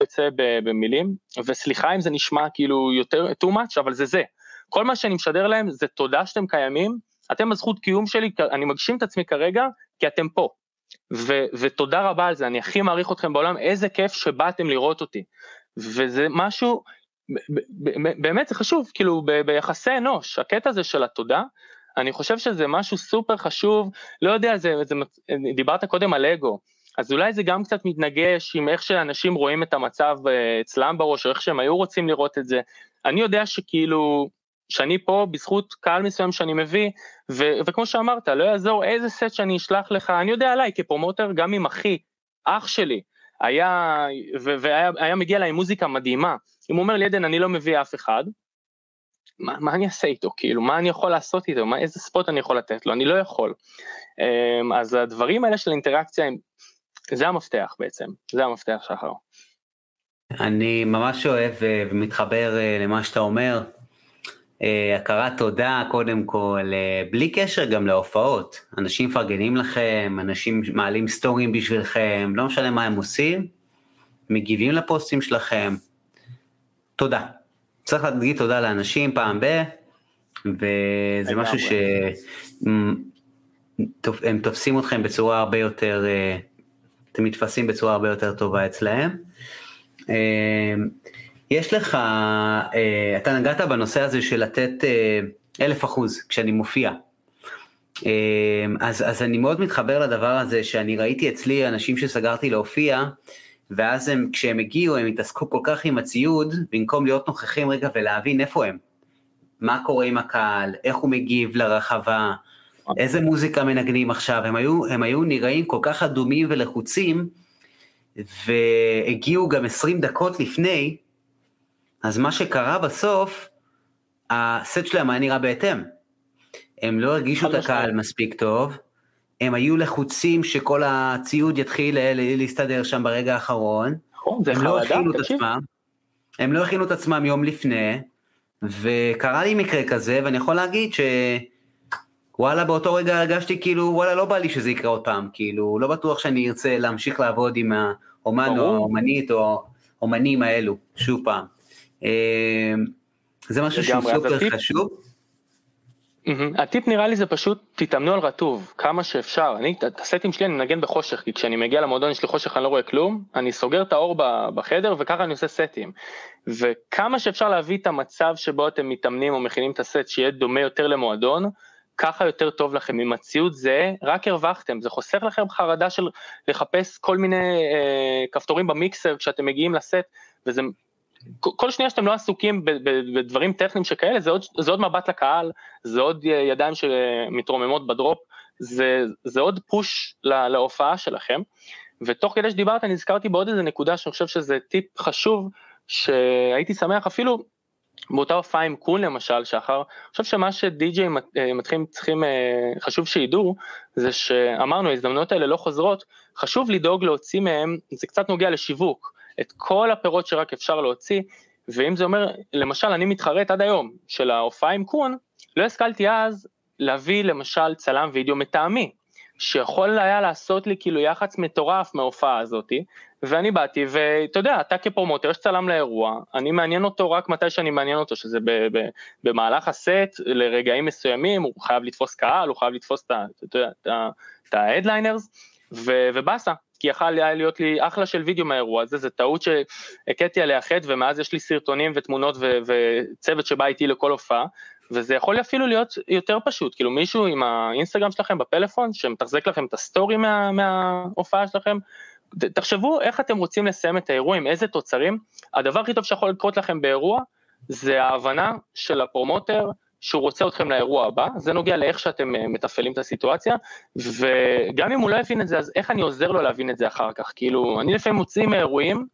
יוצא במילים, וסליחה אם זה נשמע כאילו יותר too much, אבל זה זה. כל מה שאני משדר להם זה תודה שאתם קיימים, אתם הזכות קיום שלי, אני מגשים את עצמי כרגע, כי אתם פה. ו, ותודה רבה על זה, אני הכי מעריך אתכם בעולם, איזה כיף שבאתם לראות אותי. וזה משהו, באמת זה חשוב, כאילו ב, ביחסי אנוש, הקטע הזה של התודה, אני חושב שזה משהו סופר חשוב, לא יודע, זה, זה, דיברת קודם על אגו, אז אולי זה גם קצת מתנגש עם איך שאנשים רואים את המצב אה, אצלם בראש, או איך שהם היו רוצים לראות את זה. אני יודע שכאילו, שאני פה בזכות קהל מסוים שאני מביא, ו- וכמו שאמרת, לא יעזור איזה סט שאני אשלח לך, אני יודע עליי כפרומוטר, גם עם אחי, אח שלי, היה, ו- והיה מגיע אליי מוזיקה מדהימה, אם הוא אומר לי, עדן, אני לא מביא אף אחד, מה, מה אני אעשה איתו, כאילו, מה אני יכול לעשות איתו, מה, איזה ספוט אני יכול לתת לו, אני לא יכול. אמ, אז הדברים האלה של אינטראקציה, זה המפתח בעצם, זה המפתח שחר. אני ממש אוהב אה, ומתחבר אה, למה שאתה אומר. אה, הכרת תודה קודם כל, בלי קשר גם להופעות. אנשים מפרגנים לכם, אנשים מעלים סטורים בשבילכם, לא משנה מה הם עושים, מגיבים לפוסטים שלכם. תודה. צריך להגיד תודה לאנשים פעם ב... וזה משהו שהם תופסים אתכם בצורה הרבה יותר, אתם נתפסים בצורה הרבה יותר טובה אצלהם. יש לך, אה, אתה נגעת בנושא הזה של לתת אה, אלף אחוז כשאני מופיע. אמ, אז, אז אני מאוד מתחבר לדבר הזה שאני ראיתי אצלי אנשים שסגרתי להופיע, ואז הם, כשהם הגיעו הם התעסקו כל כך עם הציוד, במקום להיות נוכחים רגע ולהבין איפה הם. מה קורה עם הקהל, איך הוא מגיב לרחבה, איזה מוזיקה מנגנים עכשיו, הם היו, הם היו נראים כל כך אדומים ולחוצים, והגיעו גם 20 דקות לפני, אז מה שקרה בסוף, הסט שלהם היה נראה בהתאם. הם לא הרגישו את הקהל מספיק טוב, הם היו לחוצים שכל הציוד יתחיל להסתדר שם ברגע האחרון, נכון, הם לא הכינו את עצמם, הם לא הכינו את עצמם יום לפני, וקרה לי מקרה כזה, ואני יכול להגיד ש... וואלה, באותו רגע הרגשתי כאילו, וואלה, לא בא לי שזה יקרה עוד פעם, כאילו, לא בטוח שאני ארצה להמשיך לעבוד עם האומן או האומנית או האומנים האלו, שוב פעם. אמ, זה משהו שהוא סופר חשוב. הטיפ נראה לי זה פשוט תתאמנו על רטוב כמה שאפשר. אני את הסטים שלי אני מנגן בחושך כי כשאני מגיע למועדון יש לי חושך אני לא רואה כלום. אני סוגר את האור בחדר וככה אני עושה סטים. וכמה שאפשר להביא את המצב שבו אתם מתאמנים או מכינים את הסט שיהיה דומה יותר למועדון ככה יותר טוב לכם, עם הציוד זה, רק הרווחתם, זה חוסך לכם חרדה של לחפש כל מיני אה, כפתורים במיקסר כשאתם מגיעים לסט, וזה, כל שנייה שאתם לא עסוקים בדברים טכניים שכאלה, זה עוד, זה עוד מבט לקהל, זה עוד ידיים שמתרוממות בדרופ, זה, זה עוד פוש לה, להופעה שלכם, ותוך כדי שדיברת נזכרתי בעוד איזה נקודה שאני חושב שזה טיפ חשוב, שהייתי שמח אפילו באותה הופעה עם קון למשל, שחר, אני חושב שמה שדי-ג'יי אה, מתחילים צריכים, אה, חשוב שידעו, זה שאמרנו, ההזדמנויות האלה לא חוזרות, חשוב לדאוג להוציא מהם, זה קצת נוגע לשיווק, את כל הפירות שרק אפשר להוציא, ואם זה אומר, למשל, אני מתחרט עד היום של ההופעה עם קון, לא השכלתי אז להביא למשל צלם וידאו מטעמי, שיכול היה לעשות לי כאילו יח"צ מטורף מההופעה הזאתי, ואני באתי, ואתה יודע, אתה כ promoter, יש צלם לאירוע, אני מעניין אותו רק מתי שאני מעניין אותו, שזה ב- ב- במהלך הסט, לרגעים מסוימים, הוא חייב לתפוס קהל, הוא חייב לתפוס את ה headliners, ובאסה, כי יכל היה להיות לי אחלה של וידאו מהאירוע הזה, זו טעות שהכיתי עליה חטא, ומאז יש לי סרטונים ותמונות ו- וצוות שבא איתי לכל הופעה, וזה יכול אפילו להיות יותר פשוט, כאילו מישהו עם האינסטגרם שלכם בפלאפון, שמתחזק לכם את ה story מה, מההופעה שלכם, תחשבו איך אתם רוצים לסיים את האירוע, עם איזה תוצרים. הדבר הכי טוב שיכול לקרות לכם באירוע, זה ההבנה של ה promoter, שהוא רוצה אתכם לאירוע הבא, זה נוגע לאיך שאתם אה, מתפעלים את הסיטואציה, וגם אם הוא לא יבין את זה, אז איך אני עוזר לו להבין את זה אחר כך? כאילו, אני לפעמים מוציא מאירועים,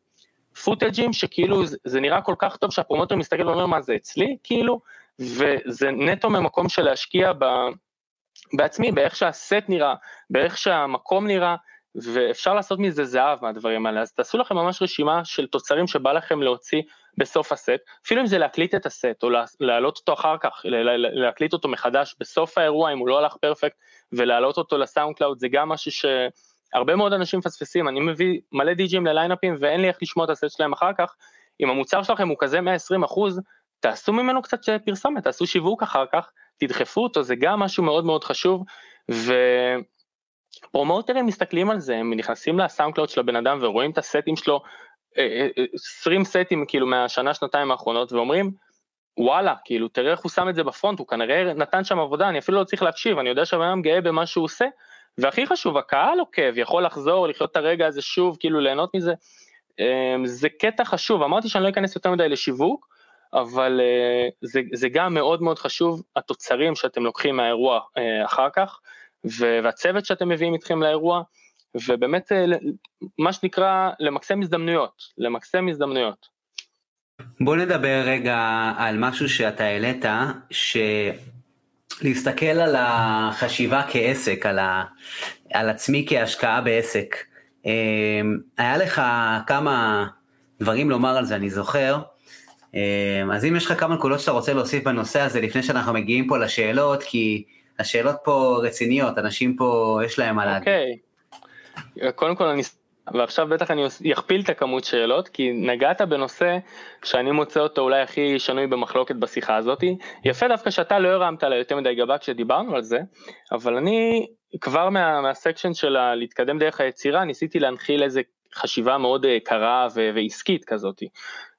פוטג'ים שכאילו זה נראה כל כך טוב שהפרומוטר מסתכל ואומר מה זה אצלי, כאילו, וזה נטו ממקום של להשקיע ב... בעצמי, באיך שהסט נראה, באיך שהמקום נראה, ואפשר לעשות מזה זהב מהדברים האלה, אז תעשו לכם ממש רשימה של תוצרים שבא לכם להוציא בסוף הסט, אפילו אם זה להקליט את הסט או להעלות אותו אחר כך, להקליט אותו מחדש בסוף האירוע אם הוא לא הלך perfect ולהעלות אותו ל SoundCloud זה גם משהו שהרבה מאוד אנשים מפספסים, אני מביא מלא DJים ל lineupים ואין לי איך לשמוע את הסט שלהם אחר כך, אם המוצר שלכם הוא כזה 120 אחוז, תעשו ממנו קצת פרסומת, תעשו שיווק אחר כך, תדחפו אותו, זה גם משהו מאוד מאוד חשוב, ו... promoterים מסתכלים על זה, הם נכנסים ל SoundCloud של הבן אדם ורואים את הסטים שלו, 20 אה, אה, סטים כאילו מהשנה שנתיים האחרונות ואומרים וואלה כאילו תראה איך הוא שם את זה בפרונט הוא כנראה נתן שם עבודה אני אפילו לא צריך להקשיב אני יודע שהבן אדם גאה במה שהוא עושה. והכי חשוב הקהל עוקב יכול לחזור לחיות את הרגע הזה שוב כאילו ליהנות מזה. אמ, זה קטע חשוב. אמרתי שאני לא אכנס יותר מדי לשיווק אבל זה, זה גם מאוד מאוד חשוב, התוצרים שאתם לוקחים מהאירוע אחר כך, והצוות שאתם מביאים איתכם לאירוע, ובאמת uh, מה שנקרא למקסם הזדמנויות, למקסם הזדמנויות. בוא נדבר רגע על משהו שאתה העלית, שלהסתכל על החשיבה כעסק, על, ה... על עצמי כהשקעה בעסק. היה לך כמה דברים לומר על זה, אני זוכר. אז אם יש לך כמה נקודות שאתה רוצה להוסיף בנושא הזה לפני שאנחנו מגיעים פה לשאלות, כי השאלות פה רציניות, אנשים פה יש להם מה להגיד. קודם כל אני, ועכשיו בטח אני אכפיל את הכמות שאלות, כי נגעת בנושא שאני מוצא אותו אולי הכי שנוי במחלוקת בשיחה הזאתי. יפה דווקא שאתה לא הרמת עליי יותר מדי גבה כשדיברנו על זה, אבל אני כבר מה, מהסקשן של להתקדם דרך היצירה ניסיתי להנחיל איזה חשיבה מאוד אה, קרה ועסקית כזאתי.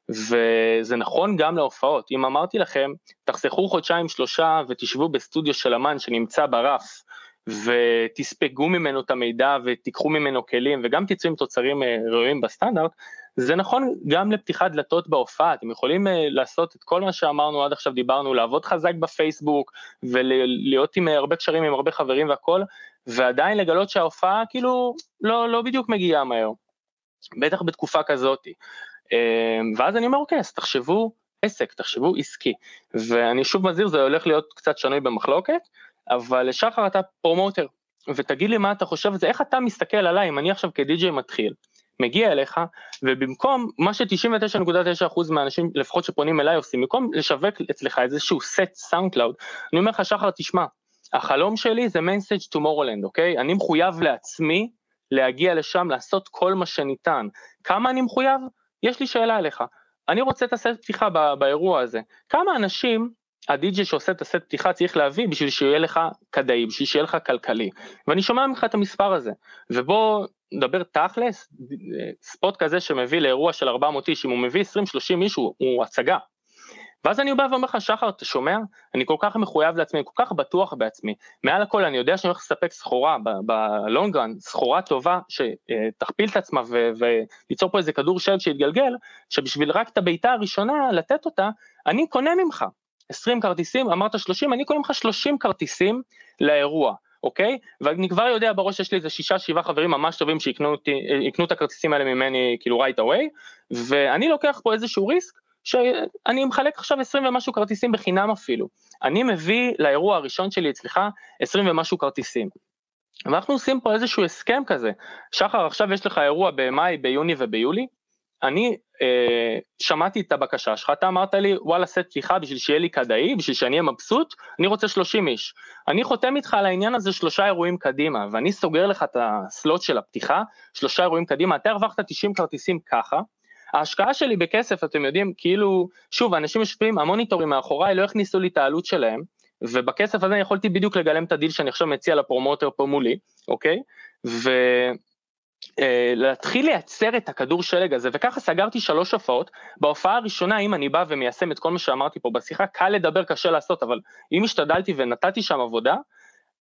וזה נכון גם להופעות, אם אמרתי לכם, תחסכו חודשיים שלושה ותשבו בסטודיו של אמן שנמצא ברף, ותספגו ממנו את המידע ותיקחו ממנו כלים וגם תצאו עם תוצרים אה, ראויים בסטנדרט, זה נכון גם לפתיחת דלתות בהופעה, אתם יכולים אה, לעשות את כל מה שאמרנו עד עכשיו, דיברנו, לעבוד חזק בפייסבוק ולהיות עם הרבה קשרים עם הרבה חברים והכל, ועדיין לגלות שההופעה כאילו לא, לא בדיוק מגיעה מהר, בטח בתקופה כזאתי. אמ, ואז אני אומר, אוקיי, אז תחשבו עסק, תחשבו עסקי. ואני שוב מזהיר, זה הולך להיות קצת שנוי במחלוקת, אבל שחר אתה promoter, ותגיד לי מה אתה חושב זה, איך אתה מסתכל עליי, אם אני עכשיו כדי-ג'יי מתחיל, מגיע אליך, ובמקום מה ש-99.9% מהאנשים, לפחות שפונים אליי עושים, במקום לשווק אצלך איזשהו סט SoundCloud, אני אומר לך, שחר, תשמע, החלום שלי זה mainstage Tomorrowland, אוקיי? אני מחויב לעצמי להגיע לשם, לעשות כל מה שניתן. כמה אני מחויב? יש לי שאלה אליך, אני רוצה את הסט פתיחה באירוע הזה, כמה אנשים הדי.ג'י שעושה את הסט פתיחה צריך להביא בשביל שיהיה לך כדאי, בשביל שיהיה לך כלכלי, ואני שומע ממך את המספר הזה, ובוא נדבר תכלס, ספוט כזה שמביא לאירוע של 400 איש, אם הוא מביא 20-30 איש הוא, הוא הצגה, ואז אני בא ואומר לך, שחר, אתה שומע? אני כל כך מחויב לעצמי, אני כל כך בטוח בעצמי. מעל הכל, אני יודע שאני הולך לספק סחורה בלונגרן, סחורה טובה, שתכפיל את עצמה וליצור פה איזה כדור שלג שיתגלגל, שבשביל רק את הבעיטה הראשונה, לתת אותה, אני קונה ממך 20 כרטיסים, אמרת 30, אני קונה ממך 30 כרטיסים לאירוע. אוקיי? ואני כבר יודע בראש שיש לי איזה שישה שבעה חברים ממש טובים שיקנו את הכרטיסים האלה ממני כאילו right away, ואני לוקח פה איזשהו ריסק שאני מחלק עכשיו 20 ומשהו כרטיסים בחינם אפילו. אני מביא לאירוע הראשון שלי אצלך 20 ומשהו כרטיסים. ואנחנו עושים פה איזשהו הסכם כזה. שחר, עכשיו יש לך אירוע במאי, ביוני וביולי. אני אה, שמעתי את הבקשה שלך, אתה אמרת לי, וואלה, סט פתיחה בשביל שיהיה לי כדאי, בשביל שאני אהיה מבסוט, אני רוצה 30 איש. אני חותם איתך על העניין הזה שלושה אירועים קדימה, ואני סוגר לך את הסלוט של הפתיחה, שלושה אירועים קדימה, אתה הרווחת 90 כרטיסים ככה, ההשקעה שלי בכסף, אתם יודעים, כאילו, שוב, אנשים יושבים, המוניטורים מאחוריי לא הכניסו לי את העלות שלהם, ובכסף הזה אני יכולתי בדיוק לגלם את הדיל שאני עכשיו מציע ל promoter פה מולי, אוקיי? ולהתחיל אה, לייצר את הכדור שלג הזה, וככה סגרתי שלוש הופעות. בהופעה הראשונה, אם אני בא ומיישם את כל מה שאמרתי פה בשיחה, קל לדבר, קשה לעשות, אבל אם השתדלתי ונתתי שם עבודה,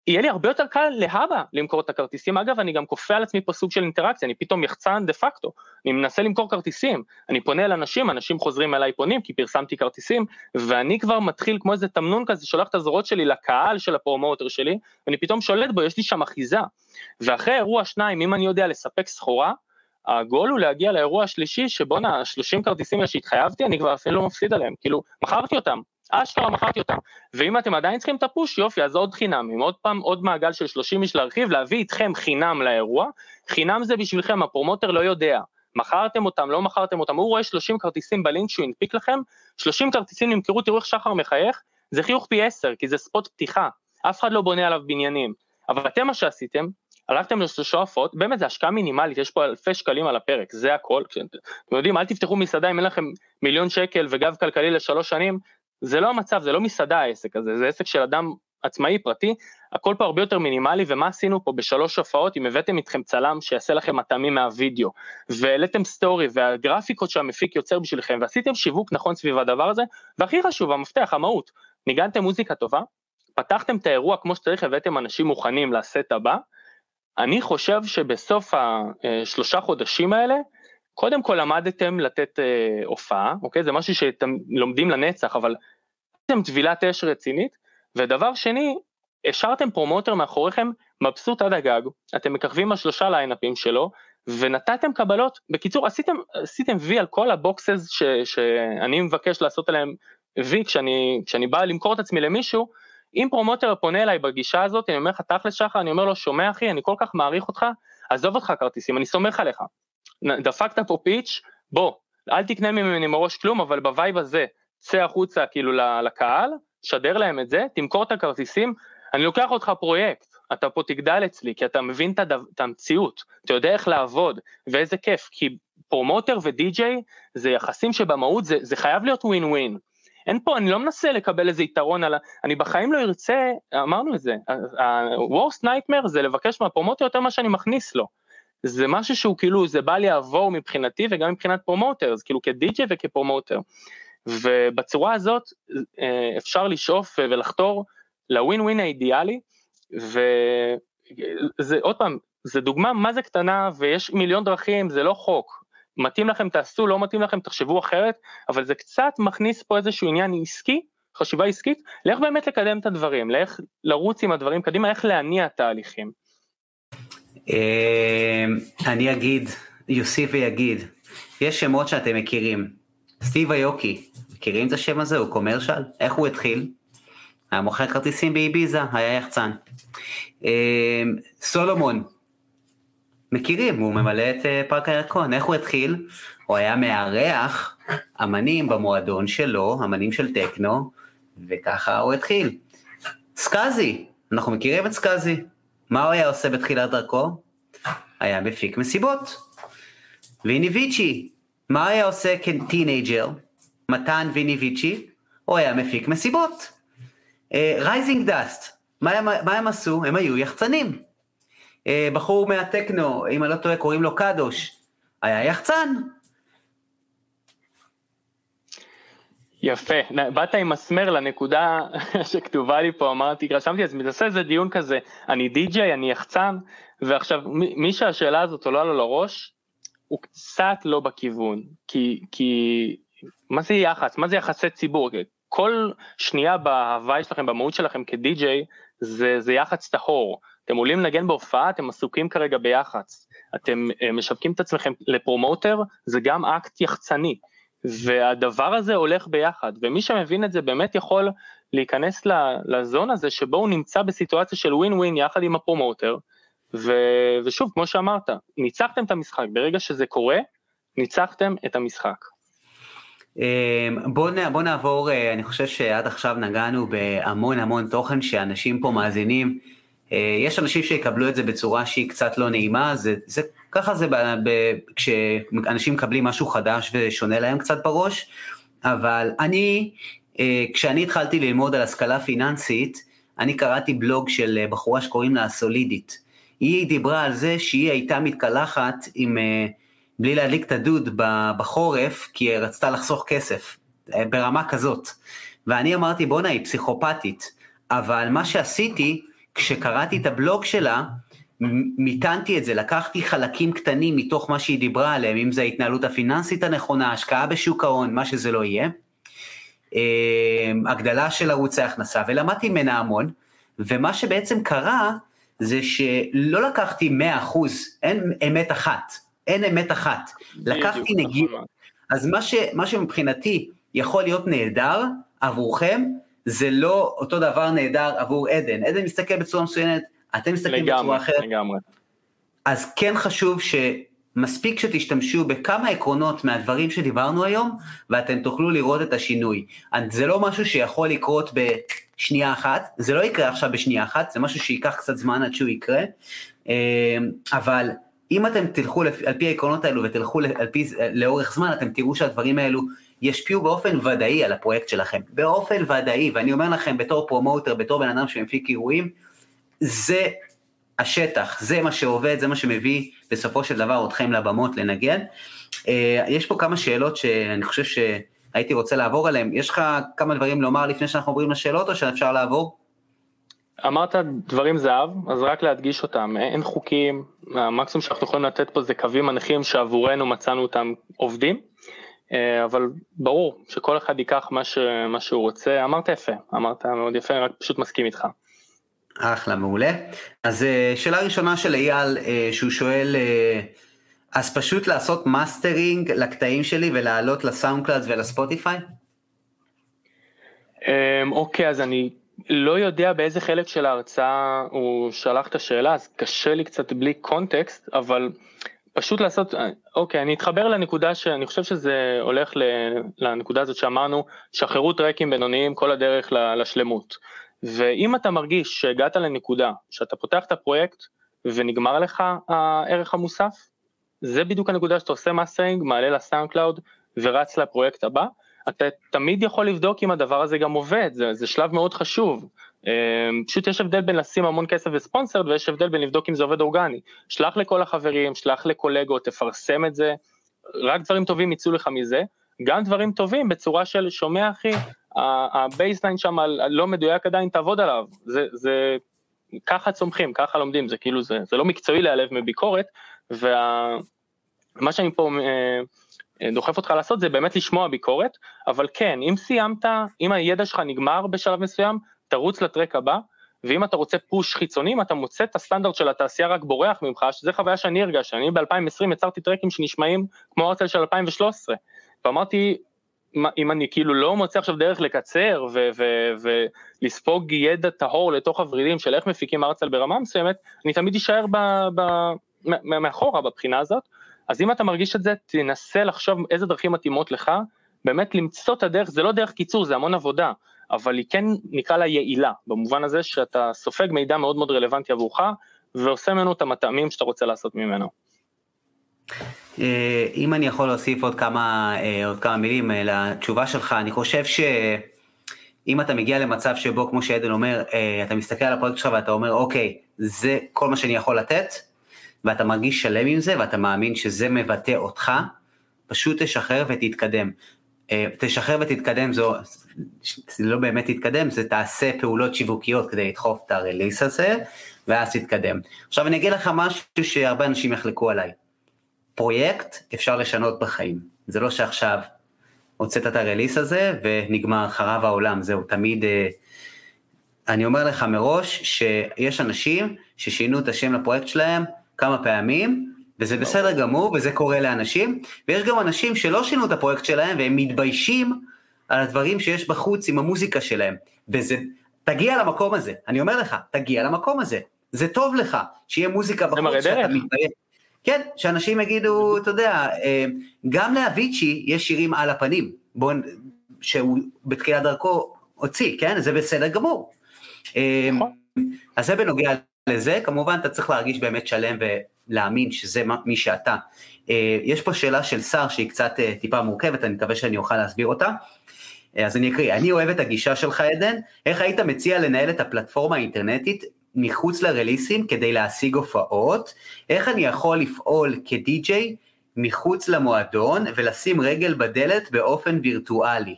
יהיה לי הרבה יותר קל להבא למכור את הכרטיסים. אגב, אני גם כופה על עצמי פה סוג של אינטראקציה, אני פתאום יחצן de facto, אני מנסה למכור כרטיסים, אני פונה אל אנשים, אנשים חוזרים אליי פונים כי פרסמתי כרטיסים, ואני כבר מתחיל כמו איזה תמנון כזה, שולח את הזרועות שלי לקהל של הפרומוטר שלי, ואני פתאום שולט בו, יש לי שם אחיזה. ואחרי אירוע שניים, אם אני יודע לספק סחורה, הגול הוא להגיע לאירוע השלישי, שבואנה, 30 כרטיסים שהתחייבתי, אני כבר אפילו לא מפסיד עליהם, כאילו, מכרתי אותם, אשכרה מכרתי אותם. ואם אתם עדיין צריכים את הפוש, יופי, אז עוד חינם, עם עוד פעם עוד מעגל של 30 איש להרחיב, להביא איתכם חינם לאירוע, חינם זה בשבילכם, הפרומוטר לא יודע. מכרתם אותם, לא מכרתם אותם, הוא רואה 30 כרטיסים בלינק שהוא הנפיק לכם, 30 כרטיסים נמכרו, תראו איך שחר מחייך, זה חיוך פי 10, כי זה ספוט פתיחה, אף אחד לא בונה עליו בניינים. אבל אתם מה שעשיתם, הלכתם לשלושה הופעות, באמת זה השקעה מינימלית, יש פה אלפי שקלים על הפרק, זה הכל. אתם יודעים, אל תפתחו מסעדה אם אין לכם מיליון שקל וגב כלכלי לשלוש שנים, זה לא המצב, זה לא מסעדה העסק הזה, זה עסק של אדם עצמאי פרטי, הכל פה הרבה יותר מינימלי, ומה עשינו פה בשלוש הופעות, אם הבאתם איתכם צלם שיעשה לכם מטעמים מהווידאו, והעליתם סטורי, והגרפיקות שהמפיק יוצר בשבילכם, ועשיתם שיווק נכון סביב הדבר הזה, והכי חשוב, המפתח, המהות, ניגנתם מוזיקה טובה, פתחתם את האירוע כמו שצריך, הבאתם אנשים מוכנים לסט הבא, אני חושב שבסוף השלושה חודשים האלה, קודם כל למדתם לתת אה, הופעה, אוקיי? זה משהו שאתם לומדים לנצח, אבל עשיתם טבילת אש רצינית, ודבר שני, השארתם פרומוטר מאחוריכם מבסוט עד הגג, אתם מככבים על שלושה ליינאפים שלו, ונתתם קבלות, בקיצור עשיתם, עשיתם וי על כל ה boxes ש, שאני מבקש לעשות עליהם וי כשאני, כשאני בא למכור את עצמי למישהו, אם פרומוטר פונה אליי בגישה הזאת, אני אומר לך תכל'ס שחר, אני אומר לו שומע אחי, אני כל כך מעריך אותך, עזוב אותך כרטיסים, אני סומך עליך. דפקת פה pitch, בוא, אל תקנה ממני מראש כלום, אבל בווייב הזה, צא החוצה כאילו לקהל, שדר להם את זה, תמכור את הכרטיסים, אני לוקח אותך פרויקט, אתה פה תגדל אצלי, כי אתה מבין את המציאות, אתה יודע איך לעבוד, ואיזה כיף, כי פרומוטר ודי-ג'יי זה יחסים שבמהות זה, זה חייב להיות ווין ווין. אין פה, אני לא מנסה לקבל איזה יתרון על ה... אני בחיים לא ארצה, אמרנו את זה, ה-worst nightmare זה לבקש מהפרומוטר יותר ממה שאני מכניס לו. זה משהו שהוא כאילו, זה בא לעבור מבחינתי וגם מבחינת פרומוטר, אז כאילו כדי-ג'יי וכפרומוטר. ובצורה הזאת אה, אפשר לשאוף ולחתור לווין ווין האידיאלי, וזה עוד פעם, זה דוגמה מה זה קטנה ויש מיליון דרכים, זה לא חוק. מתאים לכם תעשו, לא מתאים לכם תחשבו אחרת, אבל זה קצת מכניס פה איזשהו עניין עסקי, חשיבה עסקית, לאיך באמת לקדם את הדברים, לאיך לרוץ עם הדברים קדימה, איך להניע תהליכים. אה, אני אגיד, יוסיף ויגיד, יש שמות שאתם מכירים. סטיב איוקי, מכירים את השם הזה? הוא קומרשל? איך הוא התחיל? היה מוכר כרטיסים באביזה, היה יחצן. אה, סולומון, מכירים, הוא ממלא את אה, פארק הירקון, איך הוא התחיל? הוא היה מארח אמנים במועדון שלו, אמנים של טכנו, וככה הוא התחיל. סקאזי, אנחנו מכירים את סקאזי. מה הוא היה עושה בתחילת דרכו? היה מפיק מסיבות. Vini Vici, מה היה עושה כ teenager? מתן Vini Vici? הוא היה מפיק מסיבות. Rising אה, Dust, מה, מה הם עשו? הם היו יחצנים. אה, בחור מהטכנו, אם אני לא טועה קוראים לו קדוש, היה יחצן. יפה, באת עם מסמר לנקודה *laughs* שכתובה לי פה, אמרתי, רשמתי אז מתעשה איזה דיון כזה, אני די-ג'יי, אני יחצן, ועכשיו מי שהשאלה הזאת עולה לו לראש, הוא קצת לא בכיוון, כי, כי מה זה יח"צ, מה זה יחסי ציבור, כל שנייה בהוואי שלכם, במהות שלכם כדי-ג'יי, זה, זה יח"צ טהור, אתם עולים לנגן בהופעה, אתם עסוקים כרגע ביח"צ, אתם אה, משווקים את עצמכם לפרומוטר, זה גם אקט יחצני. והדבר הזה הולך ביחד, ומי שמבין את זה באמת יכול להיכנס לזון הזה שבו הוא נמצא בסיטואציה של ווין ווין יחד עם הפרומוטר, ו, ושוב, כמו שאמרת, ניצחתם את המשחק, ברגע שזה קורה, ניצחתם את המשחק. אמ, בוא, בוא נעבור, אה, אני חושב שעד עכשיו נגענו בהמון המון תוכן שאנשים פה מאזינים. אה, יש אנשים שיקבלו את זה בצורה שהיא קצת לא נעימה, זה, זה ככה זה ב, ב, כשאנשים מקבלים משהו חדש ושונה להם קצת בראש, אבל אני, אה, כשאני התחלתי ללמוד על השכלה פיננסית, אני קראתי בלוג של אה, בחורה שקוראים לה סולידית. היא דיברה על זה שהיא הייתה מתקלחת עם, בלי להדליק את הדוד בחורף, כי היא רצתה לחסוך כסף, ברמה כזאת. ואני אמרתי, בואנה, היא פסיכופתית. אבל מה שעשיתי, כשקראתי את הבלוג שלה, מיתנתי את זה, לקחתי חלקים קטנים מתוך מה שהיא דיברה עליהם, אם זה ההתנהלות הפיננסית הנכונה, השקעה בשוק ההון, מה שזה לא יהיה, אמ, הגדלה של ערוצי הכנסה, ולמדתי ממנה המון, ומה שבעצם קרה, זה שלא לקחתי 100%, אין אמת אחת, אין אמת אחת, לקחתי נגיד, אז מה, ש, מה שמבחינתי יכול להיות נהדר עבורכם, זה לא אותו דבר נהדר עבור עדן. עדן מסתכל בצורה מסוימת, אתם מסתכלים לגמרי, בצורה אחרת. לגמרי. אז כן חשוב שמספיק שתשתמשו בכמה עקרונות מהדברים שדיברנו היום, ואתם תוכלו לראות את השינוי. זה לא משהו שיכול לקרות בשנייה אחת, זה לא יקרה עכשיו בשנייה אחת, זה משהו שייקח קצת זמן עד שהוא יקרה, אמ, אבל אם אתם תלכו על פי העקרונות האלו ותלכו על פי, לאורך זמן, אתם תראו שהדברים האלו ישפיעו באופן ודאי על הפרויקט שלכם, באופן ודאי, ואני אומר לכם בתור פרומוטר, בתור בן אדם שמפיק אירועים, זה השטח, זה מה שעובד, זה מה שמביא בסופו של דבר אתכם לבמות לנגן. אה, יש פה כמה שאלות שאני חושב שהייתי רוצה לעבור עליהן, יש לך כמה דברים לומר לפני שאנחנו עוברים לשאלות או שאפשר לעבור? אמרת דברים זהב, אז רק להדגיש אותם, אין חוקים, המקסימום שאנחנו יכולים לתת פה זה קווים מנחים שעבורנו מצאנו אותם עובדים, אה, אבל ברור שכל אחד ייקח מה, ש, מה שהוא רוצה, אמרת יפה, אמרת מאוד יפה, רק פשוט מסכים איתך. אחלה, מעולה. אז אה, שאלה ראשונה של אייל, אה, שהוא שואל, אז פשוט לעשות מאסטרינג לקטעים שלי ולעלות ל SoundCloud ולספוטיפיי? אוקיי, אז אני לא יודע באיזה חלק של ההרצאה הוא שלח את השאלה, אז קשה לי קצת בלי context, אבל פשוט לעשות, אוקיי, אני אתחבר לנקודה שאני חושב שזה הולך לנקודה הזאת שאמרנו, שחררו טרקים בינוניים כל הדרך לשלמות. ואם אתה מרגיש שהגעת לנקודה שאתה פותח את הפרויקט ונגמר לך הערך המוסף, זה בדיוק הנקודה שאתה עושה מאסטרינג, מעלה ל SoundCloud ורץ לפרויקט הבא. אתה תמיד יכול לבדוק אם הדבר הזה גם עובד, זה, זה שלב מאוד חשוב. אמ, פשוט יש הבדל בין לשים המון כסף ו sponsored ויש הבדל בין לבדוק אם זה עובד אורגני. שלח לכל החברים, שלח לקולגות, תפרסם את זה, רק דברים טובים יצאו לך מזה, גם דברים טובים בצורה של שומע אחי, ה bassline שם לא מדויק עדיין, תעבוד עליו, זה, זה ככה צומחים, ככה לומדים, זה כאילו, זה, זה לא מקצועי להיעלב מביקורת, ומה שאני פה אה, דוחף אותך לעשות זה באמת לשמוע ביקורת, אבל כן, אם סיימת, אם הידע שלך נגמר בשלב מסוים, תרוץ לטרק הבא, ואם אתה רוצה פוש חיצוני, אתה מוצא את הסטנדרט של התעשייה רק בורח ממך, שזה חוויה שאני הרגשתי, אני ב-2020 יצרתי טרקים שנשמעים כמו הרצל של 2013, ואמרתי, אם אני כאילו לא מוצא עכשיו דרך לקצר ולספוג ידע טהור לתוך הוורידים של איך מפיקים ארצל ברמה מסוימת, אני תמיד אשאר מאחורה בבחינה הזאת, אז אם אתה מרגיש את זה, תנסה לחשוב איזה דרכים מתאימות לך, באמת למצוא את הדרך, זה לא דרך קיצור, זה המון עבודה, אבל היא כן נקרא לה יעילה, במובן הזה שאתה סופג מידע מאוד מאוד רלוונטי עבורך, ועושה ממנו את המטעמים שאתה רוצה לעשות ממנו. אה, אם אני יכול להוסיף עוד כמה, אה, עוד כמה מילים אה, לתשובה שלך, אני חושב שאם אתה מגיע למצב שבו, כמו שעדן אומר, אתה מסתכל על הפרויקט שלך ואתה אומר, אוקיי, זה כל מה שאני יכול לתת, ואתה מרגיש שלם עם זה, ואתה מאמין שזה מבטא אותך, פשוט תשחרר ותתקדם. תשחרר ותתקדם, זו, זה לא באמת תתקדם, זה תעשה פעולות שיווקיות כדי לדחוף את הרליס הזה, ואז תתקדם. עכשיו אני אגיד לך משהו שהרבה אנשים יחלקו עליי. פרויקט אפשר לשנות בחיים. זה לא שעכשיו הוצאת את הרליס הזה ונגמר חרב העולם, זהו, תמיד... אה, אני אומר לך מראש שיש אנשים ששינו את השם לפרויקט שלהם כמה פעמים, וזה בסדר גמור, וזה קורה לאנשים, ויש גם אנשים שלא שינו את הפרויקט שלהם, והם מתביישים על הדברים שיש בחוץ עם המוזיקה שלהם, וזה, תגיע למקום הזה, אני אומר לך, תגיע למקום הזה, זה טוב לך, שיהיה מוזיקה בחוץ, שאתה מתבייש. כן, שאנשים יגידו, אתה יודע, אה, גם לאביצ'י יש שירים על הפנים, בוא, שהוא בתחילת דרכו הוציא, כן? זה בסדר גמור. אה, נכון. אז זה בנוגע לזה, כמובן אתה צריך להרגיש באמת שלם ולהאמין שזה מי שאתה. אה, יש פה שאלה של שר שהיא קצת טיפה מורכבת, אני מקווה שאני אוכל להסביר אותה. אז אני אקריא, אני אוהב את הגישה שלך עדן, איך היית מציע לנהל את הפלטפורמה האינטרנטית מחוץ לרליסים כדי להשיג הופעות? איך אני יכול לפעול כדי-ג'יי מחוץ למועדון ולשים רגל בדלת באופן וירטואלי?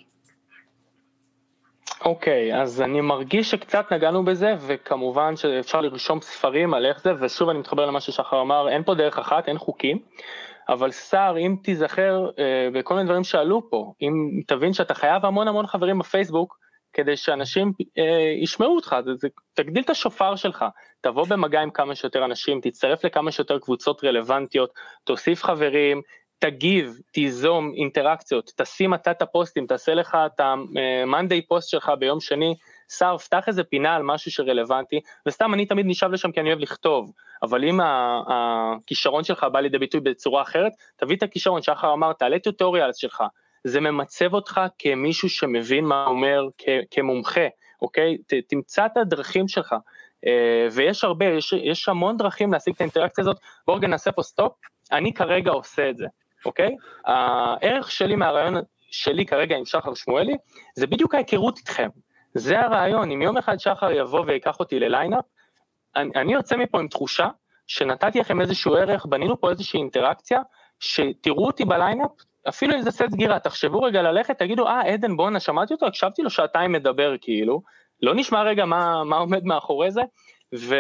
אוקיי, okay, אז אני מרגיש שקצת נגענו בזה, וכמובן שאפשר לרשום ספרים על איך זה, ושוב אני מתחבר למה ששחר אמר, אין פה דרך אחת, אין חוקים, אבל שר, אם תיזכר אה, בכל מיני דברים שעלו פה, אם תבין שאתה חייב המון המון חברים בפייסבוק, כדי שאנשים אה, ישמעו אותך, זה, זה, תגדיל את השופר שלך, תבוא במגע עם כמה שיותר אנשים, תצטרף לכמה שיותר קבוצות רלוונטיות, תוסיף חברים, תגיב, תיזום אינטראקציות, תשים אתה את הפוסטים, תעשה לך את ה-Monday פוסט שלך ביום שני, שר, פתח איזה פינה על משהו שרלוונטי, וסתם אני תמיד נשאב לשם כי אני אוהב לכתוב, אבל אם הכישרון שלך בא לידי ביטוי בצורה אחרת, תביא את הכישרון, שחר אמר, תעלה tutorials שלך, זה ממצב אותך כמישהו שמבין מה אומר, כמומחה, אוקיי? ת, תמצא את הדרכים שלך, אה, ויש הרבה, יש, יש המון דרכים להשיג את האינטראקציה הזאת, בואו רגע נעשה פה סטופ, אני כרגע עושה את זה. אוקיי? הערך שלי מהרעיון שלי כרגע עם שחר שמואלי, זה בדיוק ההיכרות איתכם. זה הרעיון, אם יום אחד שחר יבוא ויקח אותי לליינאפ, אני, אני יוצא מפה עם תחושה שנתתי לכם איזשהו ערך, בנינו פה איזושהי אינטראקציה, שתראו אותי בליינאפ, אפילו אם זה סט סגירה, תחשבו רגע ללכת, תגידו, אה, עדן בואנה, שמעתי אותו, הקשבתי לו שעתיים מדבר כאילו, לא נשמע רגע מה, מה עומד מאחורי זה, ו,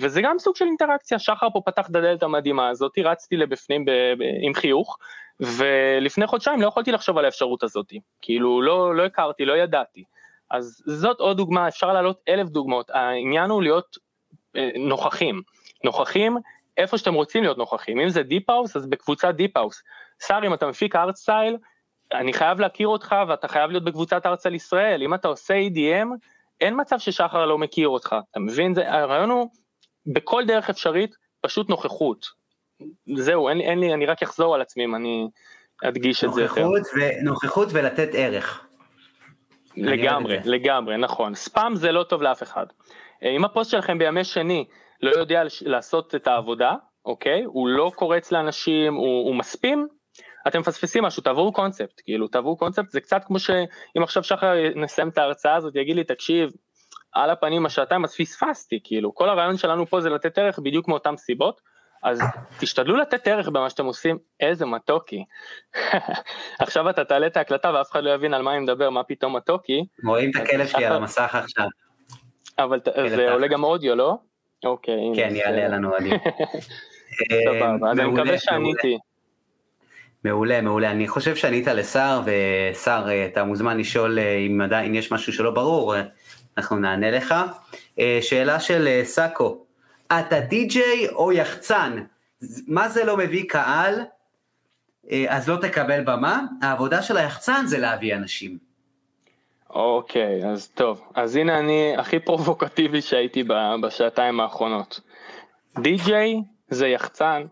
וזה גם סוג של אינטראקציה, שחר פה פתח את הדלת המדהימה הזאת, רצתי לבפנים ב, ב, עם חיוך, ולפני חודשיים לא יכולתי לחשוב על האפשרות הזאת, כאילו לא, לא הכרתי, לא ידעתי. אז זאת עוד דוגמה, אפשר להעלות אלף דוגמאות, העניין הוא להיות אה, נוכחים, נוכחים איפה שאתם רוצים להיות נוכחים, אם זה deep house אז בקבוצת deep שר אם אתה מפיק hardstyle, אני חייב להכיר אותך ואתה חייב להיות בקבוצת hardstyle ישראל, אם אתה עושה EDM, אין מצב ששחר לא מכיר אותך, אתה מבין? זה, הרעיון הוא בכל דרך אפשרית, פשוט נוכחות. זהו, אין, אין לי, אני רק אחזור על עצמי אם אני אדגיש את זה יותר. ו, נוכחות ולתת ערך. לגמרי, לגמרי, נכון. ספאם זה לא טוב לאף אחד. אה, אם הפוסט שלכם בימי שני לא יודע לעשות את העבודה, אוקיי? הוא לא קורץ לאנשים, הוא, הוא מספים, אתם מפספסים משהו, תעברו קונספט, כאילו תעברו קונספט, זה קצת כמו שאם עכשיו שחר נסיים את ההרצאה הזאת, יגיד לי, תקשיב, על הפנים השעתיים, אז פספסתי, כאילו, כל הרעיון שלנו פה זה לתת ערך בדיוק מאותן סיבות, אז תשתדלו לתת ערך במה שאתם עושים, איזה מתוקי. *laughs* עכשיו אתה תעלה את ההקלטה ואף אחד לא יבין על מה אני מדבר, מה פתאום מתוקי. רואים את הכלב שלי על המסך עכשיו. אבל זה עולה גם אודיו, לא? אוקיי. כן, יעלה לנו אודיו. *laughs* סבבה, אז אני מקווה שעניתי. מעולה, מעולה. אני חושב שענית לשר, ושר, אה, אתה מוזמן לשאול אה, אם עדיין יש משהו שלא ברור, אה, אנחנו נענה לך. שאלה של סאקו, אתה די-ג'יי או יחצן? מה זה לא מביא קהל? אז לא תקבל במה, העבודה של היחצן זה להביא אנשים. אוקיי, אז טוב. אז הנה אני הכי פרובוקטיבי שהייתי בשעתיים האחרונות. די-ג'יי זה יחצן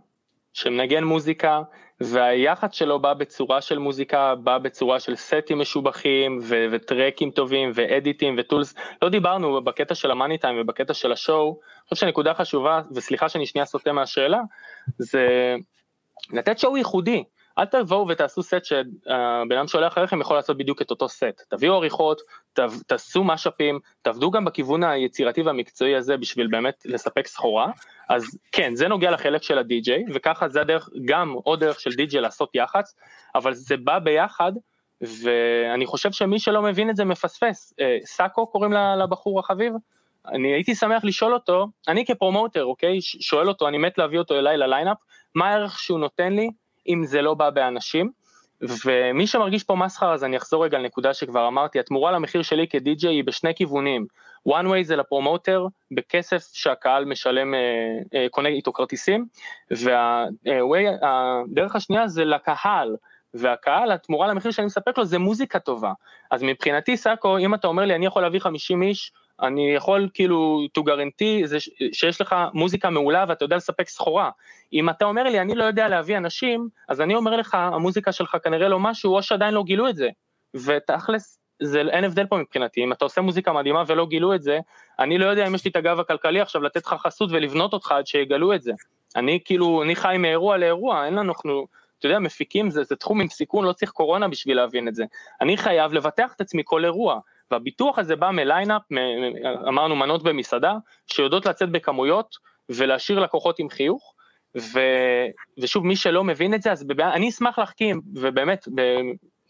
שמנגן מוזיקה, והיחד שלו בא בצורה של מוזיקה, בא בצורה של סטים משובחים ו- וטרקים טובים ואדיטים וטולס, לא דיברנו בקטע של המאני טיים ובקטע של השואו, אני חושב שנקודה חשובה, וסליחה שאני שנייה סוטה מהשאלה, זה לתת שואו ייחודי, אל תבואו ותעשו סט שהבן אדם שעולה אחריכם יכול לעשות בדיוק את אותו סט, תביאו עריכות, תעשו משאפים, תעבדו גם בכיוון היצירתי והמקצועי הזה בשביל באמת לספק סחורה, אז כן, זה נוגע לחלק של הדי-ג'יי, וככה זה הדרך, גם עוד דרך של די-ג'יי לעשות יח"צ, אבל זה בא ביחד, ואני חושב שמי שלא מבין את זה מפספס. אה, סאקו קוראים לבחור החביב? אני הייתי שמח לשאול אותו, אני כפרומוטר, אוקיי, שואל אותו, אני מת להביא אותו אליי לליינאפ, מה הערך שהוא נותן לי אם זה לא בא באנשים. ומי שמרגיש פה מסחר אז אני אחזור רגע לנקודה שכבר אמרתי, התמורה למחיר שלי כדי-ג'יי היא בשני כיוונים, one way זה לפרומוטר בכסף שהקהל משלם, אה, אה, קונה איתו כרטיסים, והדרך השנייה זה לקהל, והקהל, התמורה למחיר שאני מספק לו זה מוזיקה טובה. אז מבחינתי סאקו, אם אתה אומר לי אני יכול להביא 50 איש, אני יכול כאילו to guarantee זה שיש לך מוזיקה מעולה ואתה יודע לספק סחורה. אם אתה אומר לי אני לא יודע להביא אנשים, אז אני אומר לך המוזיקה שלך כנראה לא משהו או שעדיין לא גילו את זה. ותכלס זה אין הבדל פה מבחינתי, אם אתה עושה מוזיקה מדהימה ולא גילו את זה, אני לא יודע אם יש לי את הגב הכלכלי עכשיו לתת לך חסות ולבנות אותך עד שיגלו את זה. אני כאילו, אני חי מאירוע לאירוע, אין לנו, אנחנו, אתה יודע, מפיקים זה, זה תחום עם סיכון, לא צריך קורונה בשביל להבין את זה. אני חייב לבטח את עצמי כל אירוע. והביטוח הזה בא מליינאפ, אמרנו מנות במסעדה, שיודעות לצאת בכמויות ולהשאיר לקוחות עם חיוך, ו, ושוב מי שלא מבין את זה אז בבא, אני אשמח להחכים ובאמת ב,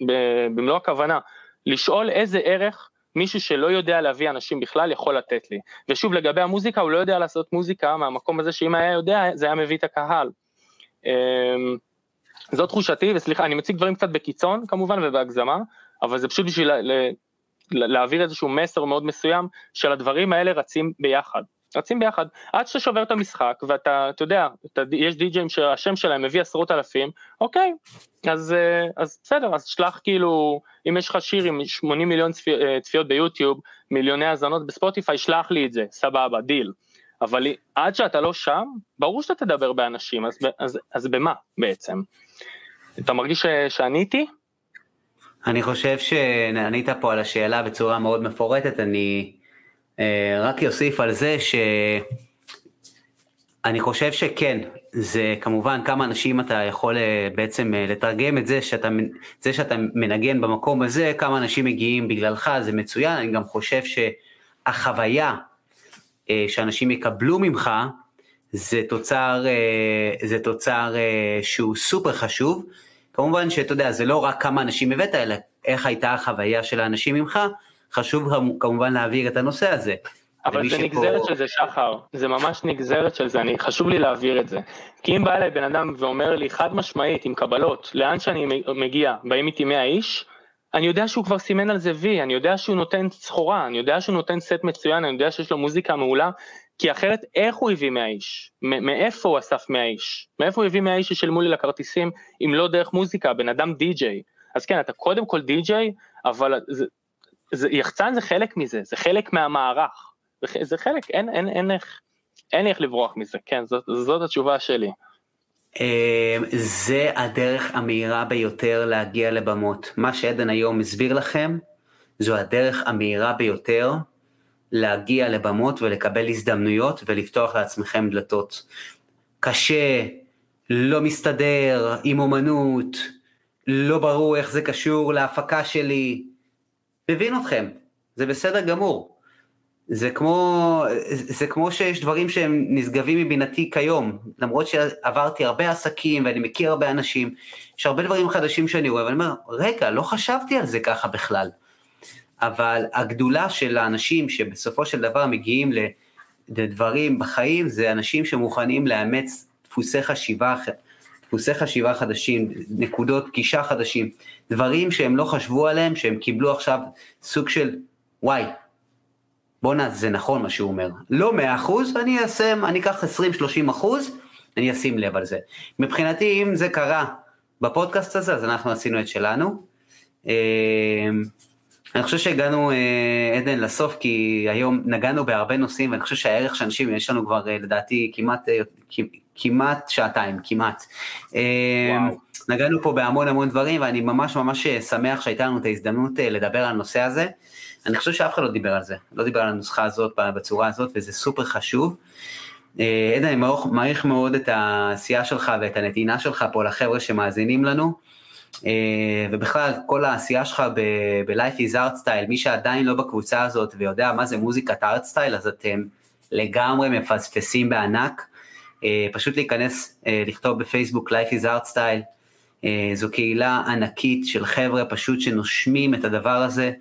ב, במלוא הכוונה לשאול איזה ערך מישהו שלא יודע להביא אנשים בכלל יכול לתת לי ושוב לגבי המוזיקה הוא לא יודע לעשות מוזיקה מהמקום הזה שאם היה יודע זה היה מביא את הקהל. אמ, זו תחושתי וסליחה אני מציג דברים קצת בקיצון כמובן ובהגזמה אבל זה פשוט בשביל להעביר איזשהו מסר מאוד מסוים של הדברים האלה רצים ביחד. רצים ביחד עד שאתה שובר את המשחק ואתה אתה יודע אתה, יש די.ג'ים שהשם שלהם מביא עשרות אלפים אוקיי אז אה, אז בסדר אז שלח כאילו אם יש לך שיר עם 80 מיליון צפי, אה, צפיות ביוטיוב מיליוני האזנות בספוטיפיי שלח לי את זה סבבה דיל אבל עד שאתה לא שם ברור שאתה תדבר באנשים אז, אז, אז במה בעצם אתה מרגיש שעניתי? אני חושב שענית פה על השאלה בצורה מאוד מפורטת, אני אה, רק אוסיף על זה שאני חושב שכן, זה כמובן כמה אנשים אתה יכול אה, בעצם אה, לתרגם את זה שאתה, זה שאתה מנגן במקום הזה, כמה אנשים מגיעים בגללך, זה מצוין, אני גם חושב שהחוויה שאנשים יקבלו ממך, זה תוצר, זה תוצר שהוא סופר חשוב. כמובן שאתה יודע, זה לא רק כמה אנשים הבאת, אלא איך הייתה החוויה של האנשים ממך, חשוב כמובן להעביר את הנושא הזה. אבל זה נגזרת של זה שחר, זה ממש נגזרת של זה, אני, חשוב לי להעביר את זה. כי אם בא אליי בן אדם ואומר לי חד משמעית עם קבלות, לאן שאני מגיע, באים איתי 100 איש, אני יודע שהוא כבר סימן על זה וי, אני יודע שהוא נותן סחורה, אני יודע שהוא נותן סט מצוין, אני יודע שיש לו מוזיקה מעולה, כי אחרת איך הוא הביא 100 איש? מאיפה הוא אסף 100 איש? מאיפה הוא הביא 100 איש ששילמו לי לכרטיסים אם לא דרך מוזיקה, בן אדם די-ג'יי. אז כן, אתה קודם כל די-ג'יי, אבל זה, זה, יחצן זה חלק מזה, זה חלק מהמערך. זה חלק, אין, אין, אין איך, אין איך לברוח מזה, כן, זאת, זאת התשובה שלי. אמ, זה הדרך המהירה ביותר להגיע לבמות. מה שעדן היום הסביר לכם, זו הדרך המהירה ביותר להגיע לבמות ולקבל הזדמנויות ולפתוח לעצמכם דלתות. קשה, לא מסתדר, עם אומנות, לא ברור איך זה קשור להפקה שלי. מבין אתכם, זה בסדר גמור. זה כמו, זה כמו שיש דברים שהם נשגבים מבינתי כיום, למרות שעברתי הרבה עסקים ואני מכיר הרבה אנשים, יש הרבה דברים חדשים שאני רואה, ואני אומר, רגע, לא חשבתי על זה ככה בכלל. אבל הגדולה של האנשים שבסופו של דבר מגיעים לדברים בחיים, זה אנשים שמוכנים לאמץ דפוסי חשיבה, דפוסי חשיבה חדשים, נקודות פגישה חדשים, דברים שהם לא חשבו עליהם, שהם קיבלו עכשיו סוג של, וואי, בואנה זה נכון מה שהוא אומר, לא 100%, אני אעשה, אני אקח 20-30 אחוז, אני אשים לב על זה. מבחינתי אם זה קרה בפודקאסט הזה, אז אנחנו עשינו את שלנו. אה, אני חושב שהגענו אה, עדן לסוף כי היום נגענו בהרבה נושאים ואני חושב שהערך של אנשים יש לנו כבר אה, לדעתי כמעט, כמעט שעתיים, כמעט. וואו. נגענו פה בהמון המון דברים ואני ממש ממש שמח שהייתה לנו את ההזדמנות לדבר על הנושא הזה. אני חושב שאף אחד לא דיבר על זה, לא דיבר על הנוסחה הזאת בצורה הזאת, וזה סופר חשוב. אה, עדן, אני מעריך מאוד את העשייה שלך ואת הנתינה שלך פה לחבר'ה שמאזינים לנו, אה, ובכלל כל העשייה שלך ב-Life is Art Style, מי שעדיין לא בקבוצה הזאת ויודע מה זה מוזיקת ארט סטייל, אז אתם לגמרי מפספסים בענק. אה, פשוט להיכנס, לכתוב בפייסבוק Life is Art Style, זו קהילה ענקית של חבר'ה פשוט שנושמים את הדבר הזה.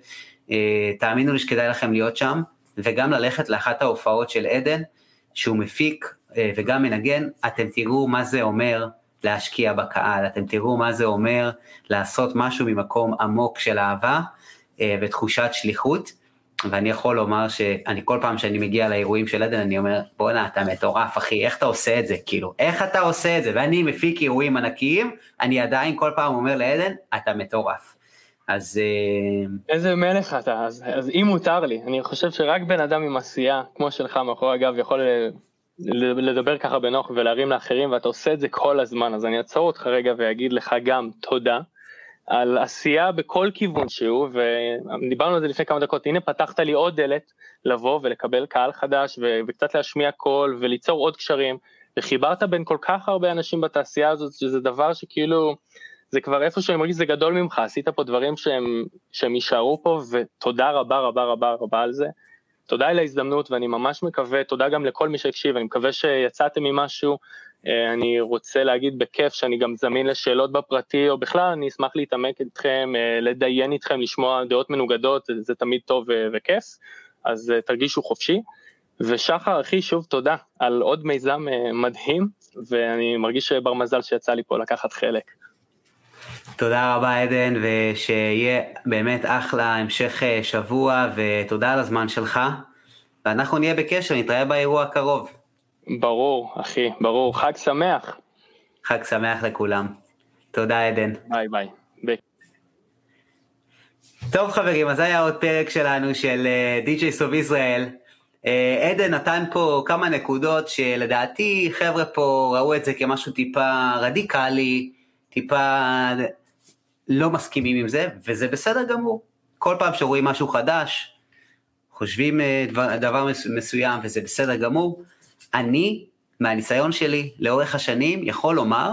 אה, תאמינו לי שכדאי לכם להיות שם, וגם ללכת לאחת ההופעות של עדן, שהוא מפיק אה, וגם מנגן, אתם תראו מה זה אומר להשקיע בקהל, אתם תראו מה זה אומר לעשות משהו ממקום עמוק של אהבה אה, ותחושת שליחות. ואני יכול לומר שאני כל פעם שאני מגיע לאירועים של עדן אני אומר בואנה אתה מטורף אחי איך אתה עושה את זה כאילו איך אתה עושה את זה ואני מפיק אירועים ענקיים אני עדיין כל פעם אומר לעדן אתה מטורף. אז... אה, איזה מלך אתה, אז, אז אם מותר לי, אני חושב שרק בן אדם עם עשייה, כמו שלך מאחורי הגב, יכול אה, לדבר ככה בנוח ולהרים לאחרים, ואתה עושה את זה כל הזמן, אז אני אעצור אותך רגע ואגיד לך גם תודה על עשייה בכל כיוון שהוא, ודיברנו על זה לפני כמה דקות, הנה פתחת לי עוד דלת לבוא ולקבל קהל חדש ו- וקצת להשמיע קול וליצור עוד קשרים, וחיברת בין כל כך הרבה אנשים בתעשייה הזאת, שזה דבר שכאילו... זה כבר איפה שאני מרגיש שזה גדול ממך, עשית פה דברים שהם, שהם יישארו פה, ותודה רבה רבה רבה רבה על זה. תודה על ההזדמנות, ואני ממש מקווה, תודה גם לכל מי שהקשיב, אני מקווה שיצאתם ממשהו. אה, אני רוצה להגיד בכיף שאני גם זמין לשאלות בפרטי, או בכלל אני אשמח להתעמק איתכם, אה, לדיין איתכם, לשמוע דעות מנוגדות, זה, זה תמיד טוב וכיף, אז אה, תרגישו חופשי. ושחר אחי, שוב תודה על עוד מיזם מדהים, ואני מרגיש בר מזל שיצא לי פה לקחת חלק. תודה רבה עדן, ושיהיה באמת אחלה המשך אה, שבוע, ותודה על הזמן שלך. ואנחנו נהיה בקשר, נתראה באירוע הקרוב. ברור, אחי, ברור. חג שמח. חג שמח לכולם. תודה עדן. ביי ביי. ביי. טוב חברים, אז זה היה עוד פרק שלנו של די.ג'יי סוב ישראל. עדן נתן פה כמה נקודות שלדעתי חבר'ה פה ראו את זה כמשהו טיפה רדיקלי, טיפה לא מסכימים עם זה, וזה בסדר גמור. כל פעם שרואים משהו חדש, חושבים אה, דבר, דבר מסוים וזה בסדר גמור. אני, מהניסיון שלי לאורך השנים, יכול לומר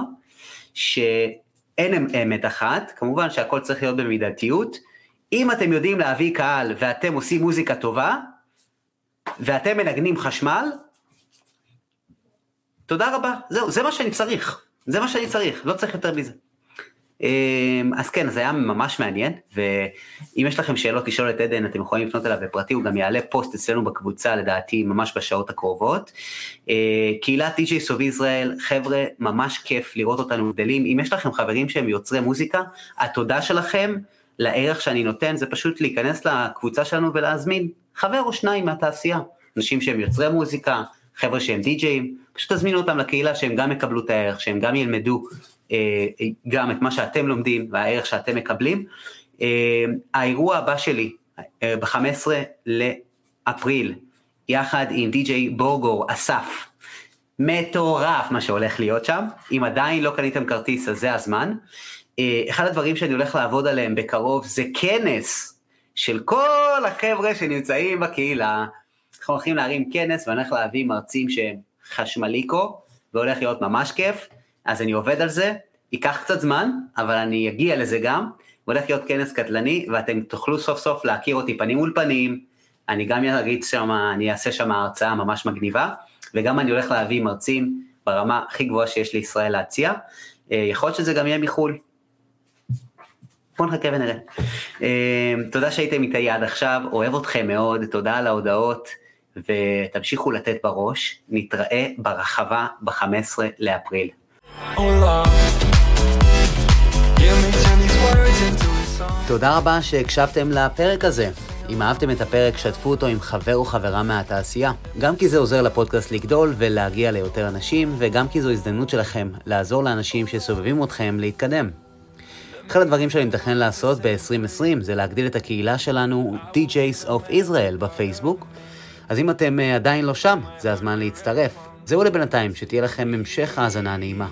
שאין אמת אחת, כמובן שהכל צריך להיות במידתיות. אם אתם יודעים להביא קהל ואתם עושים מוזיקה טובה, ואתם מנגנים חשמל, תודה רבה, זהו, זה מה שאני צריך, זה מה שאני צריך, לא צריך יותר מזה. אמ, אז כן, זה היה ממש מעניין, ואם יש לכם שאלות לשאול את עדן, אתם יכולים לפנות אליו בפרטי, הוא גם יעלה פוסט אצלנו בקבוצה, לדעתי, ממש בשעות הקרובות. אה, קהילת DJs of Israel, חבר'ה, ממש כיף לראות אותנו גדלים. אם יש לכם חברים שהם יוצרי מוזיקה, התודה שלכם לערך שאני נותן זה פשוט להיכנס לקבוצה שלנו ולהזמין חבר או שניים מהתעשייה. אנשים שהם יוצרי מוזיקה, חבר'ה שהם די-ג'אים, פשוט תזמינו אותם לקהילה שהם גם יקבלו את הערך, שהם גם ילמדו אה, גם את מה שאתם לומדים והערך שאתם מקבלים. אה, האירוע הבא שלי אה, ב-15 לאפריל, יחד עם די.ג'יי בורגור אסף, מטורף מה שהולך להיות שם, אם עדיין לא קניתם כרטיס אז זה הזמן. אחד הדברים שאני הולך לעבוד עליהם בקרוב זה כנס של כל החבר'ה שנמצאים בקהילה, אנחנו הולכים להרים כנס ואני הולך להביא מרצים שהם חשמליקו, והולך להיות ממש כיף, אז אני עובד על זה, ייקח קצת זמן, אבל אני אגיע לזה גם, והולך להיות כנס קטלני, ואתם תוכלו סוף סוף להכיר אותי פנים מול פנים, אני גם אריץ שם, אני אעשה שם הרצאה ממש מגניבה, וגם אני הולך להביא מרצים ברמה הכי גבוהה שיש לישראל להציע, אה, יכול להיות שזה גם יהיה מחו"ל. בואו נחכה ונראה. אה, תודה שהייתם איתי עד עכשיו, אוהב אתכם מאוד, תודה על ההודעות. ותמשיכו לתת בראש, נתראה ברחבה ב-15 לאפריל. תודה רבה שהקשבתם לפרק הזה. אם אהבתם את הפרק, שתפו אותו עם חבר או חברה מהתעשייה. גם כי זה עוזר לפודקאסט לגדול ולהגיע ליותר אנשים, וגם כי זו הזדמנות שלכם לעזור לאנשים שסובבים אתכם להתקדם. אחד הדברים שאני מתכנן לעשות ב-2020 זה להגדיל את הקהילה שלנו, DJs of Israel בפייסבוק, אז אם אתם אה, עדיין לא שם, זה הזמן להצטרף. זהו לבינתיים, שתהיה לכם המשך האזנה נעימה.